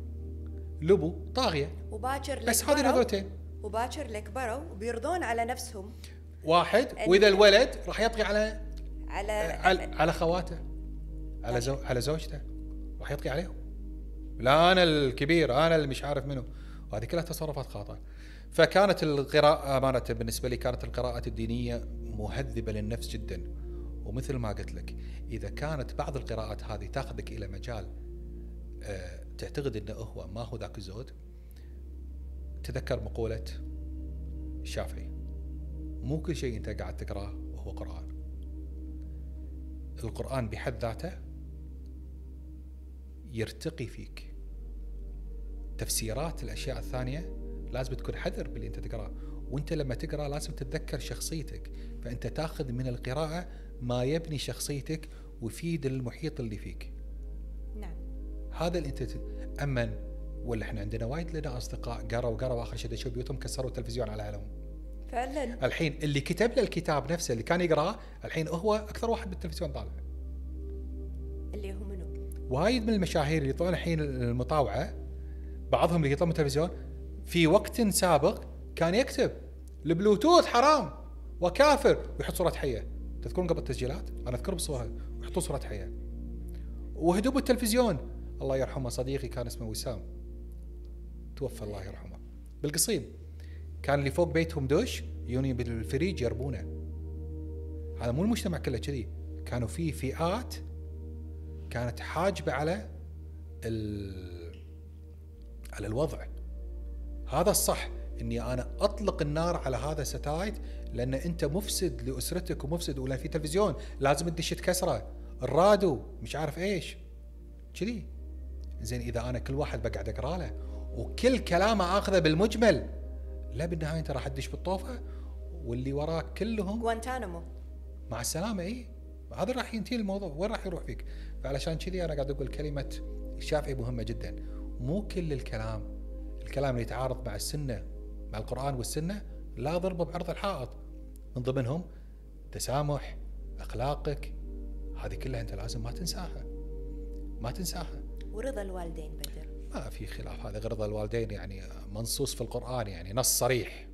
S2: لبو طاغية.
S1: وباكر
S2: بس هذه نظرتين.
S1: وباكر لك بروا وبيرضون على نفسهم.
S2: واحد وإذا الولد راح يطغي على
S1: على
S2: على, على خواته على زو على زوجته راح يطغي عليهم. لا أنا الكبير أنا اللي مش عارف منه. وهذه كلها تصرفات خاطئة. فكانت القراءة أمانة بالنسبة لي كانت القراءة الدينية مهذبة للنفس جدا. ومثل ما قلت لك إذا كانت بعض القراءات هذه تاخذك إلى مجال أه تعتقد أنه هو ما هو ذاك الزود تذكر مقولة الشافعي مو كل شيء أنت قاعد تقرأه وهو قرآن. القرآن بحد ذاته يرتقي فيك. تفسيرات الأشياء الثانية لازم تكون حذر باللي أنت تقرأه. وأنت لما تقرا لازم تتذكر شخصيتك. فأنت تاخذ من القراءة ما يبني شخصيتك ويفيد المحيط اللي فيك.
S1: نعم.
S2: هذا اللي أنت اما ولا إحنا عندنا وايد لنا أصدقاء قروا قروا آخر شيء شوف بيوتهم كسروا التلفزيون على علم
S1: فعلا.
S2: الحين اللي كتب له الكتاب نفسه اللي كان يقرأه الحين هو أكثر واحد بالتلفزيون طالع.
S1: اللي هو منو؟
S2: وايد من المشاهير اللي يطلعون الحين المطاوعة بعضهم اللي يطلعون من التلفزيون في وقت سابق كان يكتب البلوتوث حرام وكافر ويحط صورة حية. تذكرون قبل التسجيلات؟ أنا أذكر بصورة ويحطون صورة حية. وهدوب التلفزيون. الله يرحمه صديقي كان اسمه وسام. توفى الله يرحمه. بالقصيم. كان اللي فوق بيتهم دوش يوني بالفريج يربونه. هذا مو المجتمع كله كذي. كانوا في فئات كانت حاجبة على على الوضع. هذا الصح إني أنا أطلق النار على هذا الستايت لأن أنت مفسد لأسرتك ومفسد ولا في تلفزيون لازم تدش تكسره. الرادو مش عارف إيش. كذي. زين إذا أنا كل واحد بقعد أقرأ له وكل كلامه آخذه بالمجمل. لا بالنهاية انت راح تدش بالطوفة واللي وراك كلهم
S1: جوانتانامو
S2: مع السلامة إي. هذا راح ينتهي الموضوع. وين راح يروح فيك؟ فعلشان كذي أنا قاعد أقول كلمة الشافعي مهمة جدا. مو كل الكلام الكلام اللي يتعارض مع السنة مع القرآن والسنة لا ضربه بعرض الحائط. من ضمنهم تسامح أخلاقك هذه كلها أنت لازم ما تنساها. ما تنساها.
S1: ورضا الوالدين بدر
S2: ما في خلاف هذا رضا الوالدين يعني منصوص في القرآن يعني نص صريح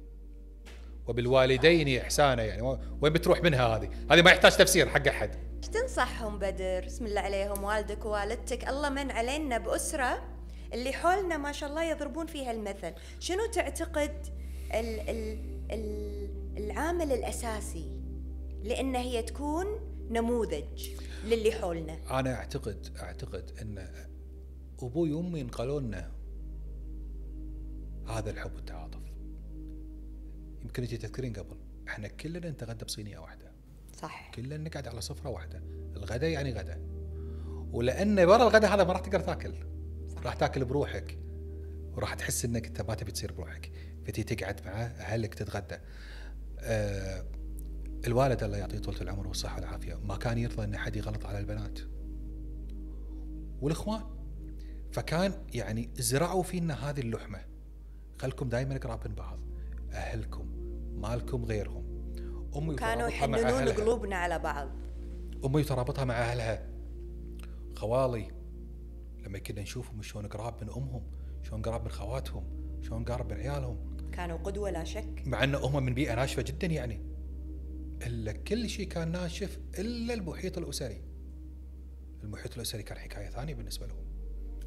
S2: وبالوالدين إحسانا يعني وين بتروح منها هذه؟ هذه ما يحتاج تفسير حق أحد.
S1: إيش تنصحهم بدر؟ بسم الله عليهم والدك ووالدتك الله من علينا بأسرة اللي حولنا ما شاء الله يضربون فيها المثل، شنو تعتقد ال ال ال العامل الأساسي لأن هي تكون نموذج للي حولنا؟
S2: أنا أعتقد أعتقد إن أبوي وأمي نقلوا لنا هذا الحب والتعاطف. يمكن انت تذكرين قبل إحنا كلنا نتغدى بصينية واحدة.
S1: صح
S2: كلنا نقعد على سفرة واحدة. الغداء يعني غداء ولأن ورا الغداء هذا ما راح تقدر تاكل. راح تاكل بروحك. وراح تحس إنك أنت ما تبي تصير بروحك. فتي تقعد مع أهلك تتغدى. آه الوالد الله يعطيه طولة العمر والصحة والعافية. ما كان يرضى إن أحد يغلط على البنات. والإخوان فكان يعني زرعوا فينا هذه اللحمة. خلكم دائما قراب من بعض. أهلكم مالكم غيرهم.
S1: أمي كانوا يحننون قلوبنا على بعض.
S2: أمي ترابطها مع أهلها. خوالي لما كنا نشوفهم شلون قراب من أمهم شلون قراب من خواتهم شلون قراب من عيالهم.
S1: كانوا قدوة لا شك.
S2: مع أن هم من بيئة ناشفة جدا يعني. إلا كل شيء كان ناشف إلا المحيط الأسري. المحيط الأسري كان حكاية ثانية بالنسبة لهم.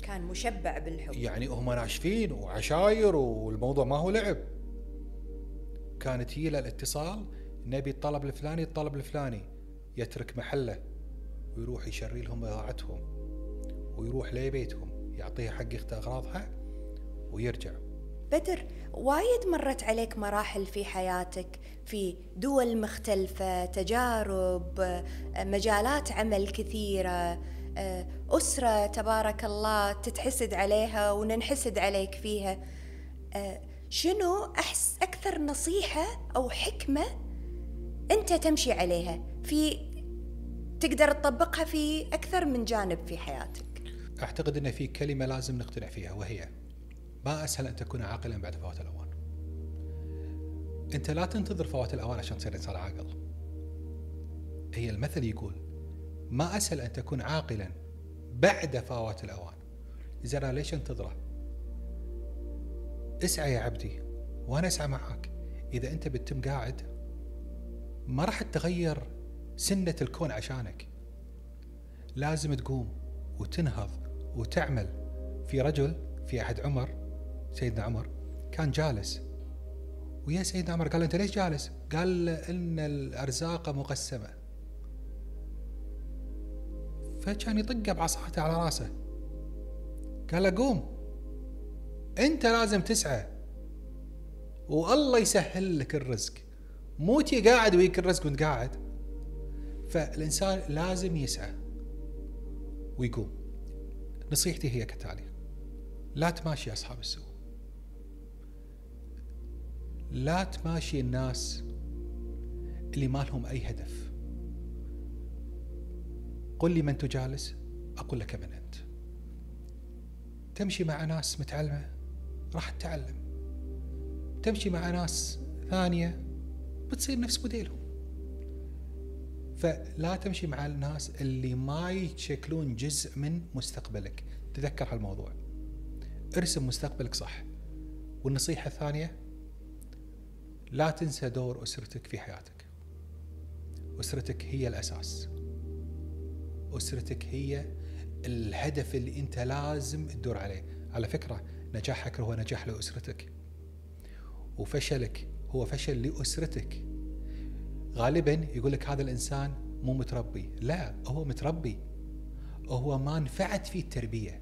S1: كان مشبع بالحب.
S2: يعني هم ناشفين وعشاير والموضوع ما هو لعب. كانت هي الاتصال نبي الطلب الفلاني الطلب الفلاني يترك محله ويروح يشري لهم بضاعتهم ويروح لبيتهم يعطيها حق أغراضها ويرجع.
S1: بدر وايد مرت عليك مراحل في حياتك في دول مختلفة تجارب مجالات عمل كثيرة. أسرة تبارك الله تتحسد عليها وننحسد عليك فيها. شنو أحس أكثر نصيحة أو حكمة أنت تمشي عليها في تقدر تطبقها في أكثر من جانب في حياتك؟
S2: أعتقد أن في كلمة لازم نقتنع فيها وهي ما أسهل أن تكون عاقلا بعد فوات الأوان. أنت لا تنتظر فوات الأوان عشان تصير إنسان عاقل. هي المثل يقول ما أسهل أن تكون عاقلا بعد فوات الأوان. إذا ليش انتظره؟ اسعى يا عبدي وأنا أسعى معك إذا أنت بتتم قاعد ما راح تغير سنة الكون عشانك. لازم تقوم وتنهض وتعمل. في رجل في عهد عمر سيدنا عمر كان جالس. ويا سيدنا عمر قال أنت ليش جالس؟ قال إن الأرزاق مقسمة. فكان يطقه بعصاته على راسه. قال له قوم أنت لازم تسعى والله يسهل لك الرزق. مو تي قاعد ويك الرزق وانت قاعد. فالإنسان لازم يسعى ويقوم. نصيحتي هي كتالي لا تماشي أصحاب السوء. لا تماشي الناس اللي ما لهم أي هدف. قل لي من تجالس أقول لك من أنت. تمشي مع ناس متعلمة راح تتعلم. تمشي مع ناس ثانية بتصير نفس موديلهم. فلا تمشي مع الناس اللي ما يشكلون جزء من مستقبلك. تذكر هالموضوع. ارسم مستقبلك صح. والنصيحة الثانية لا تنسى دور أسرتك في حياتك. أسرتك هي الأساس. أسرتك هي الهدف اللي أنت لازم تدور عليه. على فكرة نجاحك هو نجاح لأسرتك. وفشلك هو فشل لأسرتك. غالبا يقول لك هذا الإنسان مو متربي. لا هو متربي. هو ما نفعت فيه التربية.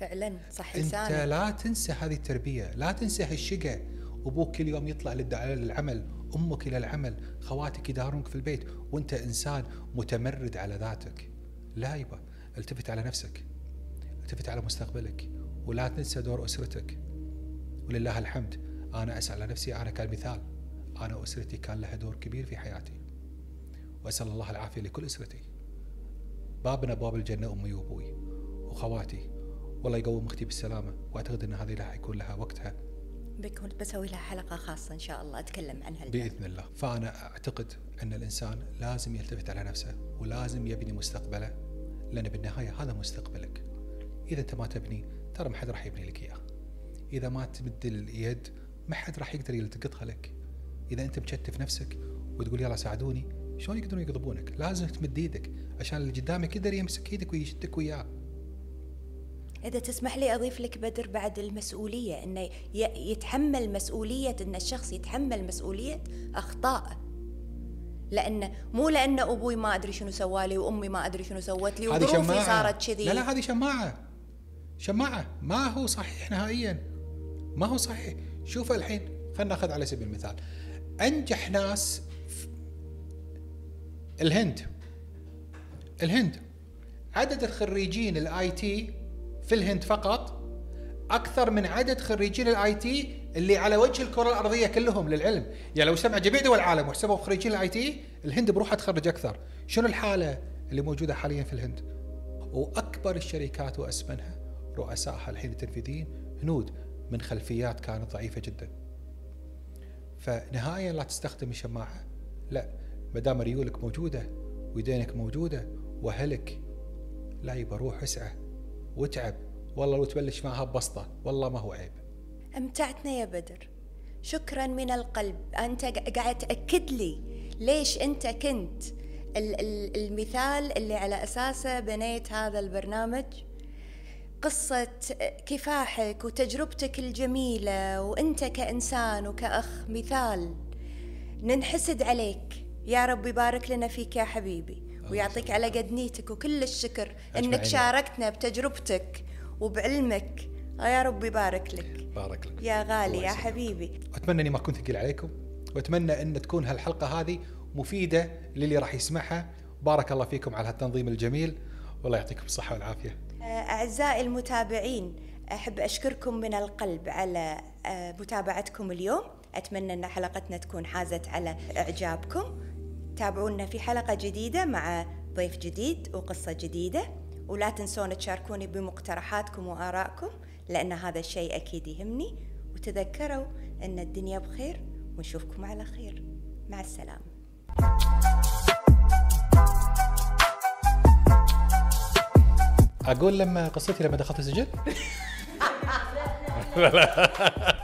S1: فعلا صح
S2: لسانك. انت لا تنسى هذه التربية. لا تنسى هالشقة. أبوك كل يوم يطلع للعمل. أمك إلى العمل خواتك يدارونك في البيت وأنت إنسان متمرد على ذاتك. لا يبا التفت على نفسك التفت على مستقبلك ولا تنسى دور أسرتك. ولله الحمد أنا أسأل على نفسي أنا كالمثال أنا واسرتي كان لها دور كبير في حياتي. وأسأل الله العافية لكل أسرتي. باب من ابواب الجنة أمي وأبوي وخواتي. والله يقوم أختي بالسلامة وأعتقد إن هذه راح يكون لها وقتها.
S1: بكون بسوي لها حلقة خاصة إن شاء الله أتكلم عنها
S2: بإذن الله. فأنا أعتقد أن الإنسان لازم يلتفت على نفسه ولازم يبني مستقبله لأن بالنهاية هذا مستقبلك. إذا أنت ما تبني ترى ما حد راح يبني لك إياه. إذا ما تمد اليد ما حد راح يقدر يلتقطها لك. إذا أنت مكتف نفسك وتقول يلا ساعدوني شلون يقدرون يقضبونك لازم تمد إيدك عشان اللي قدامك يقدر يمسك إيدك ويشدك وياه
S1: إذا تسمح لي أضيف لك بدر بعد المسؤولية أنه يتحمل مسؤولية أن الشخص يتحمل مسؤولية أخطائه لأن مو لأن أبوي ما أدري شنو سوالي وأمي ما أدري شنو سوت لي وظروفي صارت كذي.
S2: لا لا هذه شماعة. شماعة. ما هو صحيح نهائيا. ما هو صحيح. شوف الحين خلينا ناخذ على سبيل المثال. أنجح ناس الهند. الهند. عدد الخريجين ال IT في الهند فقط أكثر من عدد خريجين ال IT اللي على وجه الكرة الأرضية كلهم للعلم. يعني لو سمع جميع دول العالم وحسبوا خريجين ال IT الهند بروحها تخرج أكثر. شنو الحالة اللي موجودة حاليا في الهند؟ وأكبر الشركات وأسمنها رؤسائها الحين التنفيذيين هنود من خلفيات كانت ضعيفة جدا. فنهائيا لا تستخدم الشماعه لا ما دام ريولك موجودة ويدينك موجودة وأهلك لا يبى روح اسعى واتعب والله لو تبلش معها ببسطة والله ما هو عيب.
S1: أمتعتنا يا بدر. شكرا من القلب. أنت قاعد تأكد لي ليش أنت كنت المثال اللي على أساسه بنيت هذا البرنامج. قصة كفاحك وتجربتك الجميلة وأنت كإنسان وكأخ مثال. ننحسد عليك. يا رب يبارك لنا فيك يا حبيبي. ويعطيك على قد نيتك وكل الشكر إنك شاركتنا بتجربتك وبعلمك. يا رب يبارك لك.
S2: بارك لك.
S1: يا غالي يا حبيبي.
S2: أتمنى إني ما كنت ثقيل عليكم. وأتمنى إن تكون هالحلقة هذه مفيدة للي راح يسمعها. بارك الله فيكم على هالتنظيم الجميل. والله يعطيكم الصحة والعافية.
S1: أعزائي المتابعين أحب أشكركم من القلب على آه، متابعتكم اليوم. أتمنى إن حلقتنا تكون حازت على إعجابكم. تابعونا في حلقة جديدة مع ضيف جديد وقصة جديدة. ولا تنسون تشاركوني بمقترحاتكم وآرائكم لأن هذا الشيء أكيد يهمني. وتذكروا أن الدنيا بخير ونشوفكم على خير. مع السلامة.
S2: أقول لما قصتي لما دخلت السجن؟